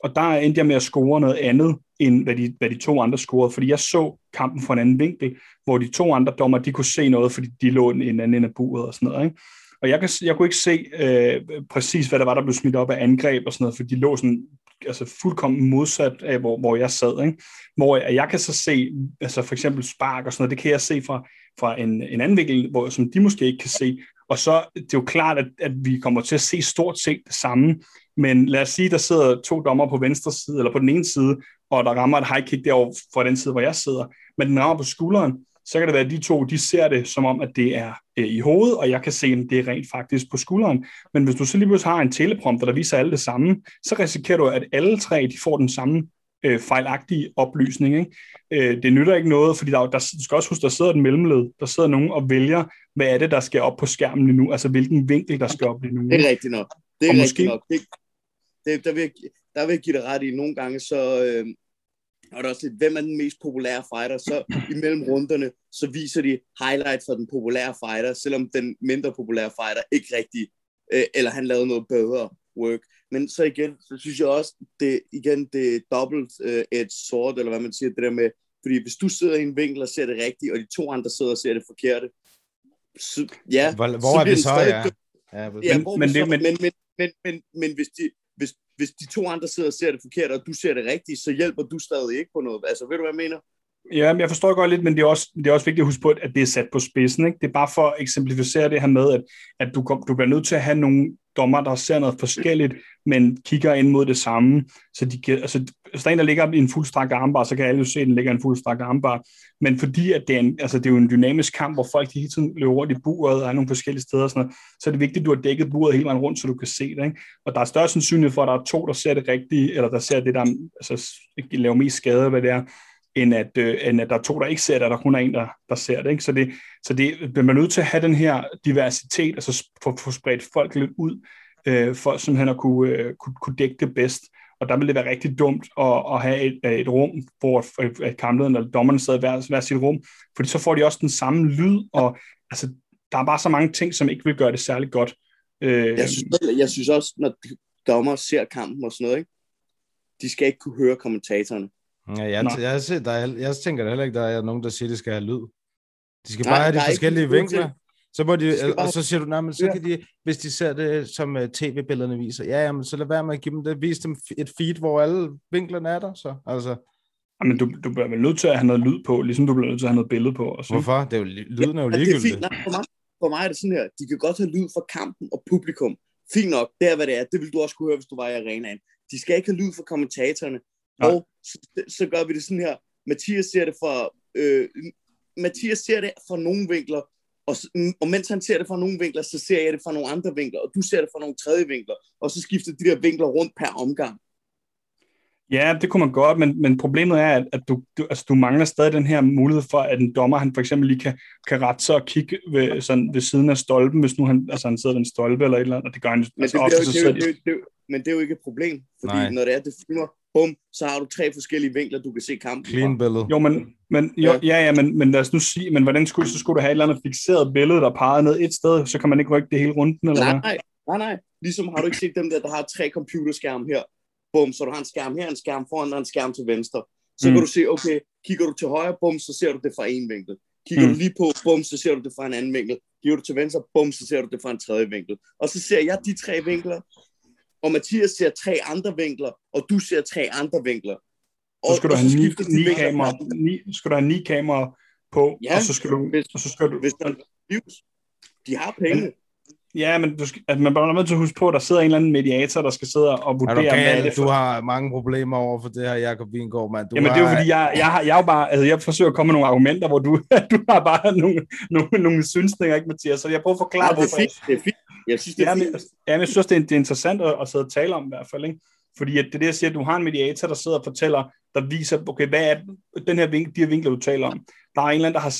[SPEAKER 9] Og der endte jeg med at score noget andet, end hvad de, hvad de to andre scorede. Fordi jeg så kampen fra en anden vinkel, hvor de to andre dommer, de kunne se noget, fordi de lå en anden ende af buret og sådan noget. Ikke? Og jeg, kan, jeg kunne ikke se øh, præcis, hvad der var, der blev smidt op af angreb og sådan noget, for de lå sådan altså fuldkommen modsat af, hvor, hvor jeg sad. Ikke? Hvor jeg, jeg kan så se, altså for eksempel spark og sådan noget, det kan jeg se fra, fra en, en anden vinkel, hvor, som de måske ikke kan se. Og så det er jo klart, at, at vi kommer til at se stort set det samme. Men lad os sige, der sidder to dommer på venstre side, eller på den ene side, og der rammer et high kick derovre fra den side, hvor jeg sidder, men den rammer på skulderen, så kan det være, at de to de ser det som om, at det er øh, i hovedet, og jeg kan se, at det er rent faktisk på skulderen. Men hvis du så lige pludselig har en teleprompter, der viser alle det samme, så risikerer du, at alle tre de får den samme øh, fejlagtige oplysning. Ikke? Øh, det nytter ikke noget, fordi der, der, du skal også huske, der sidder en mellemled, der sidder nogen og vælger, hvad er det, der skal op på skærmen lige nu, altså hvilken vinkel, der skal op lige nu.
[SPEAKER 5] Det er rigtigt nok. Det er og rigtigt måske... nok. Det, det, der, vil, der vil jeg give dig ret i, nogle gange så, øh, og der er også lidt, hvem er den mest populære fighter, så imellem runderne, så viser de highlight fra den populære fighter, selvom den mindre populære fighter ikke rigtig, øh, eller han lavede noget bedre work. Men så igen, så synes jeg også, det, igen, det er dobbelt uh, et sword, eller hvad man siger, det der med, fordi hvis du sidder i en vinkel og ser det rigtigt, og de to andre sidder og ser det forkerte, så, ja,
[SPEAKER 7] hvor, hvor så er vi så, ja?
[SPEAKER 5] Ja, men, men, men, men, men, men, men, men hvis, de, hvis, hvis de to andre sidder og ser det forkert, og du ser det rigtigt, så hjælper du stadig ikke på noget. Altså, ved du, hvad jeg mener?
[SPEAKER 9] Ja, men jeg forstår godt lidt, men det er, også, det er også vigtigt at huske på, at det er sat på spidsen. Ikke? Det er bare for at eksemplificere det her med, at, at du, kom, du bliver nødt til at have nogle dommer, der ser noget forskelligt, men kigger ind mod det samme. Så de kan, altså, hvis der er en, der ligger i en fuldstrak armbar, så kan alle jo se, at den ligger i en fuldstrak armbar. Men fordi at det, er en, altså, det er jo en dynamisk kamp, hvor folk hele tiden løber rundt i buret og er nogle forskellige steder, og sådan noget, så er det vigtigt, at du har dækket buret hele vejen rundt, så du kan se det. Ikke? Og der er større sandsynlighed for, at der er to, der ser det rigtige, eller der ser det, der altså, laver mest skade, hvad det er, end at, øh, end at der er to, der ikke ser det, og der kun er en, der, der ser det. Ikke? Så, det, så det, man er nødt til at have den her diversitet, altså få, få spredt folk lidt ud, øh, for simpelthen at kunne, øh, kunne, kunne dække det bedst. Og der ville det være rigtig dumt at, at have et, øh, et rum, hvor kamplederen eller dommerne sad i hver, hver sit rum, fordi så får de også den samme lyd, og altså, der er bare så mange ting, som ikke vil gøre det særlig godt.
[SPEAKER 5] Øh, jeg, synes, jeg synes også, når dommer ser kampen og sådan noget, ikke? de skal ikke kunne høre kommentatorerne.
[SPEAKER 7] Ja, jeg, jeg, jeg, der er, jeg tænker heller ikke, der er nogen, der siger, at de skal have lyd. De skal Nej, bare have de forskellige vinkler. Så må de, de og så siger du, nej, men så ja. kan de, hvis de ser det, som uh, tv-billederne viser, ja, jamen, så lad være med at give dem det, vis dem et feed, hvor alle vinklerne er der, så, altså.
[SPEAKER 9] Jamen, du, du bliver vel nødt til at have noget lyd på, ligesom du bliver nødt til at have noget billede på. Og
[SPEAKER 7] så. Hvorfor? Det er jo, lyden er jo ligegyldigt. Det er
[SPEAKER 5] fint. Nej, for, mig, for mig er det sådan her, de kan godt have lyd fra kampen og publikum. Fint nok, det er, hvad det er. Det vil du også kunne høre, hvis du var i arenaen. De skal ikke have lyd fra kommentatorerne. Ja. Og så, så gør vi det sådan her. Mathias ser det fra, øh, Mathias ser det fra nogle vinkler, og, og mens han ser det fra nogle vinkler, så ser jeg det fra nogle andre vinkler, og du ser det fra nogle tredje vinkler, og så skifter de der vinkler rundt per omgang.
[SPEAKER 9] Ja, det kunne man godt, men, men problemet er, at, at du, du, altså, du mangler stadig den her mulighed for, at en dommer, han for eksempel lige kan, kan rette sig og kigge ved, sådan, ved siden af stolpen, hvis nu han, altså, han sidder ved en stolpe eller et eller andet, og det gør han men altså, det, ofte, det, det, det,
[SPEAKER 5] det, Men det er jo ikke et problem, fordi Nej. når det er, det filmer, bum, så har du tre forskellige vinkler, du kan se kampen
[SPEAKER 7] Clean billede.
[SPEAKER 9] Jo, men, Men, jo, ja, ja, men, men lad os nu sige, men hvordan skulle, så skulle du have et eller andet fixeret billede, der pegede ned et sted, så kan man ikke rykke det hele rundt, eller
[SPEAKER 5] Nej,
[SPEAKER 9] hvad?
[SPEAKER 5] nej, nej, nej. Ligesom har du ikke set dem der, der har tre computerskærme her. Bum, så du har en skærm her, en skærm foran og en skærm til venstre. Så
[SPEAKER 9] Mm.
[SPEAKER 5] kan du se, okay, kigger du til højre, bum, så ser du det fra en vinkel. Kigger
[SPEAKER 9] Mm.
[SPEAKER 5] du lige på, bum, så ser du det fra en anden vinkel. Kigger du til venstre, bum, så ser du det fra en tredje vinkel. Og så ser jeg de tre vinkler, og Mathias ser tre andre vinkler, og du ser tre andre vinkler.
[SPEAKER 9] Så skal du
[SPEAKER 5] og
[SPEAKER 9] have ni, ni
[SPEAKER 5] fra-
[SPEAKER 9] ni, skal du have ni kameraer på,
[SPEAKER 5] Ja,
[SPEAKER 9] og så skal du,
[SPEAKER 5] hvis-
[SPEAKER 9] og så skal du,
[SPEAKER 5] Hvis der er de har penge.
[SPEAKER 9] Ja, men du skal, altså, man bliver nødt til at huske på, at der sidder en eller anden mediator, der skal sidde og
[SPEAKER 7] Er du
[SPEAKER 9] vurdere, hvad er det
[SPEAKER 7] Du
[SPEAKER 9] for...
[SPEAKER 7] har mange problemer over for det her, Jacob Wingård, mand. Du
[SPEAKER 9] Jamen, det er jo
[SPEAKER 7] har-
[SPEAKER 9] fordi, jeg, jeg, har, jeg, er jo bare, altså, jeg forsøger at komme med nogle argumenter, hvor du, [LAUGHS] du har bare nogle, nogle, nogle synsninger, ikke, Mathias? Så jeg prøver at
[SPEAKER 5] Ja,
[SPEAKER 9] forklare,
[SPEAKER 5] det er
[SPEAKER 9] hvorfor...
[SPEAKER 5] fint, det er fint. Jeg synes, det er
[SPEAKER 9] Ja,
[SPEAKER 5] fint.
[SPEAKER 9] ja, men jeg synes, det er, det er interessant at, at sidde og tale om i hvert fald, ikke? Fordi at det er det, jeg siger, at du har en mediator, der sidder og fortæller, der viser, okay, hvad er den her vinkel, de her vinkler, du taler om. Der er en eller anden, der har,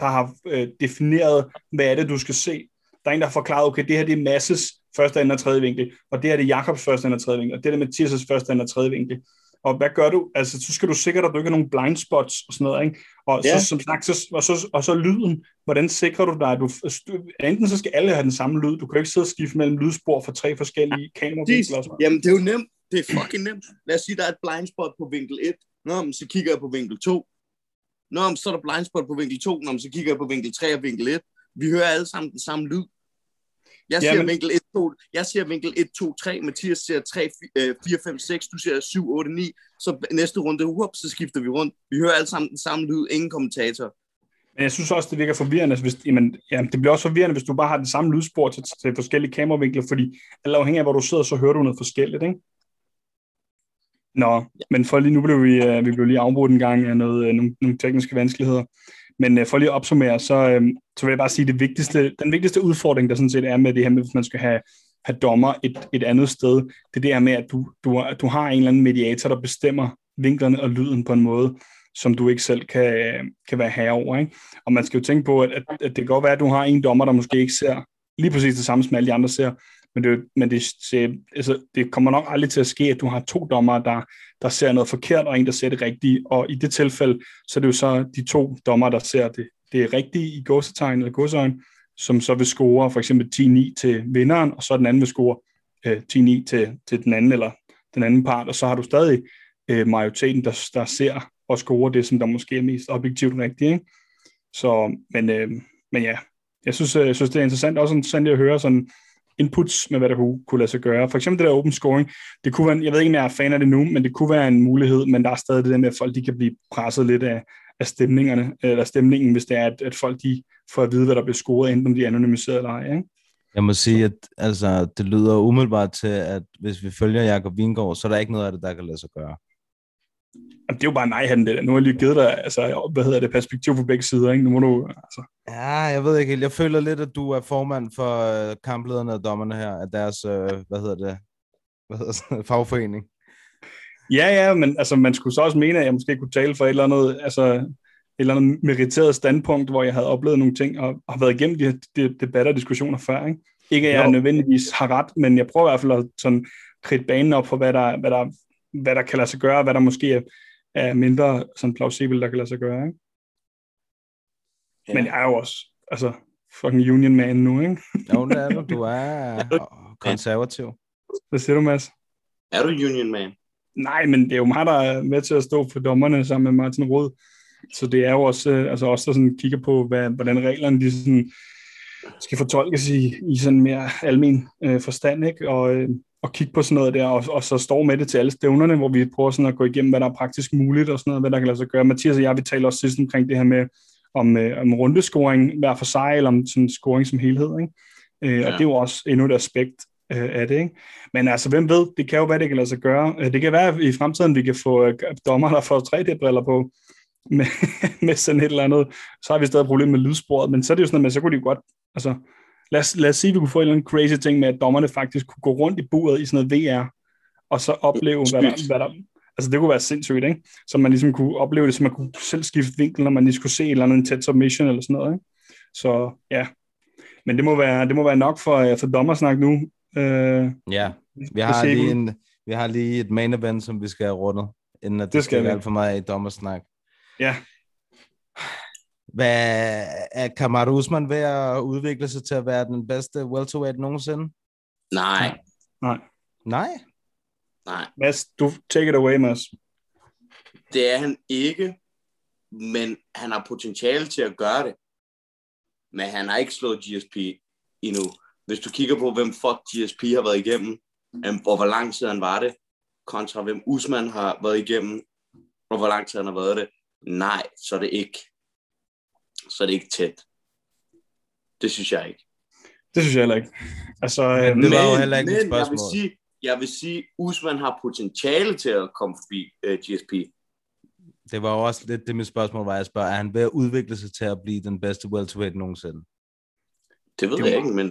[SPEAKER 9] der har øh, defineret, hvad er det, du skal se. Der er en, der har forklaret, okay, det her det er Masses første, anden og tredje vinkel, og det her det er Jakobs første, anden og tredje vinkel, og det er Mathias' første, anden og tredje vinkel. Og hvad gør du? Altså, så skal du sikre dig, at du ikke har nogen blind spots og sådan noget, ikke? Og,
[SPEAKER 5] Ja.
[SPEAKER 9] så, som sagt, så, og, så, og så lyden. Hvordan sikrer du dig, at du... Enten så skal alle have den samme lyd. Du kan jo ikke sidde og skifte mellem lydspor fra tre forskellige
[SPEAKER 5] Præcis.
[SPEAKER 9] kameravinkler.
[SPEAKER 5] Jamen, det er jo nemt. Det er fucking nemt. Lad os sige, der er et blind spot på vinkel 1. Nå, men så kigger jeg på vinkel 2. Nå, men så er der blind spot på vinkel 2. Nå, men så kigger jeg på vinkel 3 og vinkel 1. Vi hører alle sammen den samme lyd. Jeg ser
[SPEAKER 9] men-
[SPEAKER 5] vinkel 1, 2, jeg ser vinkel 1, 2, 3, Mathias ser 3, 4, 5, 6, du ser 7, 8, 9, så næste runde, whoop, så skifter vi rundt. Vi hører alle sammen den samme lyd, ingen kommentator.
[SPEAKER 9] Men jeg synes også, det virker forvirrende. Hvis, jamen, jamen, det bliver også forvirrende, hvis du bare har den samme lydspor til, til forskellige kameravinkler, fordi alt afhængig af, hvor du sidder, så hører du noget forskelligt, ikke? Nå, men for lige nu blev vi, uh, vi blev lige afbrudt en gang af noget, uh, nogle, nogle tekniske vanskeligheder. Men øh, for lige at opsummere, så, øhm, så vil jeg bare sige, det vigtigste, den vigtigste udfordring, der sådan set er med det her med, hvis man skal have, have dommer et, et andet sted, det er det her med, at du, du, du har en eller anden mediator, der bestemmer vinklerne og lyden på en måde, som du ikke selv kan, kan være herre over. Ikke? Og man skal jo tænke på, at, at, at det kan godt være, at du har en dommer, der måske ikke ser lige præcis det samme, som alle de andre ser, men det, men det, det, altså, det kommer nok aldrig til at ske, at du har to dommere, der, der ser noget forkert, og en, der ser det rigtige. Og i det tilfælde, så er det jo så de to dommere, der ser det, det rigtige i godsetegn eller gåseøjne, som så vil score for eksempel 10-9 til vinderen, og så den anden vil score øh, 10-9 til, til den anden eller den anden part, og så har du stadig øh, majoriteten, der, der ser og score det, som der måske er mest objektivt rigtigt. Ikke? Så, men, øh, men ja, jeg synes, øh, jeg synes, det er interessant også interessant at høre sådan inputs med, hvad der kunne, kunne lade sig gøre. For eksempel det der open scoring, det kunne være, jeg ved ikke, om jeg er fan af det nu, men det kunne være en mulighed, men der er stadig det der med, at folk de kan blive presset lidt af, af stemningerne, eller stemningen, hvis det er, at, at folk de får at vide, hvad der bliver scoret, enten om de er anonymiseret eller ej. Ikke?
[SPEAKER 7] Jeg må sige, at altså, det lyder umiddelbart til, at hvis vi følger Jakob Vingård, så er der ikke noget af det, der kan lade sig gøre.
[SPEAKER 9] Jamen, det er jo bare nej, han det der. Nu har jeg lige givet dig, altså, hvad hedder det, perspektiv på begge sider, ikke? Nu må du, altså.
[SPEAKER 7] Ja, jeg ved ikke helt. Jeg føler lidt, at du er formand for øh, kamplederne og dommerne her, af deres, øh, hvad hedder det, hvad hedder det, fagforening.
[SPEAKER 9] Ja, ja, men altså, man skulle så også mene, at jeg måske kunne tale for et eller andet, altså, et eller andet meriteret standpunkt, hvor jeg havde oplevet nogle ting, og har været igennem de her de, debatter og diskussioner før, ikke? Ikke at jeg
[SPEAKER 7] Jo.
[SPEAKER 9] nødvendigvis har ret, men jeg prøver i hvert fald at sådan kridte banen op for, hvad der, hvad der, hvad der kan lade sig gøre, og hvad der måske er, er mindre sådan plausibelt, der kan lade sig gøre, ikke?
[SPEAKER 5] Ja.
[SPEAKER 9] Men jeg er jo også, altså, fucking union man nu, ikke? [LAUGHS]
[SPEAKER 7] Jo, det er du. Du er konservativ.
[SPEAKER 9] Hvad siger du, Mads?
[SPEAKER 5] Er du union man?
[SPEAKER 9] Nej, men det er jo mig, der er med til at stå for dommerne sammen med Martin Rød. Så det er jo også, øh, altså også der sådan kigger på, hvad, hvordan reglerne de sådan, skal fortolkes i, i sådan mere almen øh, forstand, ikke? Og, øh, og kigge på sådan noget der, og, og så står med det til alle stævnerne, hvor vi prøver sådan at gå igennem, hvad der er praktisk muligt, og sådan noget, hvad der kan lade sig gøre. Mathias og jeg, vi taler også sidst omkring det her med, om, øh, om rundescoring hver for sig, eller om sådan scoring som helhed, ikke? Øh, ja. Og det er jo også endnu et aspekt øh, af det, ikke? Men altså, hvem ved, det kan jo være, det kan lade sig gøre. Øh, Det kan være, at i fremtiden, vi kan få øh, dommer, der får 3D-briller på, med, [LAUGHS] med sådan et eller andet, så har vi stadig et problem med lydsporet, men så er det jo sådan, at så kunne de jo godt, altså, lad os, lad os sige, at vi kunne få en eller anden crazy ting med, at dommerne faktisk kunne gå rundt i buret i sådan noget VR, og så opleve, hvad der, hvad der, altså det kunne være sindssygt, ikke? Så man ligesom kunne opleve det, så man kunne selv skifte vinkel, når man lige skulle se et eller andet tæt submission eller sådan noget, ikke? Så ja, men det må være, det må være nok for, øh, for dommersnak nu. Øh,
[SPEAKER 7] Ja, vi har, lige en, vi har lige et main event, som vi skal have rundet, inden at det,
[SPEAKER 9] Det skal vi.
[SPEAKER 7] alt for meget i dommersnak.
[SPEAKER 9] Ja,
[SPEAKER 7] Hvad er Kamar Usman ved at udvikle sig til at være den bedste welterweight nogensinde?
[SPEAKER 5] Nej,
[SPEAKER 9] Nej.
[SPEAKER 7] Nej.
[SPEAKER 5] nej.
[SPEAKER 9] Mads, du take it away, Mads.
[SPEAKER 5] Det er han ikke, men han har potentiale til at gøre det. Men han har ikke slået GSP endnu. Hvis du kigger på, hvem fuck GSP har været igennem, og hvor lang tid han var det, kontra hvem Usman har været igennem, og hvor lang tid han har været det, nej, så er det ikke. Så er det ikke tæt. Det synes jeg ikke.
[SPEAKER 9] Det synes jeg heller ikke. Altså,
[SPEAKER 7] Men
[SPEAKER 9] øhm,
[SPEAKER 7] det var jo heller ikke mit
[SPEAKER 5] men jeg vil
[SPEAKER 7] spørgsmål.
[SPEAKER 5] sige, jeg vil sige, Usman har potentiale til at komme forbi uh, GSP.
[SPEAKER 7] Det var jo også lidt det, mit spørgsmål var. Jeg spørger, er han ved at udvikle sig til at blive den bedste welterweight nogensinde?
[SPEAKER 5] Det ved
[SPEAKER 9] Det
[SPEAKER 5] jeg
[SPEAKER 9] var-
[SPEAKER 5] ikke, men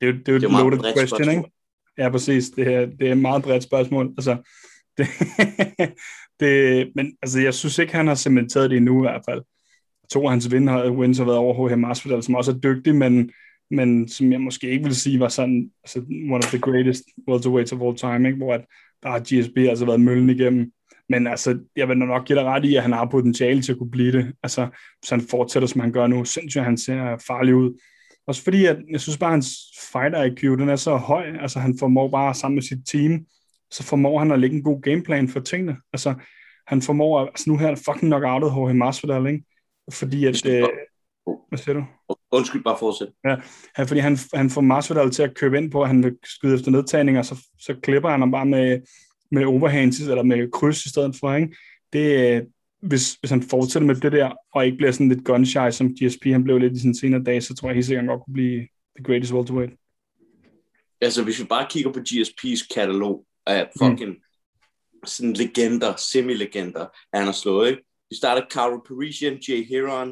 [SPEAKER 9] det, er jo- det er jo
[SPEAKER 5] det er
[SPEAKER 9] et loaded question,
[SPEAKER 5] spørgsmål.
[SPEAKER 9] ikke? Ja, præcis. Det er, det er et meget bredt spørgsmål. Altså, [LAUGHS] det, det, men altså, jeg synes ikke, han har cementeret det endnu i hvert fald. To af hans win har, wins har været over H.H. Masvidal, som også er dygtig, men, men som jeg måske ikke vil sige var sådan altså, one of the greatest welterweights of all time, ikke? hvor at, der har GSB altså været møllen igennem. Men altså, jeg vil nok give dig ret i, at han har potentiale til at kunne blive det. Altså, hvis han fortsætter, som han gør nu, synes jeg, han ser farlig ud. Også fordi, at jeg synes bare, at hans fighter IQ, den er så høj. Altså, han formår bare sammen med sit team, så formår han at lægge en god gameplan for tingene. Altså, han formår, at, altså nu her er fucking knockoutet Jorge Masvidal, ikke? Fordi at, øh, hvad siger du?
[SPEAKER 5] undskyld, bare fortsæt.
[SPEAKER 9] Han, fordi han, han får Masvidal til at købe ind på, at han vil skyde efter nedtagninger, så, så klipper han ham bare med, med overhands, eller med kryds i stedet for, ikke? Det, øh, hvis, hvis han fortsætter med det der, og ikke bliver sådan lidt gun-shy, som GSP han blev lidt i sine senere dage, så tror jeg helt sikkert, godt kunne blive the greatest welterweight.
[SPEAKER 5] Altså, hvis vi bare kigger på GSP's katalog af fucking mm. sådan legender, semi-legender, han har slået, ikke? Vi starter Caro Parisian, Jay Heron,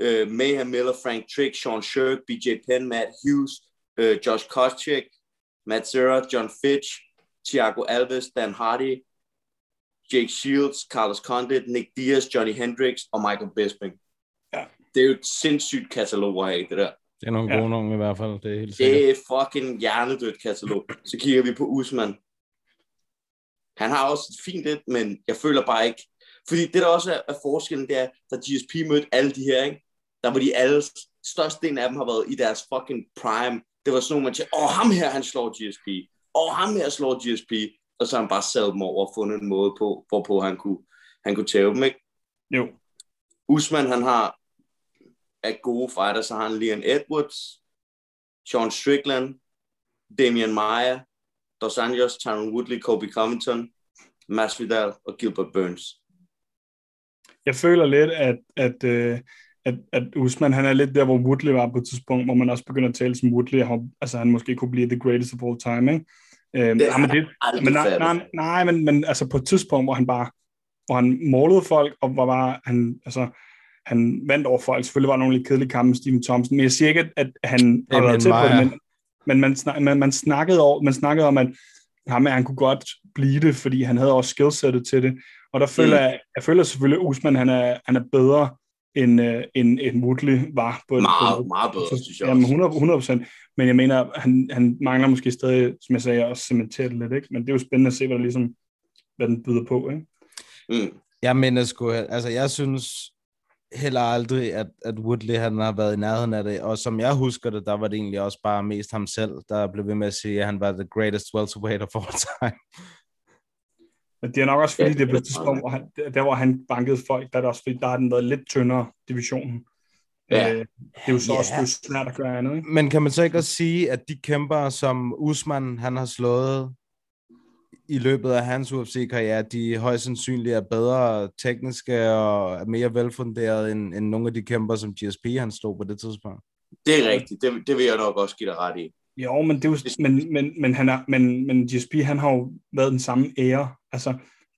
[SPEAKER 5] uh, Mayhem Miller, Frank Trick, Sean Shirk, BJ Penn, Matt Hughes, uh, Josh Koscheck, Matt Serra, John Fitch, Thiago Alves, Dan Hardy, Jake Shields, Carlos Condit, Nick Diaz, Johnny Hendricks og Michael Bisping.
[SPEAKER 9] Ja.
[SPEAKER 5] Det er jo et sindssygt katalog af det der.
[SPEAKER 7] Det er nogle
[SPEAKER 9] Ja.
[SPEAKER 7] gode nogen i hvert fald, det er helt sikkert.
[SPEAKER 5] Det er fucking hjernedødt katalog. Så kigger vi på Usman. Han har også et fint et, men jeg føler bare ikke... Fordi det der også er, er forskellen, det er, da GSP mødte alle de her, ikke? der var de alle, størstedelen af dem har været i deres fucking prime. Det var sådan nogle, man siger, åh, ham her, han slår GSP. Åh, ham her slår GSP. Og så har han bare sat dem over og fundet en måde på, hvorpå han kunne, han kunne tæve dem, ikke?
[SPEAKER 9] Jo.
[SPEAKER 5] Usman, han har af gode fighters, så har han Leon Edwards, Sean Strickland, Damian Maia, Dos Anjos, Tyron Woodley, Kobe Covington, Masvidal og Gilbert Burns.
[SPEAKER 9] Jeg føler lidt, at, at, øh, at, at Usman, han er lidt der, hvor Woodley var på et tidspunkt, hvor man også begynder at tale som Woodley, og, altså han måske kunne blive the greatest of all time, ikke? Øhm,
[SPEAKER 5] Det
[SPEAKER 9] nej, men, det, men, nej, nej, nej, men, men altså på et tidspunkt, hvor han bare, hvor han målede folk, og hvor bare, han, altså, han vandt over folk. Selvfølgelig var der nogle lidt kedelige kampe med Steven Thompson, men jeg siger ikke, at, at han har været tæt på det, men, men man, snak, man, man, snakkede over, man snakkede om, at ham, han kunne godt blive det, fordi han havde også skillsettet til det. Og der føler
[SPEAKER 5] Mm.
[SPEAKER 9] jeg, jeg føler selvfølgelig, at Usman han er, han er bedre, end, øh, end, end Woodley var. På,
[SPEAKER 5] Meget,
[SPEAKER 9] på,
[SPEAKER 5] meget bedre, synes jeg
[SPEAKER 9] Jamen,
[SPEAKER 5] også.
[SPEAKER 9] 100, 100 procent. Men jeg mener, han, han mangler måske stadig, som jeg sagde, også cementere det lidt, ikke? Men det er jo spændende at se, hvad, der ligesom, hvad den byder på, ikke?
[SPEAKER 5] Mm.
[SPEAKER 7] Jeg mener sgu, altså jeg synes heller aldrig, at, at Woodley han har været i nærheden af det, og som jeg husker det, der var det egentlig også bare mest ham selv, der blev ved med at sige, at han var the greatest welterweight of all time.
[SPEAKER 9] Men det er nok også fordi,
[SPEAKER 5] Ja,
[SPEAKER 9] det er på
[SPEAKER 5] det
[SPEAKER 9] et
[SPEAKER 5] er
[SPEAKER 9] tidspunkt, hvor han, der, hvor han bankede folk, der er det også fordi, der har den været lidt tyndere divisionen.
[SPEAKER 5] Ja.
[SPEAKER 9] Øh, det er jo så
[SPEAKER 7] Ja.
[SPEAKER 9] også er svært at gøre andet, ikke?
[SPEAKER 7] Men kan man så ikke også sige, at de kæmper, som Usman han har slået i løbet af hans UFC-karriere, de højst sandsynligt er bedre tekniske og er mere velfunderet end, end nogle af de kæmper, som GSP han slog på det tidspunkt?
[SPEAKER 5] Det er rigtigt. Det, det vil jeg nok også give dig ret i.
[SPEAKER 9] Jo, men det er jo, men, men, men, han er, men, men GSP, han har jo været den samme ære. Altså,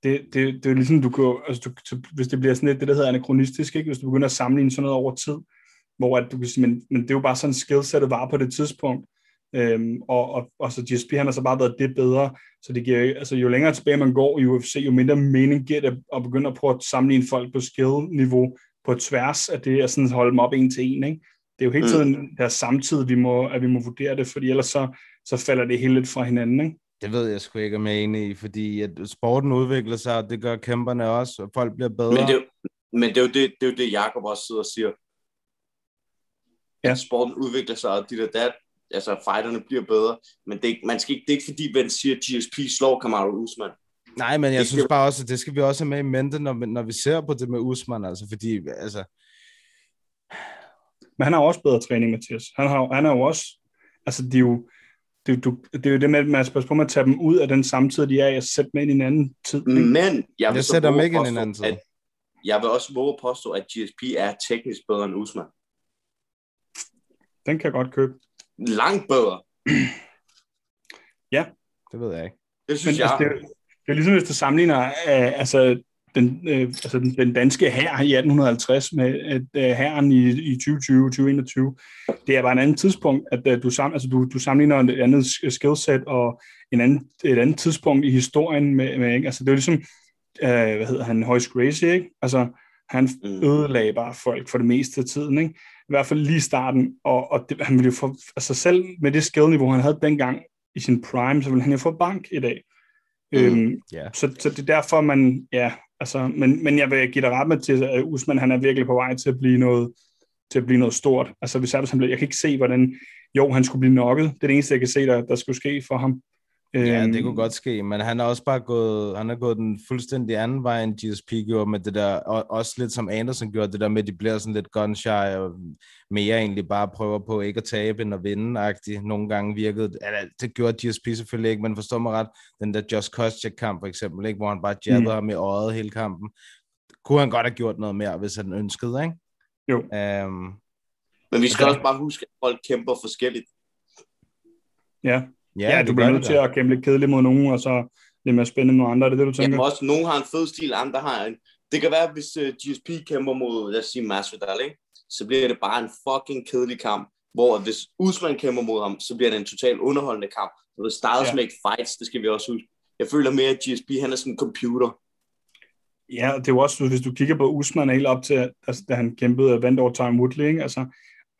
[SPEAKER 9] det, det, det er jo ligesom, du kan, altså, du, så hvis det bliver sådan lidt det, der hedder anachronistisk, ikke? hvis du begynder at sammenligne sådan noget over tid, hvor at du kan sige, men, men det er jo bare sådan skillsettet var på det tidspunkt, øhm, og, og, og, så GSP, han har så bare været det bedre, så det giver, altså jo længere tilbage man går i UFC, jo mindre mening giver det at begynde at prøve at sammenligne folk på skill-niveau på tværs af det, og sådan holde dem op en til en, ikke? Det er jo hele
[SPEAKER 5] Mm.
[SPEAKER 9] tiden der samtidig, vi må, at vi må vurdere det, fordi ellers så, så falder det hele lidt fra hinanden, ikke?
[SPEAKER 7] Det ved jeg sgu ikke, om jeg er enig i, fordi at sporten udvikler sig, og det gør kæmperne også, og folk bliver bedre.
[SPEAKER 5] Men det, er jo- Men det er jo det, det, er jo det Jacob også sidder og siger.
[SPEAKER 9] Ja.
[SPEAKER 5] At sporten udvikler sig, og de der dat, altså fighterne bliver bedre, men det er, ikke, man skal ikke, det er ikke fordi, man siger, at GSP slår Kamaru Usman.
[SPEAKER 7] Nej, men jeg
[SPEAKER 5] Det-
[SPEAKER 7] synes
[SPEAKER 5] det-
[SPEAKER 7] bare også, at det skal vi også have med i mente, når, vi- når vi ser på det med Usman, altså fordi, altså,
[SPEAKER 9] Men han har også bedre træning, Mathias. Han, har, han er jo også, altså det er jo, det, er jo- du, det er jo det med, at man skal på med at tage dem ud af den samtid, de er i, og sætte dem ind i en anden tid. ikke?
[SPEAKER 5] Men jeg, vil
[SPEAKER 7] jeg sætter dem ikke ind i en anden tid.
[SPEAKER 5] At, jeg vil også våge at påstå, at GSP er teknisk bedre end Usman.
[SPEAKER 9] Den kan jeg godt købe.
[SPEAKER 5] Langt bedre.
[SPEAKER 7] det ved jeg ikke.
[SPEAKER 5] Det
[SPEAKER 9] Men
[SPEAKER 5] synes
[SPEAKER 9] altså,
[SPEAKER 5] jeg.
[SPEAKER 9] det, er- det er ligesom, hvis du sammenligner øh, altså, den, øh, altså den, den danske hær i 1850 med øh, hæren i, i 2020, 2021. Det er bare en anden tidspunkt, at øh, du, sam, altså, du, du sammenligner et andet sk- skillset og en anden, et andet tidspunkt i historien med, med ikke? Altså, det er jo ligesom, øh, hvad hedder han, Hoyce Gracie, ikke? Altså, han
[SPEAKER 5] Mm.
[SPEAKER 9] ødelagde bare folk for det meste af tiden, ikke? I hvert fald lige i starten, og, og det, han ville jo få, altså selv med det skillniveau, han havde dengang i sin prime, så ville han jo få bank i dag.
[SPEAKER 5] Mm.
[SPEAKER 9] Øhm,
[SPEAKER 7] Ja.
[SPEAKER 9] så, så det er derfor, man, ja, altså, men, men jeg vil give dig ret med til, at Usman, han er virkelig på vej til at blive noget, til at blive noget stort. Altså, hvis jeg, blev, jeg kan ikke se, hvordan, jo, han skulle blive nokket. Det er det eneste, jeg kan se, der, der skulle ske for ham.
[SPEAKER 7] Ja,
[SPEAKER 9] Øhm,
[SPEAKER 7] det kunne godt ske, men han er også bare gået, han er gået den fuldstændig anden vej, end GSP gjorde med det der, og også lidt som Anderson gjorde, det der med, at de bliver sådan lidt gunshy, og mere egentlig bare prøver på ikke at tabe, end at vinde -agtigt. Nogle gange virkede, eller det gjorde GSP selvfølgelig ikke, men forstår mig ret, den der Just Koscheck-kamp for eksempel, ikke, hvor han bare jabbede mm. ham i øjet hele kampen, kunne han godt have gjort noget mere, hvis han ønskede, ikke?
[SPEAKER 9] Jo.
[SPEAKER 7] Um,
[SPEAKER 5] Men vi skal
[SPEAKER 9] Okay.
[SPEAKER 5] også bare huske, at folk kæmper forskelligt.
[SPEAKER 9] ja,
[SPEAKER 7] ja,
[SPEAKER 9] ja, du bliver nødt til at kæmpe lidt kedeligt mod nogen, og så lidt mere spændende mod andre. Er det det, du tænker?
[SPEAKER 5] Jamen også, nogen har en fed stil, andre har en... Det kan være, hvis uh, GSP kæmper mod, lad os sige, Masvidal, ikke? så bliver det bare en fucking kedelig kamp. Hvor hvis Usman kæmper mod ham, så bliver det en total underholdende kamp. Så det styles
[SPEAKER 9] Ja.
[SPEAKER 5] fights, det skal vi også huske. Jeg føler mere, at GSP han er sådan en computer.
[SPEAKER 9] Ja, det er jo også, hvis du kigger på Usman helt op til, altså, da han kæmpede og vandt over Time Woodley, ikke? Altså,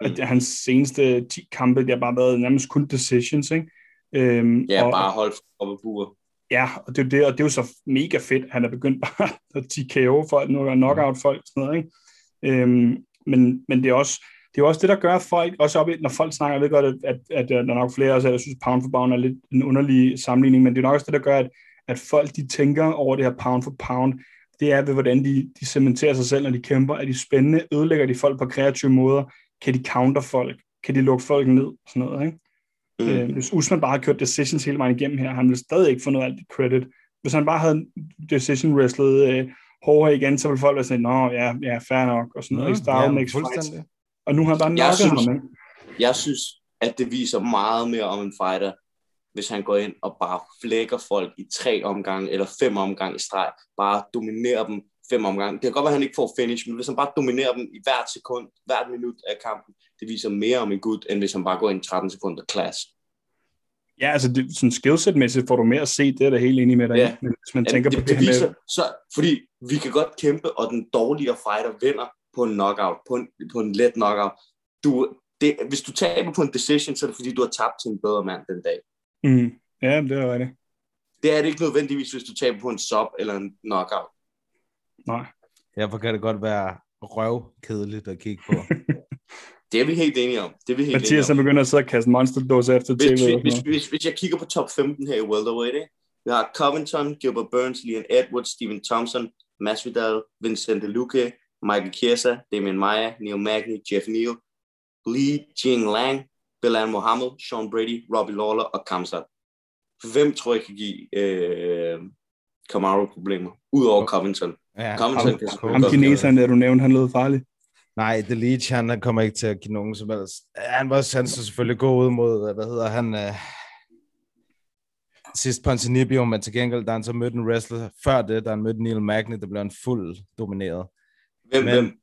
[SPEAKER 5] Mm.
[SPEAKER 9] at hans seneste 10 kampe, det har bare været nærmest kun decisions, ikke? Øhm,
[SPEAKER 5] Ja,
[SPEAKER 9] og,
[SPEAKER 5] bare hold op i buret.
[SPEAKER 9] Ja, og det, er det, og det er jo så mega fedt, han er begyndt bare [LAUGHS] at TKO folk, nu er knockout folk, sådan noget, ikke? Øhm, men, men det er også, det er også det, der gør folk, også op i, når folk snakker, jeg ved godt, at, at, at der er nok flere, også, jeg synes, pound for pound er lidt en underlig sammenligning, men det er nok også det, der gør, at, at folk, de tænker over det her pound for pound, det er ved, hvordan de, de cementerer sig selv, når de kæmper. Er de spændende? Ødelægger de folk på kreative måder? Kan de counter folk? Kan de lukke folk ned? Sådan noget, ikke?
[SPEAKER 5] Mm.
[SPEAKER 9] Øh, hvis Usman bare har kørt decisions hele vejen igennem her, han ville stadig ikke få noget af alt det credit. Hvis han bare havde decision wrestlet øh, hårdere igen, så ville folk være sådan, nå ja, ja, fair nok, og sådan noget. Mm, Style
[SPEAKER 7] ja,
[SPEAKER 9] makes fights. Og nu har han bare
[SPEAKER 5] Jeg
[SPEAKER 9] nokket
[SPEAKER 5] synes-
[SPEAKER 9] ham, ikke?
[SPEAKER 5] Jeg synes, at det viser meget mere om en fighter, hvis han går ind og bare flækker folk i tre omgange eller fem omgange i streg. Bare dominerer dem fem omgange. Det kan godt være, at han ikke får finish, men hvis han bare dominerer dem i hvert sekund, hvert minut af kampen, det viser mere om en gut, end hvis han bare går ind i 13 sekunder class.
[SPEAKER 9] Ja, altså det, sådan skillset-mæssigt får du mere at se, det er da helt enig med dig.
[SPEAKER 5] Ja.
[SPEAKER 9] Men hvis man
[SPEAKER 5] Ja,
[SPEAKER 9] tænker
[SPEAKER 5] det,
[SPEAKER 9] på det,
[SPEAKER 5] det viser,
[SPEAKER 9] med,
[SPEAKER 5] så, fordi vi kan godt kæmpe, og den dårligere fighter vinder på en knockout, på en, på en let knockout. Du, det, hvis du taber på en decision, så er det fordi, du har tabt til en bedre mand den dag.
[SPEAKER 9] mm, ja, det er rigtigt.
[SPEAKER 5] Det er det ikke nødvendigvis, hvis du taber på en sub eller en knockout.
[SPEAKER 9] Nej.
[SPEAKER 7] Derfor kan det godt være røvkedeligt at kigge på. [LAUGHS]
[SPEAKER 5] Det er vi helt enige om. Det er vi helt
[SPEAKER 9] Mathias
[SPEAKER 5] om.
[SPEAKER 9] begynder at sidde og kaste monsterdåser efter tv.
[SPEAKER 5] Hvis,
[SPEAKER 9] og
[SPEAKER 5] hvis, hvis, hvis, hvis jeg kigger på top 15 her i welterweight, ikke? vi har Covington, Gilbert Burns, Leon Edwards, Steven Thompson, Masvidal, Vincent Luque, Michael Chiesa, Damian Maia, Neil Magny, Jeff Neal, Lee Jing Lang, Bilal Mohammed, Sean Brady, Robbie Lawler og Kamsat. Hvem tror jeg kan give øh, Kamaru problemer? Udover Covington.
[SPEAKER 7] Ja,
[SPEAKER 5] Covington
[SPEAKER 7] ham- ham
[SPEAKER 9] kineseren, der du nævnte, han lød farlig.
[SPEAKER 7] Nej, The Leech, han han kommer ikke til at give nogen som helst. Han var han så selvfølgelig god ud mod, hvad hedder han, øh, sidst Ponzinibbio, men til gengæld, da han så mødte en wrestler før det, da han mødte Neil Magny, der blev han fuld domineret.
[SPEAKER 5] Hvem,
[SPEAKER 7] Men-
[SPEAKER 5] hvem?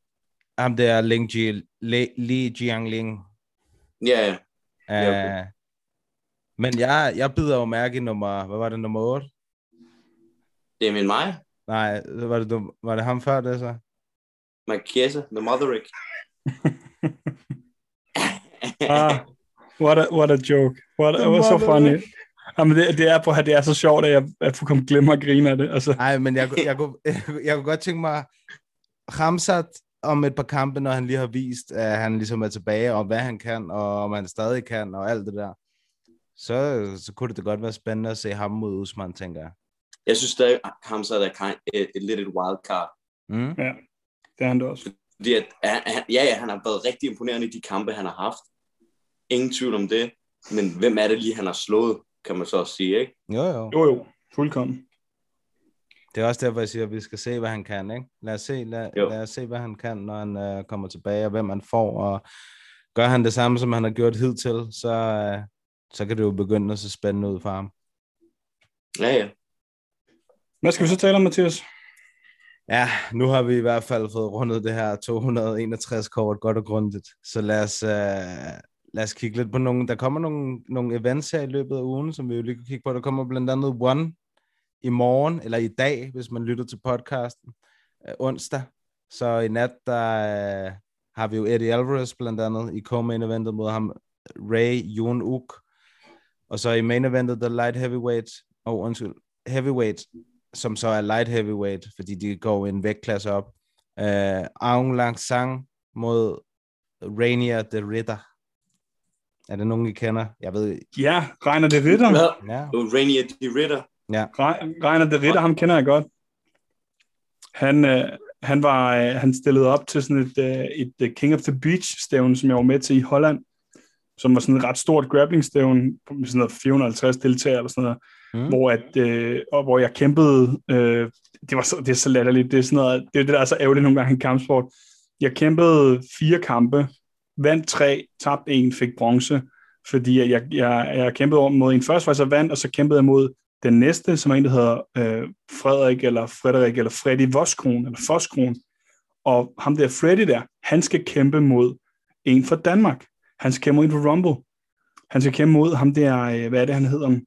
[SPEAKER 7] Ham der Ling Ji, Le, Li Jiangling.
[SPEAKER 5] Ja, ja.
[SPEAKER 7] Uh,
[SPEAKER 5] okay.
[SPEAKER 7] men jeg, jeg bider jo mærke i nummer, hvad var det, nummer 8?
[SPEAKER 5] Damian Maia,
[SPEAKER 7] Nej, var det, num- var det ham før det så?
[SPEAKER 5] Chiesa, The Motherick. [LAUGHS]
[SPEAKER 9] Ah, what a, what a joke. What,
[SPEAKER 7] The
[SPEAKER 9] it was so funny. Jamen, det, det, er, på, det er så sjovt, at jeg, jeg fuldkommen glemmer at grine af det. Altså, [LAUGHS]
[SPEAKER 7] Nej, men jeg, kunne- jeg, kunne, jeg, [LAUGHS] kunne- jeg kunne godt tænke mig, Hamzat om et par kampe, når han lige har vist, at han ligesom er tilbage, og hvad han kan, og om han stadig kan, og alt det der, så, så kunne det da godt være spændende at se ham mod Usman, tænker jeg.
[SPEAKER 5] Jeg synes stadig, at Hamza er kind, et, et lidt et wildcard.
[SPEAKER 7] Mm?
[SPEAKER 9] Ja, det er han da også.
[SPEAKER 5] Fordi at, han- ja, ja, han har været rigtig imponerende i de kampe, han har haft. Ingen tvivl om det. Men hvem er det lige, han har slået, kan man så også sige, ikke?
[SPEAKER 7] Jo, jo.
[SPEAKER 9] Jo, jo, fuldkommen.
[SPEAKER 7] Det er også derfor, jeg siger, at vi skal se, hvad han kan. Ikke? Lad, os se, lad,
[SPEAKER 5] Jo.
[SPEAKER 7] lad os se, hvad han kan, når han øh, kommer tilbage, og hvem han får. Og gør han det samme, som han har gjort hidtil, så, øh, så kan det jo begynde at se spændende ud for ham.
[SPEAKER 5] Ja, ja.
[SPEAKER 9] Hvad skal vi så tale om, Mathias?
[SPEAKER 7] Ja, nu har vi i hvert fald fået rundet det her 261 kort godt og grundigt. Så lad os, øh, lad os kigge lidt på nogle... Der kommer nogle, nogle events her i løbet af ugen, som vi jo lige kan kigge på. Der kommer blandt andet One i morgen, eller i dag, hvis man lytter til podcasten, øh, onsdag. Så i nat, der øh, har vi jo Eddie Alvarez blandt andet i co-main eventet mod ham, Ray Jun Uk. Og så i main eventet, der light heavyweight, og oh, undskyld, heavyweight, som så er light heavyweight, fordi de går en vægtklasse op. Uh, Aung Lang Sang mod Rainier de Ritter. Er det nogen, I kender? Jeg ved...
[SPEAKER 9] Ja, Reiner det Ritter.
[SPEAKER 7] Ja.
[SPEAKER 5] Og Rainier de Ritter.
[SPEAKER 9] Re- Reiner det Ritter, ham kender jeg godt. Han, øh, han, var, øh, han stillede op til sådan et, øh, et øh, King of the Beach-stævne, som jeg var med til i Holland, som var sådan et ret stort grappling-stævne, med sådan noget 450 deltagere eller sådan noget,
[SPEAKER 7] Mm.
[SPEAKER 9] hvor, at, øh, og hvor jeg kæmpede, øh, det, var så, det er så latterligt, det er sådan noget, det er det, der er så ærgerligt nogle gange i kampsport. Jeg kæmpede fire kampe, vandt tre, tabte en, fik bronze, fordi jeg, jeg, jeg, jeg kæmpede over mod en først, var jeg så vandt, og så kæmpede jeg mod den næste, som er en, der hedder øh, Frederik, eller Frederik, eller Freddy Voskron, eller Foskron. Og ham der Freddy der, han skal kæmpe mod en fra Danmark. Han skal kæmpe mod en fra Rumble. Han skal kæmpe mod ham der, øh, hvad er det, han hedder?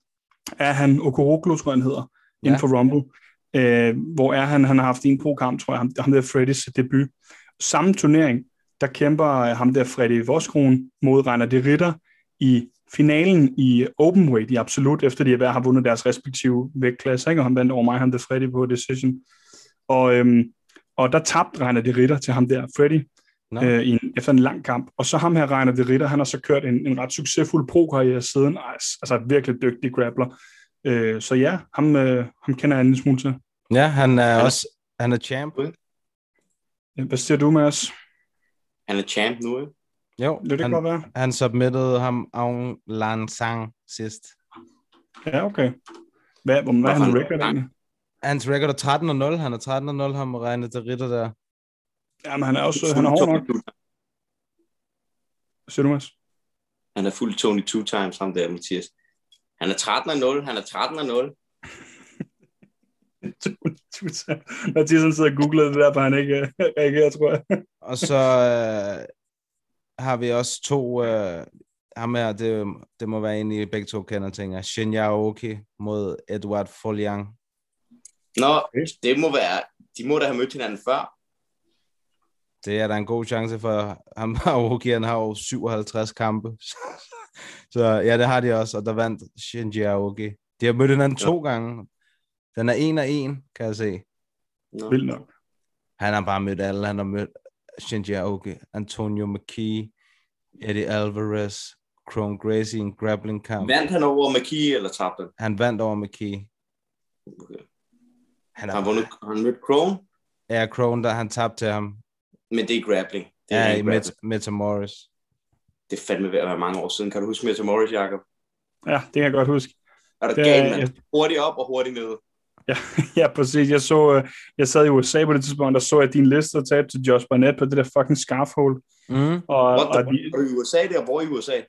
[SPEAKER 9] Er han Okoroklo, tror jeg, han hedder, ja. inden for Rumble. Øh, hvor er han? Han har haft en pro-kamp, tror jeg, ham, ham der Freddys debut. Samme turnering, der kæmper øh, ham der Freddy Voskron mod Reiner de Ritter i finalen i Openweight i Absolut, efter de hver har vundet deres respektive vægtklasser, ikke? og han vandt over mig, ham der Freddy på decision. Og, øhm, og der tabte Reiner de Ritter til ham der, Freddy,
[SPEAKER 7] Nå.
[SPEAKER 9] øh, i en, efter en lang kamp. Og så ham her, Reiner de Ritter, han har så kørt en, en ret succesfuld pro-karriere siden, altså et virkelig dygtig grappler. Øh, så ja, ham, øh, ham kender jeg en lille smule til.
[SPEAKER 7] Ja, han er
[SPEAKER 5] Han er-
[SPEAKER 7] også han er champ.
[SPEAKER 9] Ja, Hvad siger du, Mads?
[SPEAKER 5] Han er champ nu, ikke?
[SPEAKER 7] Jo,
[SPEAKER 9] Det kan
[SPEAKER 7] han,
[SPEAKER 9] godt være.
[SPEAKER 7] han submittede ham Aung Lan Sang sidst.
[SPEAKER 9] Ja, okay. Hvad, hvad er
[SPEAKER 5] Hvad
[SPEAKER 9] han
[SPEAKER 5] fanden?
[SPEAKER 9] record egentlig?
[SPEAKER 7] Hans record er 13 og 0. Han er 13 og 0, ham og regnet til Ritter der.
[SPEAKER 9] Jamen, han er også han er hård nok. Hvad siger du, Mads?
[SPEAKER 5] Han er fuld Tony two times, ham der, Mathias. Han er 13 og 0, han er 13 og 0.
[SPEAKER 9] Mathias han sidder og googler det der, for han ikke øh, reagerer, tror jeg. [LAUGHS]
[SPEAKER 7] Og så øh, har vi også to, øh, ham her, det, det må være en, I begge to kender, tænker. Shinya Aoki mod Edward Foliang.
[SPEAKER 5] Nå, det må være... De må da have mødt hinanden før.
[SPEAKER 7] Det er der en god chance for. Ham [LAUGHS] Aoki, han har jo 57 kampe. [LAUGHS] så ja, det har de også, og der vandt Shinji Aoki. De har mødt hinanden to gange. Den er en af en, kan jeg se.
[SPEAKER 5] Nå.
[SPEAKER 9] Vildt nok.
[SPEAKER 7] Han har bare mødt alle. Han har mødt Shinji Aoki, Antonio McKee, Eddie Alvarez, Chrome Gracie i en grappling kamp.
[SPEAKER 5] Vandt han over McKee, eller tabte han?
[SPEAKER 7] Han vandt over McKee.
[SPEAKER 5] Okay.
[SPEAKER 7] Han
[SPEAKER 5] Han
[SPEAKER 7] er,
[SPEAKER 5] har vundet, han mødt Crone,
[SPEAKER 7] ja, Crone, der han tabte til ham.
[SPEAKER 5] Men det er grappling. Det er
[SPEAKER 7] Ja, i. Met- Metamoris.
[SPEAKER 5] Det er fandme ved at være mange år siden. Kan du huske Meta Morris, Jacob?
[SPEAKER 9] Ja, det kan jeg godt huske.
[SPEAKER 5] Er det
[SPEAKER 9] Det-
[SPEAKER 5] galt, mand?
[SPEAKER 9] jeg-
[SPEAKER 5] Hurtigt op og hurtigt ned.
[SPEAKER 9] Ja, [LAUGHS] præcis. Jeg så, øh, jeg sad i USA på det tidspunkt, der så jeg din liste og tabte til Josh Barnett på det der fucking scarf hole.
[SPEAKER 7] Mm.
[SPEAKER 9] Og,
[SPEAKER 5] What the
[SPEAKER 9] og
[SPEAKER 5] Er du i USA der? Hvor i USA?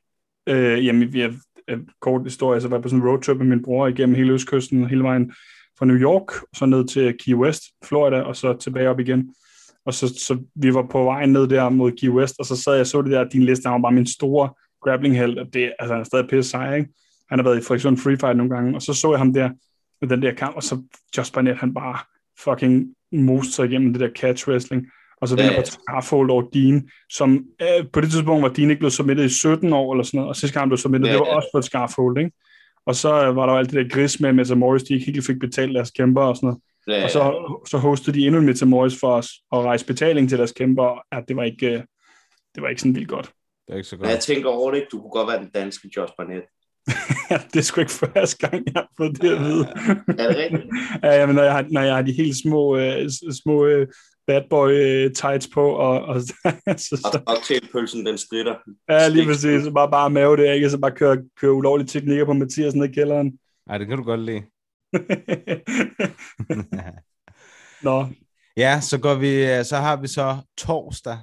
[SPEAKER 9] øh, jamen, vi har øh, kort historie, så var jeg på sådan en roadtrip med min bror igennem hele Østkysten, hele vejen fra New York, så ned til Key West, Florida, og så tilbage op igen. Og så, så vi var på vejen ned der mod Key West, og så sad jeg og så det der, din liste, han var bare min store grappling held, og det, altså, han er stadig pisse sej, ikke? Han har været i Frederikssund Free Fight nogle gange, og så så jeg ham der med den der kamp, og så Josh Barnett, han bare fucking most sig igennem det der catch wrestling, og så vinder
[SPEAKER 5] ja.
[SPEAKER 9] på Scarfold over Dean, som øh, på det tidspunkt var Dean ikke blevet submittet i 17 år eller sådan noget, og sidste gang han blev submittet,
[SPEAKER 5] Ja,
[SPEAKER 9] det var også på et Scarfold, ikke? Og så øh, var der jo alt det der gris med, med Morris, de ikke helt fik betalt deres kæmper og sådan noget. Og så, så hostede de endnu en Metamoris for os, og rejse betaling til deres kæmper, at det var ikke, øh, det var ikke sådan vildt godt.
[SPEAKER 7] Det er ikke så
[SPEAKER 5] Men jeg
[SPEAKER 7] godt.
[SPEAKER 5] tænker over det. Du kunne godt være den danske Josh Barnett. [LAUGHS]
[SPEAKER 9] Det er sgu ikke første gang, jeg har fået det at vide.
[SPEAKER 5] Er det rigtigt? [LAUGHS]
[SPEAKER 9] Ja, jamen, når, jeg har, når jeg har de helt små, øh, små øh, bad boy øh, tights på, og, og [LAUGHS] så, så,
[SPEAKER 5] Og cocktailpølsen, den stritter.
[SPEAKER 9] ja, lige præcis, så bare, bare mave det, ikke? Og så bare køre, køre ulovlige teknikker på Mathias ned i kælderen.
[SPEAKER 7] Ej, det kan du godt lide.
[SPEAKER 9] Nå,
[SPEAKER 7] ja, så går vi, så har vi så torsdag,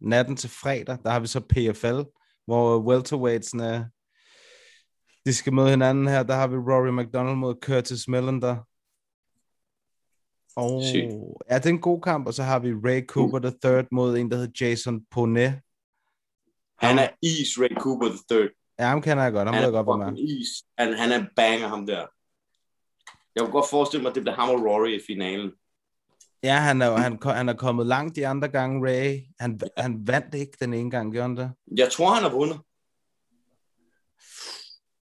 [SPEAKER 7] natten til fredag, der har vi så PFL, hvor welterweightsene, de skal møde hinanden her. Der har vi Rory McDonald mod Curtis Millender. Og
[SPEAKER 5] Sygt.
[SPEAKER 7] ja, det er en god kamp, og så har vi Ray Cooper the third mod en, der hedder Jason Ponet.
[SPEAKER 5] Han er is, Ray Cooper the third.
[SPEAKER 7] Ja, ham kender jeg godt, ham
[SPEAKER 5] Han
[SPEAKER 7] ved jeg
[SPEAKER 5] er
[SPEAKER 7] godt,
[SPEAKER 5] fucking is. Han, han er banger, ham der. Jeg kunne godt forestille mig, at det bliver ham og Rory i finalen.
[SPEAKER 7] Ja, han er, han, han er kommet langt de andre gange, Ray. Han, han vandt ikke den ene gang, gjorde han det?
[SPEAKER 5] Jeg tror, han har vundet.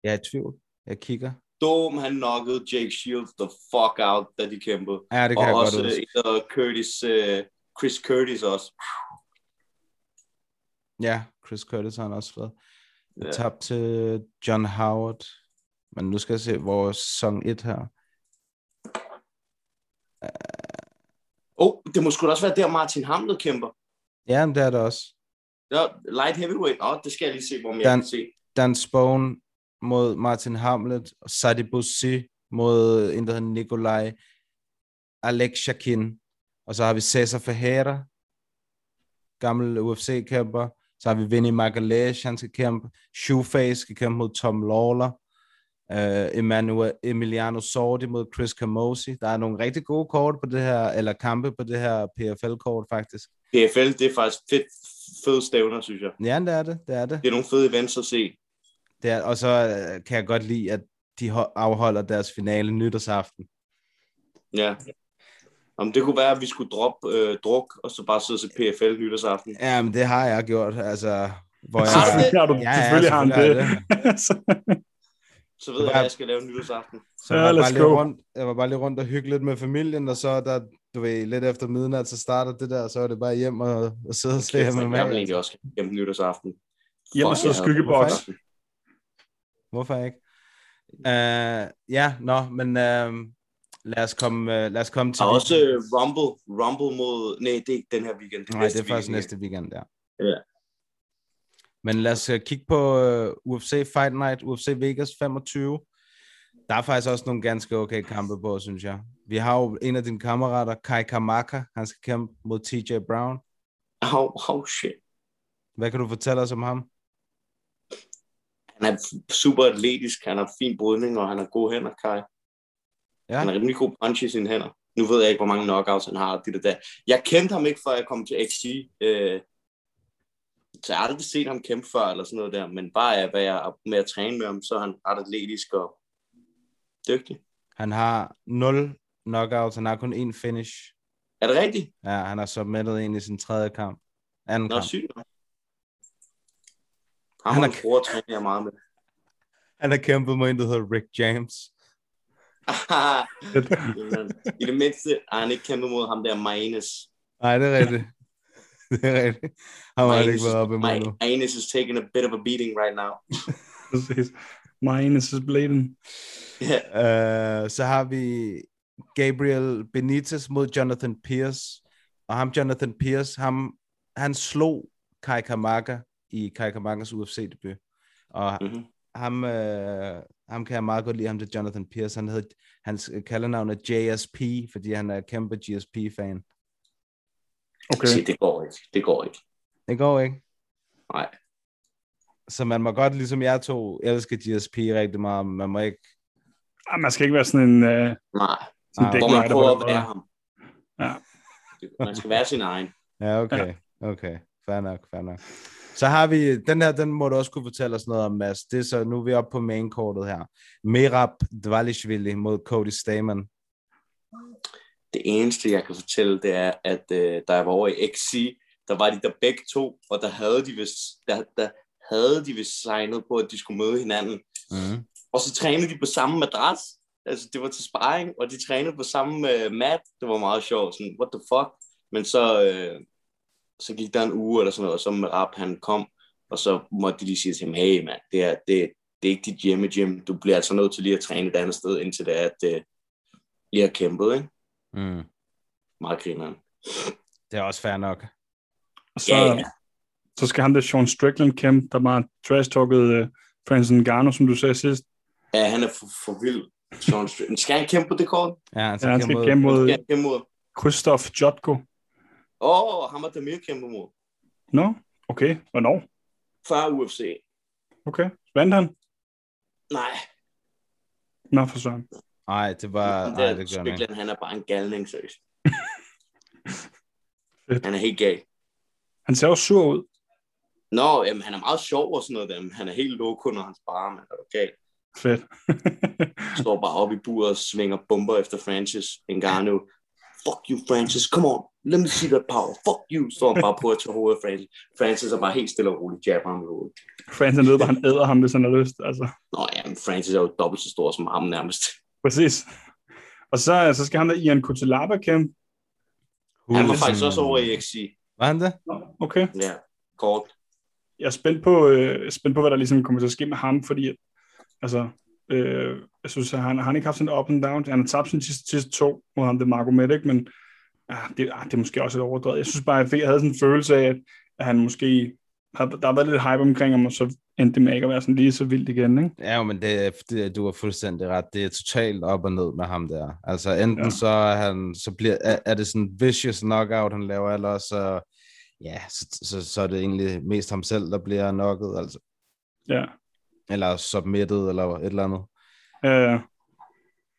[SPEAKER 7] Jeg er i tvivl. Jeg kigger.
[SPEAKER 5] Dom, han knockede Jake Shields the fuck out, da de kæmpede.
[SPEAKER 7] Ja, det kan
[SPEAKER 5] og
[SPEAKER 7] jeg
[SPEAKER 5] også
[SPEAKER 7] godt huske.
[SPEAKER 5] der Curtis, uh, Chris Curtis også.
[SPEAKER 7] Ja, Chris Curtis har han også. Jeg
[SPEAKER 5] Ja.
[SPEAKER 7] tabte til John Howard. Men nu skal jeg se vores sæson 1 her.
[SPEAKER 5] Oh, det må sgu da også være der, Martin Hamlet kæmper.
[SPEAKER 7] Ja, men det er det også.
[SPEAKER 5] Ja, light heavyweight. Åh, oh, det skal jeg lige se, hvor jeg
[SPEAKER 7] Dan-
[SPEAKER 5] kan se.
[SPEAKER 7] Dan Spone mod Martin Hamlet. Og Sadi Bussi mod en, der hedder Nikolaj Alekshakin. Og så har vi Cesar Ferreira, gammel UFC-kæmper. Så har vi Vinny Magalhaes, han skal kæmpe. Shoeface skal kæmpe mod Tom Lawler. Uh, Emmanuel, Emiliano Sordi mod Chris Camosi. Der er nogle rigtig gode kort på det her, eller kampe på det her PFL-kort faktisk.
[SPEAKER 5] PFL, det er faktisk fedt, fede stævner, synes jeg.
[SPEAKER 7] Ja, det er det, det er det.
[SPEAKER 5] Det er nogle fede events at se.
[SPEAKER 7] det er, og så øh, kan jeg godt lide, at de ho- afholder deres finale nytårsaften.
[SPEAKER 5] Ja. Om det kunne være, at vi skulle droppe øh, druk, og så bare sidde og se PFL nytårsaften.
[SPEAKER 7] Ja, men det har jeg gjort, altså... Hvor jeg,
[SPEAKER 5] Har du det?
[SPEAKER 9] ja,
[SPEAKER 7] Ja, ja,
[SPEAKER 9] selvfølgelig har han
[SPEAKER 7] selvfølgelig
[SPEAKER 9] det. [LAUGHS] Så-
[SPEAKER 5] Så ved jeg, hvad jeg skal lave nytårsaften.
[SPEAKER 7] Så
[SPEAKER 9] Ja,
[SPEAKER 7] jeg, var
[SPEAKER 9] let's
[SPEAKER 7] bare lige rundt, jeg var bare lige rundt og hygge lidt med familien, og så der, du ved, lidt efter midnat, så starter det der, og så er det bare hjem og, og sidde og
[SPEAKER 5] Kæft,
[SPEAKER 7] med
[SPEAKER 5] jeg vil
[SPEAKER 7] mig.
[SPEAKER 5] egentlig også hjem nytårsaften.
[SPEAKER 9] Hjem og og
[SPEAKER 5] jeg
[SPEAKER 9] skyggeboks.
[SPEAKER 7] Hvorfor ikke? Uh, ja, nå, men uh, lad, os komme, uh, lad os komme til...
[SPEAKER 5] Der er også øh, Rumble, Rumble mod... Nej, det er ikke den her weekend.
[SPEAKER 7] Nej, det er først
[SPEAKER 5] weekend.
[SPEAKER 7] næste weekend, ja.
[SPEAKER 5] Ja.
[SPEAKER 7] Men lad os uh, kigge på uh, UFC Fight Night, UFC Vegas 25. Der er faktisk også nogle ganske okay kampe på, synes jeg. Vi har jo en af dine kammerater, Kai Kamaka. Han skal kæmpe mod TJ Brown.
[SPEAKER 5] Oh, oh shit.
[SPEAKER 7] Hvad kan du fortælle os om ham?
[SPEAKER 5] Han er super atletisk, han har fin brydning, og han har gode hænder, Kai.
[SPEAKER 7] Ja.
[SPEAKER 5] Han har rimelig god punch i sine hænder. Nu ved jeg ikke, hvor mange knockouts han har. Det der. Jeg kendte ham ikke, før jeg kom til XG. Øh, så jeg har aldrig set ham kæmpe før, eller sådan noget der. Men bare af, hvad jeg med at træne med ham, så er han ret atletisk og dygtig.
[SPEAKER 7] Han har 0 knockouts, han har kun én finish.
[SPEAKER 5] Er det rigtigt?
[SPEAKER 7] Ja, han har submittet en i sin tredje kamp. Anden
[SPEAKER 5] Nå,
[SPEAKER 7] kamp.
[SPEAKER 5] sygt. Ham
[SPEAKER 7] Han er-
[SPEAKER 5] hans bror træner jeg meget med. [LAUGHS]
[SPEAKER 7] Han har kæmpet mod en, der hedder Rick James. [LAUGHS]
[SPEAKER 5] I det mindste har han ikke kæmpet mod ham der Maines.
[SPEAKER 7] Nej, det er rigtigt. [LAUGHS] det er rigtigt. Han har ikke været op imod nu.
[SPEAKER 5] Maines is taking a bit of a beating right now. [LAUGHS]
[SPEAKER 9] Præcis. Mine is bleeding.
[SPEAKER 7] Uh, så har vi Gabriel Benitez mod Jonathan Pierce. Og ham, Jonathan Pierce, ham, han slog Kai Kamaka i Kai Kamakas UFC-debut. Og
[SPEAKER 5] Mhm.
[SPEAKER 7] ham, uh, ham kan jeg meget godt lide, ham til Jonathan Pierce. Han hedder, hans kaldernavn er JSP, fordi han er kæmpe GSP-fan.
[SPEAKER 9] Okay.
[SPEAKER 5] Se, det går ikke. Det går ikke.
[SPEAKER 7] Det går ikke.
[SPEAKER 5] Nej.
[SPEAKER 7] Så man må godt, ligesom jeg to, elske GSP rigtig meget, men man må ikke...
[SPEAKER 9] Ah, man skal ikke være sådan en... Uh,
[SPEAKER 5] Nej.
[SPEAKER 9] sådan
[SPEAKER 7] Ah,
[SPEAKER 5] Hvor man prøver at være ham.
[SPEAKER 9] Ja.
[SPEAKER 5] Man skal være sin egen.
[SPEAKER 7] Ja, okay. Okay, fair nok, fair nok. Så har vi, den her, den må du også kunne fortælle os noget om, Mads. Det er så, nu er vi oppe på mainkortet her. Merab Dvalishvili mod Cody Stamen.
[SPEAKER 5] Det eneste, jeg kan fortælle, det er, at øh, da jeg var over i XC, der var de der begge to, og der havde de vist, der, der havde de vist signet på, at de skulle møde hinanden.
[SPEAKER 7] Mm.
[SPEAKER 5] Og så trænede de på samme madras. Altså, det var til sparring, og de trænede på samme uh, mat. Det var meget sjovt. Sådan, what the fuck? Men så, uh, så gik der en uge eller sådan noget, og så med rap, han kom, og så måtte de lige sige til ham, hey mand, det er, det, det er ikke dit hjemme gym. Du bliver altså nødt til lige at træne et andet sted, indtil det er, at uh, I har kæmpet, ikke?
[SPEAKER 7] Mm.
[SPEAKER 5] Meget grineren.
[SPEAKER 7] Det er også fair nok.
[SPEAKER 9] Og så,
[SPEAKER 5] Ja, ja.
[SPEAKER 9] så skal ham der Sean Strickland kæmpe, der bare trash-talkede uh, Francis Ngannou, som du sagde sidst.
[SPEAKER 5] Ja, han er for, for vild. Sean Str- Skal han kæmpe på det kort?
[SPEAKER 7] Ja, han
[SPEAKER 9] Ja,
[SPEAKER 7] skal
[SPEAKER 9] han
[SPEAKER 7] kæmpe
[SPEAKER 9] skal
[SPEAKER 7] mod-
[SPEAKER 9] kæmpe mod
[SPEAKER 5] han kæmpe mod?
[SPEAKER 9] Christoph Jotko.
[SPEAKER 5] Åh, oh, ham og Damir kæmper mod.
[SPEAKER 9] Nå, okay. Hvornår?
[SPEAKER 5] Før UFC.
[SPEAKER 9] Okay. Vandt han?
[SPEAKER 5] Nej,
[SPEAKER 9] Nå, for søren.
[SPEAKER 7] Nej, det var...
[SPEAKER 5] den der
[SPEAKER 7] det gør han
[SPEAKER 5] er bare en galning, seriøst. [LAUGHS]
[SPEAKER 9] Fedt.
[SPEAKER 5] han er helt gal.
[SPEAKER 9] Han ser også sur ud.
[SPEAKER 5] Nå, jamen, han er meget sjov og sådan noget, der, men han er helt loko, når han sparer, man. Er du gal?
[SPEAKER 9] Fedt. [LAUGHS]
[SPEAKER 5] Står bare oppe i buret og svinger bomber efter Francis Ngannou. Fuck you, Francis. Come on. Let me see that power. Fuck you. Står han bare på at tage hovedet af Francis. Francis er bare helt stille og roligt jabber ham i hovedet.
[SPEAKER 9] Francis er nede, hvor han æder ham, hvis han har lyst. Altså,
[SPEAKER 5] Nå ja, men Francis er jo dobbelt så stor som ham nærmest.
[SPEAKER 9] Præcis. Og så, så skal han der Ian Kutelaba kæmpe.
[SPEAKER 5] Han var faktisk også over i XC.
[SPEAKER 7] Var han det?
[SPEAKER 9] Okay.
[SPEAKER 5] Ja, kort.
[SPEAKER 9] Jeg er spændt på, øh, spændt på, hvad der ligesom kommer til at ske med ham, fordi at, altså, øh, jeg synes, at han, han har ikke haft sådan en up and down. Han har tabt sine sidste, sidste to mod ham, det er Marco Medic, men ja, det, ah, det er måske også et overdrevet. Jeg synes bare, jeg, fik, jeg havde sådan en følelse af, at, at han måske, har, der har været lidt hype omkring ham, og så endte det med ikke at være sådan lige så vildt igen, ikke?
[SPEAKER 7] Ja, men det, det, du har fuldstændig ret. Det er totalt op og ned med ham der. Altså enten
[SPEAKER 9] Ja.
[SPEAKER 7] ja. så, er han, så bliver, er, er det sådan en vicious knockout, han laver, eller så, ja, så, så, så er det egentlig mest ham selv, der bliver knocket, altså.
[SPEAKER 9] Ja.
[SPEAKER 7] Eller submitted, eller et eller andet.
[SPEAKER 9] Øh,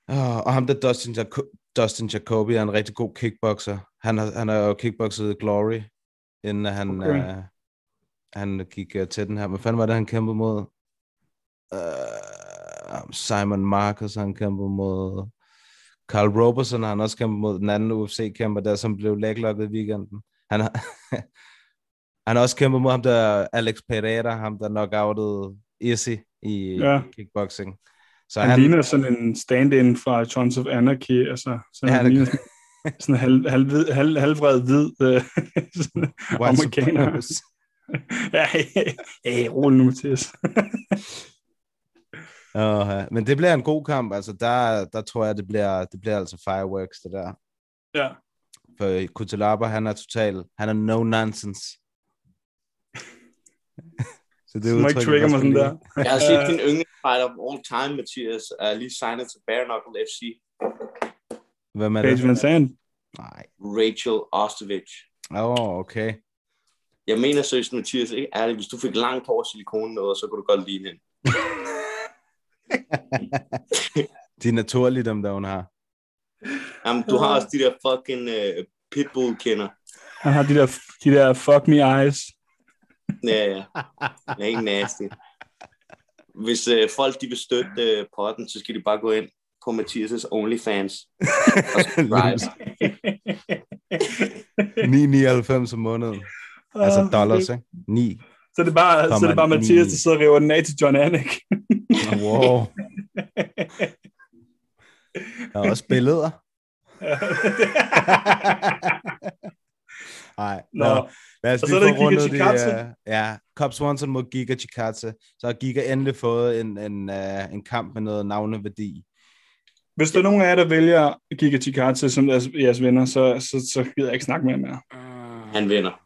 [SPEAKER 7] Oh, og ham der Dustin, Jaco- Dustin Jacoby er en rigtig god kickboxer. Han har, han har jo kickboxet Glory, inden han,
[SPEAKER 9] Okay.
[SPEAKER 7] okay. Han gik uh, til den her. Hvad fanden var det, han kæmpede mod? Uh, Simon Marcus, han kæmpede mod... Carl Roberson har han også kæmpet mod den anden UFC-kæmper der, som blev læglokket i weekenden. Han har, [LAUGHS] han har også kæmpet mod ham der Alex Pereira, ham der knockoutede Izzy i
[SPEAKER 9] Ja.
[SPEAKER 7] kickboxing. Så
[SPEAKER 9] han, han ligner sådan en stand-in fra Sons of Anarchy, altså sådan,
[SPEAKER 7] Ja,
[SPEAKER 9] han ligner sådan, en halv, halv, halv, halvvred hvid øh, [LAUGHS] amerikaner. Ja, hey, rolig nu, Mathias.
[SPEAKER 7] Uh, men det bliver en god kamp. Altså, der, der tror jeg, det bliver, det bliver altså fireworks, det der.
[SPEAKER 9] ja.
[SPEAKER 7] For Kutelaba, han er total, han er no nonsense. [LAUGHS] Så
[SPEAKER 9] Det ikke trigger mig sådan der.
[SPEAKER 5] Jeg har set din [LAUGHS] yndlingsfighter of all time, Mathias, er lige signet til Bare Knuckle FC.
[SPEAKER 7] Hvem er
[SPEAKER 9] Paige
[SPEAKER 7] det?
[SPEAKER 9] Van Zandt.
[SPEAKER 7] Nej.
[SPEAKER 5] Rachel Ostevich.
[SPEAKER 7] Åh, oh, okay.
[SPEAKER 5] Jeg mener seriøst, Mathias, ikke ærligt, hvis du fik langt hår silikone noget, så kunne du godt lide hende. [LAUGHS]
[SPEAKER 7] De er naturlige, dem der hun har.
[SPEAKER 5] Jamen, du har også de der fucking uh, pitbull-kender.
[SPEAKER 9] Han har de der, de der fuck me eyes.
[SPEAKER 5] Ja, ja. Det er ikke nasty. Hvis uh, folk de vil støtte uh, potten, så skal de bare gå ind på Mathias' OnlyFans. Og subscribe. [LAUGHS]
[SPEAKER 7] 9,99 om måneden. Altså dollars, ikke? 9.
[SPEAKER 9] Så det er bare, så er det bare
[SPEAKER 7] Komma
[SPEAKER 9] Mathias, der sidder og river den af til John Anik.
[SPEAKER 7] Wow. Der er også billeder. [LAUGHS] Nej,
[SPEAKER 9] Nå.
[SPEAKER 7] nå. Lad os
[SPEAKER 9] Og så
[SPEAKER 7] lige
[SPEAKER 9] er Giga
[SPEAKER 7] de... Uh, ja, Cobb Swanson mod Giga Chikadze. Så har Giga endelig fået en, en, uh, en kamp med noget navneværdi.
[SPEAKER 9] Hvis der er nogen af jer, der vælger Giga Chikadze som deres, jeres venner, så, så, så gider jeg ikke snakke mere med jer.
[SPEAKER 5] Han vinder.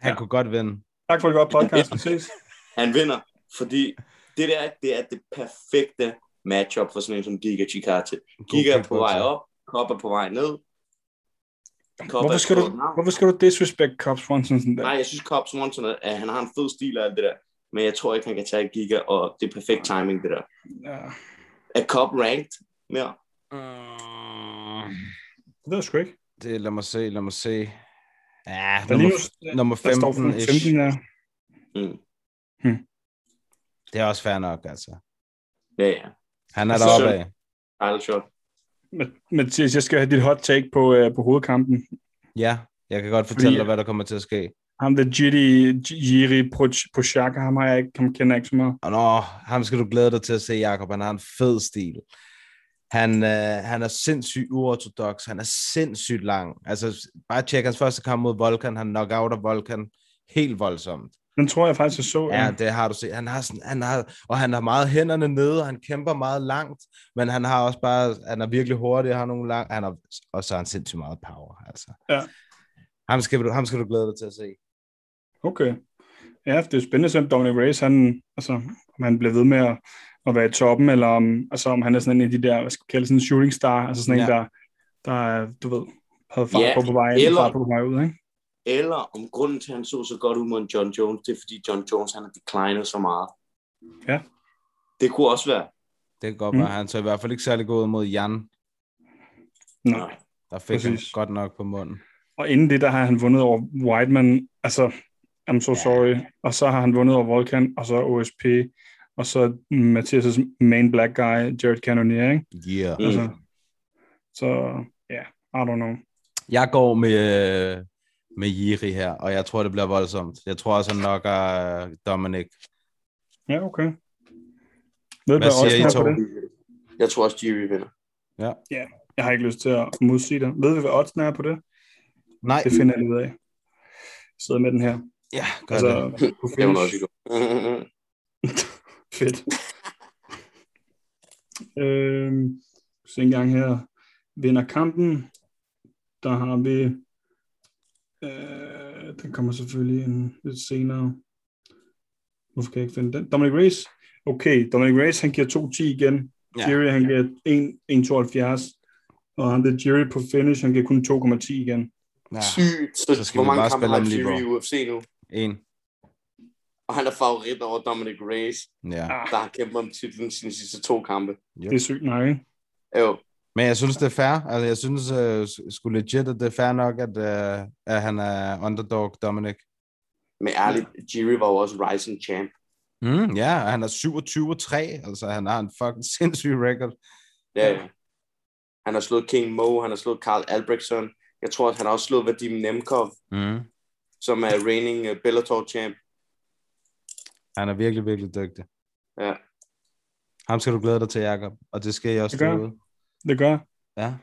[SPEAKER 7] Han
[SPEAKER 9] Ja.
[SPEAKER 7] kunne godt vinde.
[SPEAKER 9] Tak for et godt podcast. Vi [LAUGHS] ses.
[SPEAKER 5] Han vinder, fordi det der, det er det perfekte matchup for sådan en som Giga Chikadze. Giga er på vej op, Kop er på vej ned.
[SPEAKER 9] Hvorfor
[SPEAKER 5] er
[SPEAKER 9] skal, du,
[SPEAKER 5] navn.
[SPEAKER 9] hvorfor skal du disrespect Cobb Swanson sådan der?
[SPEAKER 5] Nej, jeg synes Cobb Swanson, er- at han har en fed stil og alt det der. Men jeg tror ikke, han kan tage Giga, og det er perfekt timing, det der.
[SPEAKER 9] Ja,
[SPEAKER 5] Er Cobb ranked mere?
[SPEAKER 9] det ved jeg sgu ikke.
[SPEAKER 7] Det, lad mig se, lad mig se. Ja,
[SPEAKER 9] Der,
[SPEAKER 7] nummer, nummer
[SPEAKER 9] der står
[SPEAKER 7] 15
[SPEAKER 9] 15
[SPEAKER 7] -ish.
[SPEAKER 9] der.
[SPEAKER 5] Mm.
[SPEAKER 7] Det er også fair nok, altså.
[SPEAKER 5] Ja, ja.
[SPEAKER 7] Han er
[SPEAKER 5] Altså,
[SPEAKER 7] deroppe af.
[SPEAKER 5] Shot.
[SPEAKER 9] Men- Mathias, jeg skal have dit hot take på, uh, på hovedkampen.
[SPEAKER 7] Ja, jeg kan godt fortælle
[SPEAKER 9] Fordi-
[SPEAKER 7] dig, hvad der kommer til at ske.
[SPEAKER 9] Ham der Jiri, Jiri Prochaka, ham har jeg ikke, ham kender jeg ikke så meget.
[SPEAKER 7] Og nå, ham skal du glæde dig til at se, Jacob. Han har en fed stil. Han, øh, han er sindssygt uortodox. Han er sindssygt lang. Altså, bare tjek hans første kamp mod Volkan. Han knock out af Volkan helt voldsomt.
[SPEAKER 9] Den tror jeg faktisk, jeg så.
[SPEAKER 7] Ja, det har du set. Han har sådan, han har, og han har meget hænderne nede, og han kæmper meget langt, men han har også bare, han er virkelig hurtig, har nogle lang, han har, og så har han sindssygt meget power, altså.
[SPEAKER 9] Ja.
[SPEAKER 7] Ham skal, du, ham skal du glæde dig til at se.
[SPEAKER 9] Okay. Ja, det er spændende at Dominic Reyes, han, altså, om han bliver ved med at, at være i toppen, eller om, altså, om han er sådan en af de der, hvad skal vi kalde sådan en shooting star, altså sådan ja. en, der, der er, du ved, havde fart
[SPEAKER 5] Ja,
[SPEAKER 9] på på vej,
[SPEAKER 5] eller-
[SPEAKER 9] fart på på vej ud, ikke?
[SPEAKER 5] Eller om grunden til, at han så så godt ud mod John Jones, det er fordi John Jones han har declinet så meget.
[SPEAKER 9] Ja.
[SPEAKER 5] Det kunne også være.
[SPEAKER 7] Det kan godt
[SPEAKER 9] Mm.
[SPEAKER 7] mm. være, han så i hvert fald ikke særlig god mod Jan,
[SPEAKER 9] Nej.
[SPEAKER 7] der fik han
[SPEAKER 9] Præcis.
[SPEAKER 7] godt nok på munden.
[SPEAKER 9] Og inden det, der har han vundet over Whiteman, altså, I'm so sorry, og så har han vundet over Volkan, og så OSP, og så Mathias' main black guy, Jared Cannonier, ikke?
[SPEAKER 7] Yeah.
[SPEAKER 5] Mm.
[SPEAKER 9] Altså, så, ja, yeah, I don't know.
[SPEAKER 7] Jeg går med, med Jiri her, og jeg tror, det bliver voldsomt. Jeg tror også, han nok er Dominic.
[SPEAKER 9] Ja, okay. Ved
[SPEAKER 7] Hvad siger I to?
[SPEAKER 9] på det?
[SPEAKER 5] Jeg tror også, Jerry vinder.
[SPEAKER 7] Ja.
[SPEAKER 9] Jeg har ikke lyst til at modsige dig. Ved vi, hvad oddsene er på det?
[SPEAKER 7] Nej,
[SPEAKER 9] Det finder jeg ud af. Jeg sidder med den her.
[SPEAKER 7] ja, gør
[SPEAKER 9] Altså,
[SPEAKER 7] det.
[SPEAKER 9] på
[SPEAKER 5] Det var
[SPEAKER 9] finish.
[SPEAKER 5] noget, vi går.
[SPEAKER 9] Fedt. øhm, så en gang her. Vinder kampen. Der har vi... Øh, den kommer selvfølgelig en lidt senere. Hvorfor kan jeg ikke finde den? Dominic Reyes. Okay, Dominic Reyes, han giver 2-10 igen.
[SPEAKER 7] Ja.
[SPEAKER 9] Ja. Jerry, han giver 1-72. Og han der Jerry på finish, han giver kun 2,10 igen.
[SPEAKER 7] Ja,
[SPEAKER 5] Sygt. Så,
[SPEAKER 7] Så skal
[SPEAKER 5] hvor
[SPEAKER 7] vi
[SPEAKER 5] mange
[SPEAKER 7] bare
[SPEAKER 5] kampe
[SPEAKER 7] spille
[SPEAKER 5] har Jerry i. UFC nu?
[SPEAKER 7] en.
[SPEAKER 5] Og han er favorit over Dominic Reyes,
[SPEAKER 7] Ja.
[SPEAKER 5] der har kæmpet om titlen sine sidste to kampe.
[SPEAKER 9] Det er sygt nok, ikke?
[SPEAKER 5] Jo.
[SPEAKER 7] Men jeg synes, det er fair. Altså, jeg synes uh, sgu legit, at det er fair nok, at, uh, at han er underdog Dominic.
[SPEAKER 5] Men ærligt, Jerry var jo også rising champ.
[SPEAKER 7] Mm, ja, og han er 27-3. Altså, han har en fucking [LAUGHS] sindssyg record.
[SPEAKER 5] Ja, ja. Han har slået King Mo, han har slået Carl Albrechtson. Jeg tror, at han har også slået Vadim Nemkov,
[SPEAKER 7] Mm.
[SPEAKER 5] som er reigning uh, Bellator champ.
[SPEAKER 7] Han er virkelig, virkelig dygtig.
[SPEAKER 5] Ja.
[SPEAKER 7] Ham skal du glæde dig til, Jacob. Og det skal jeg også
[SPEAKER 9] Det gør
[SPEAKER 7] derude.
[SPEAKER 9] Det gør.
[SPEAKER 7] Ja.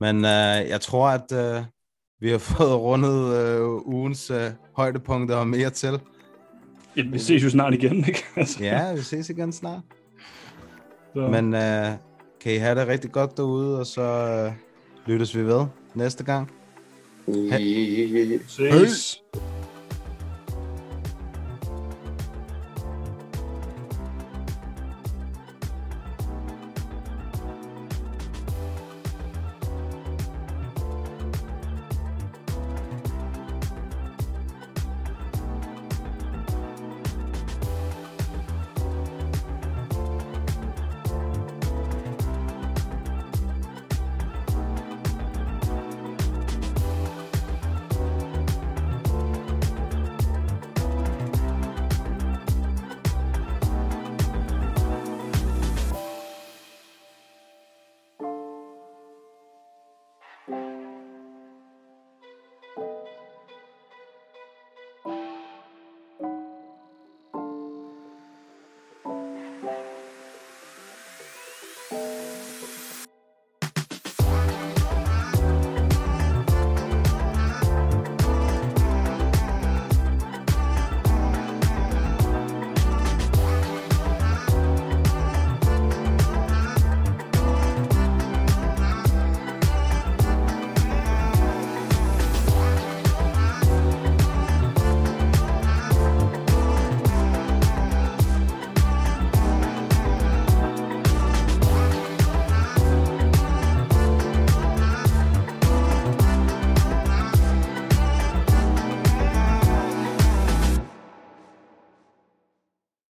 [SPEAKER 7] Men uh, jeg tror, at uh, vi har [LAUGHS] fået rundet uh, ugens uh, højdepunkter og mere til.
[SPEAKER 9] Ja, vi ses jo snart igen, ikke? Altså, [LAUGHS]
[SPEAKER 7] Ja, vi ses igen snart.
[SPEAKER 9] så.
[SPEAKER 7] Men uh, kan I have det rigtig godt derude, og så uh, lyttes vi ved næste gang.
[SPEAKER 5] Yeah.
[SPEAKER 9] ses.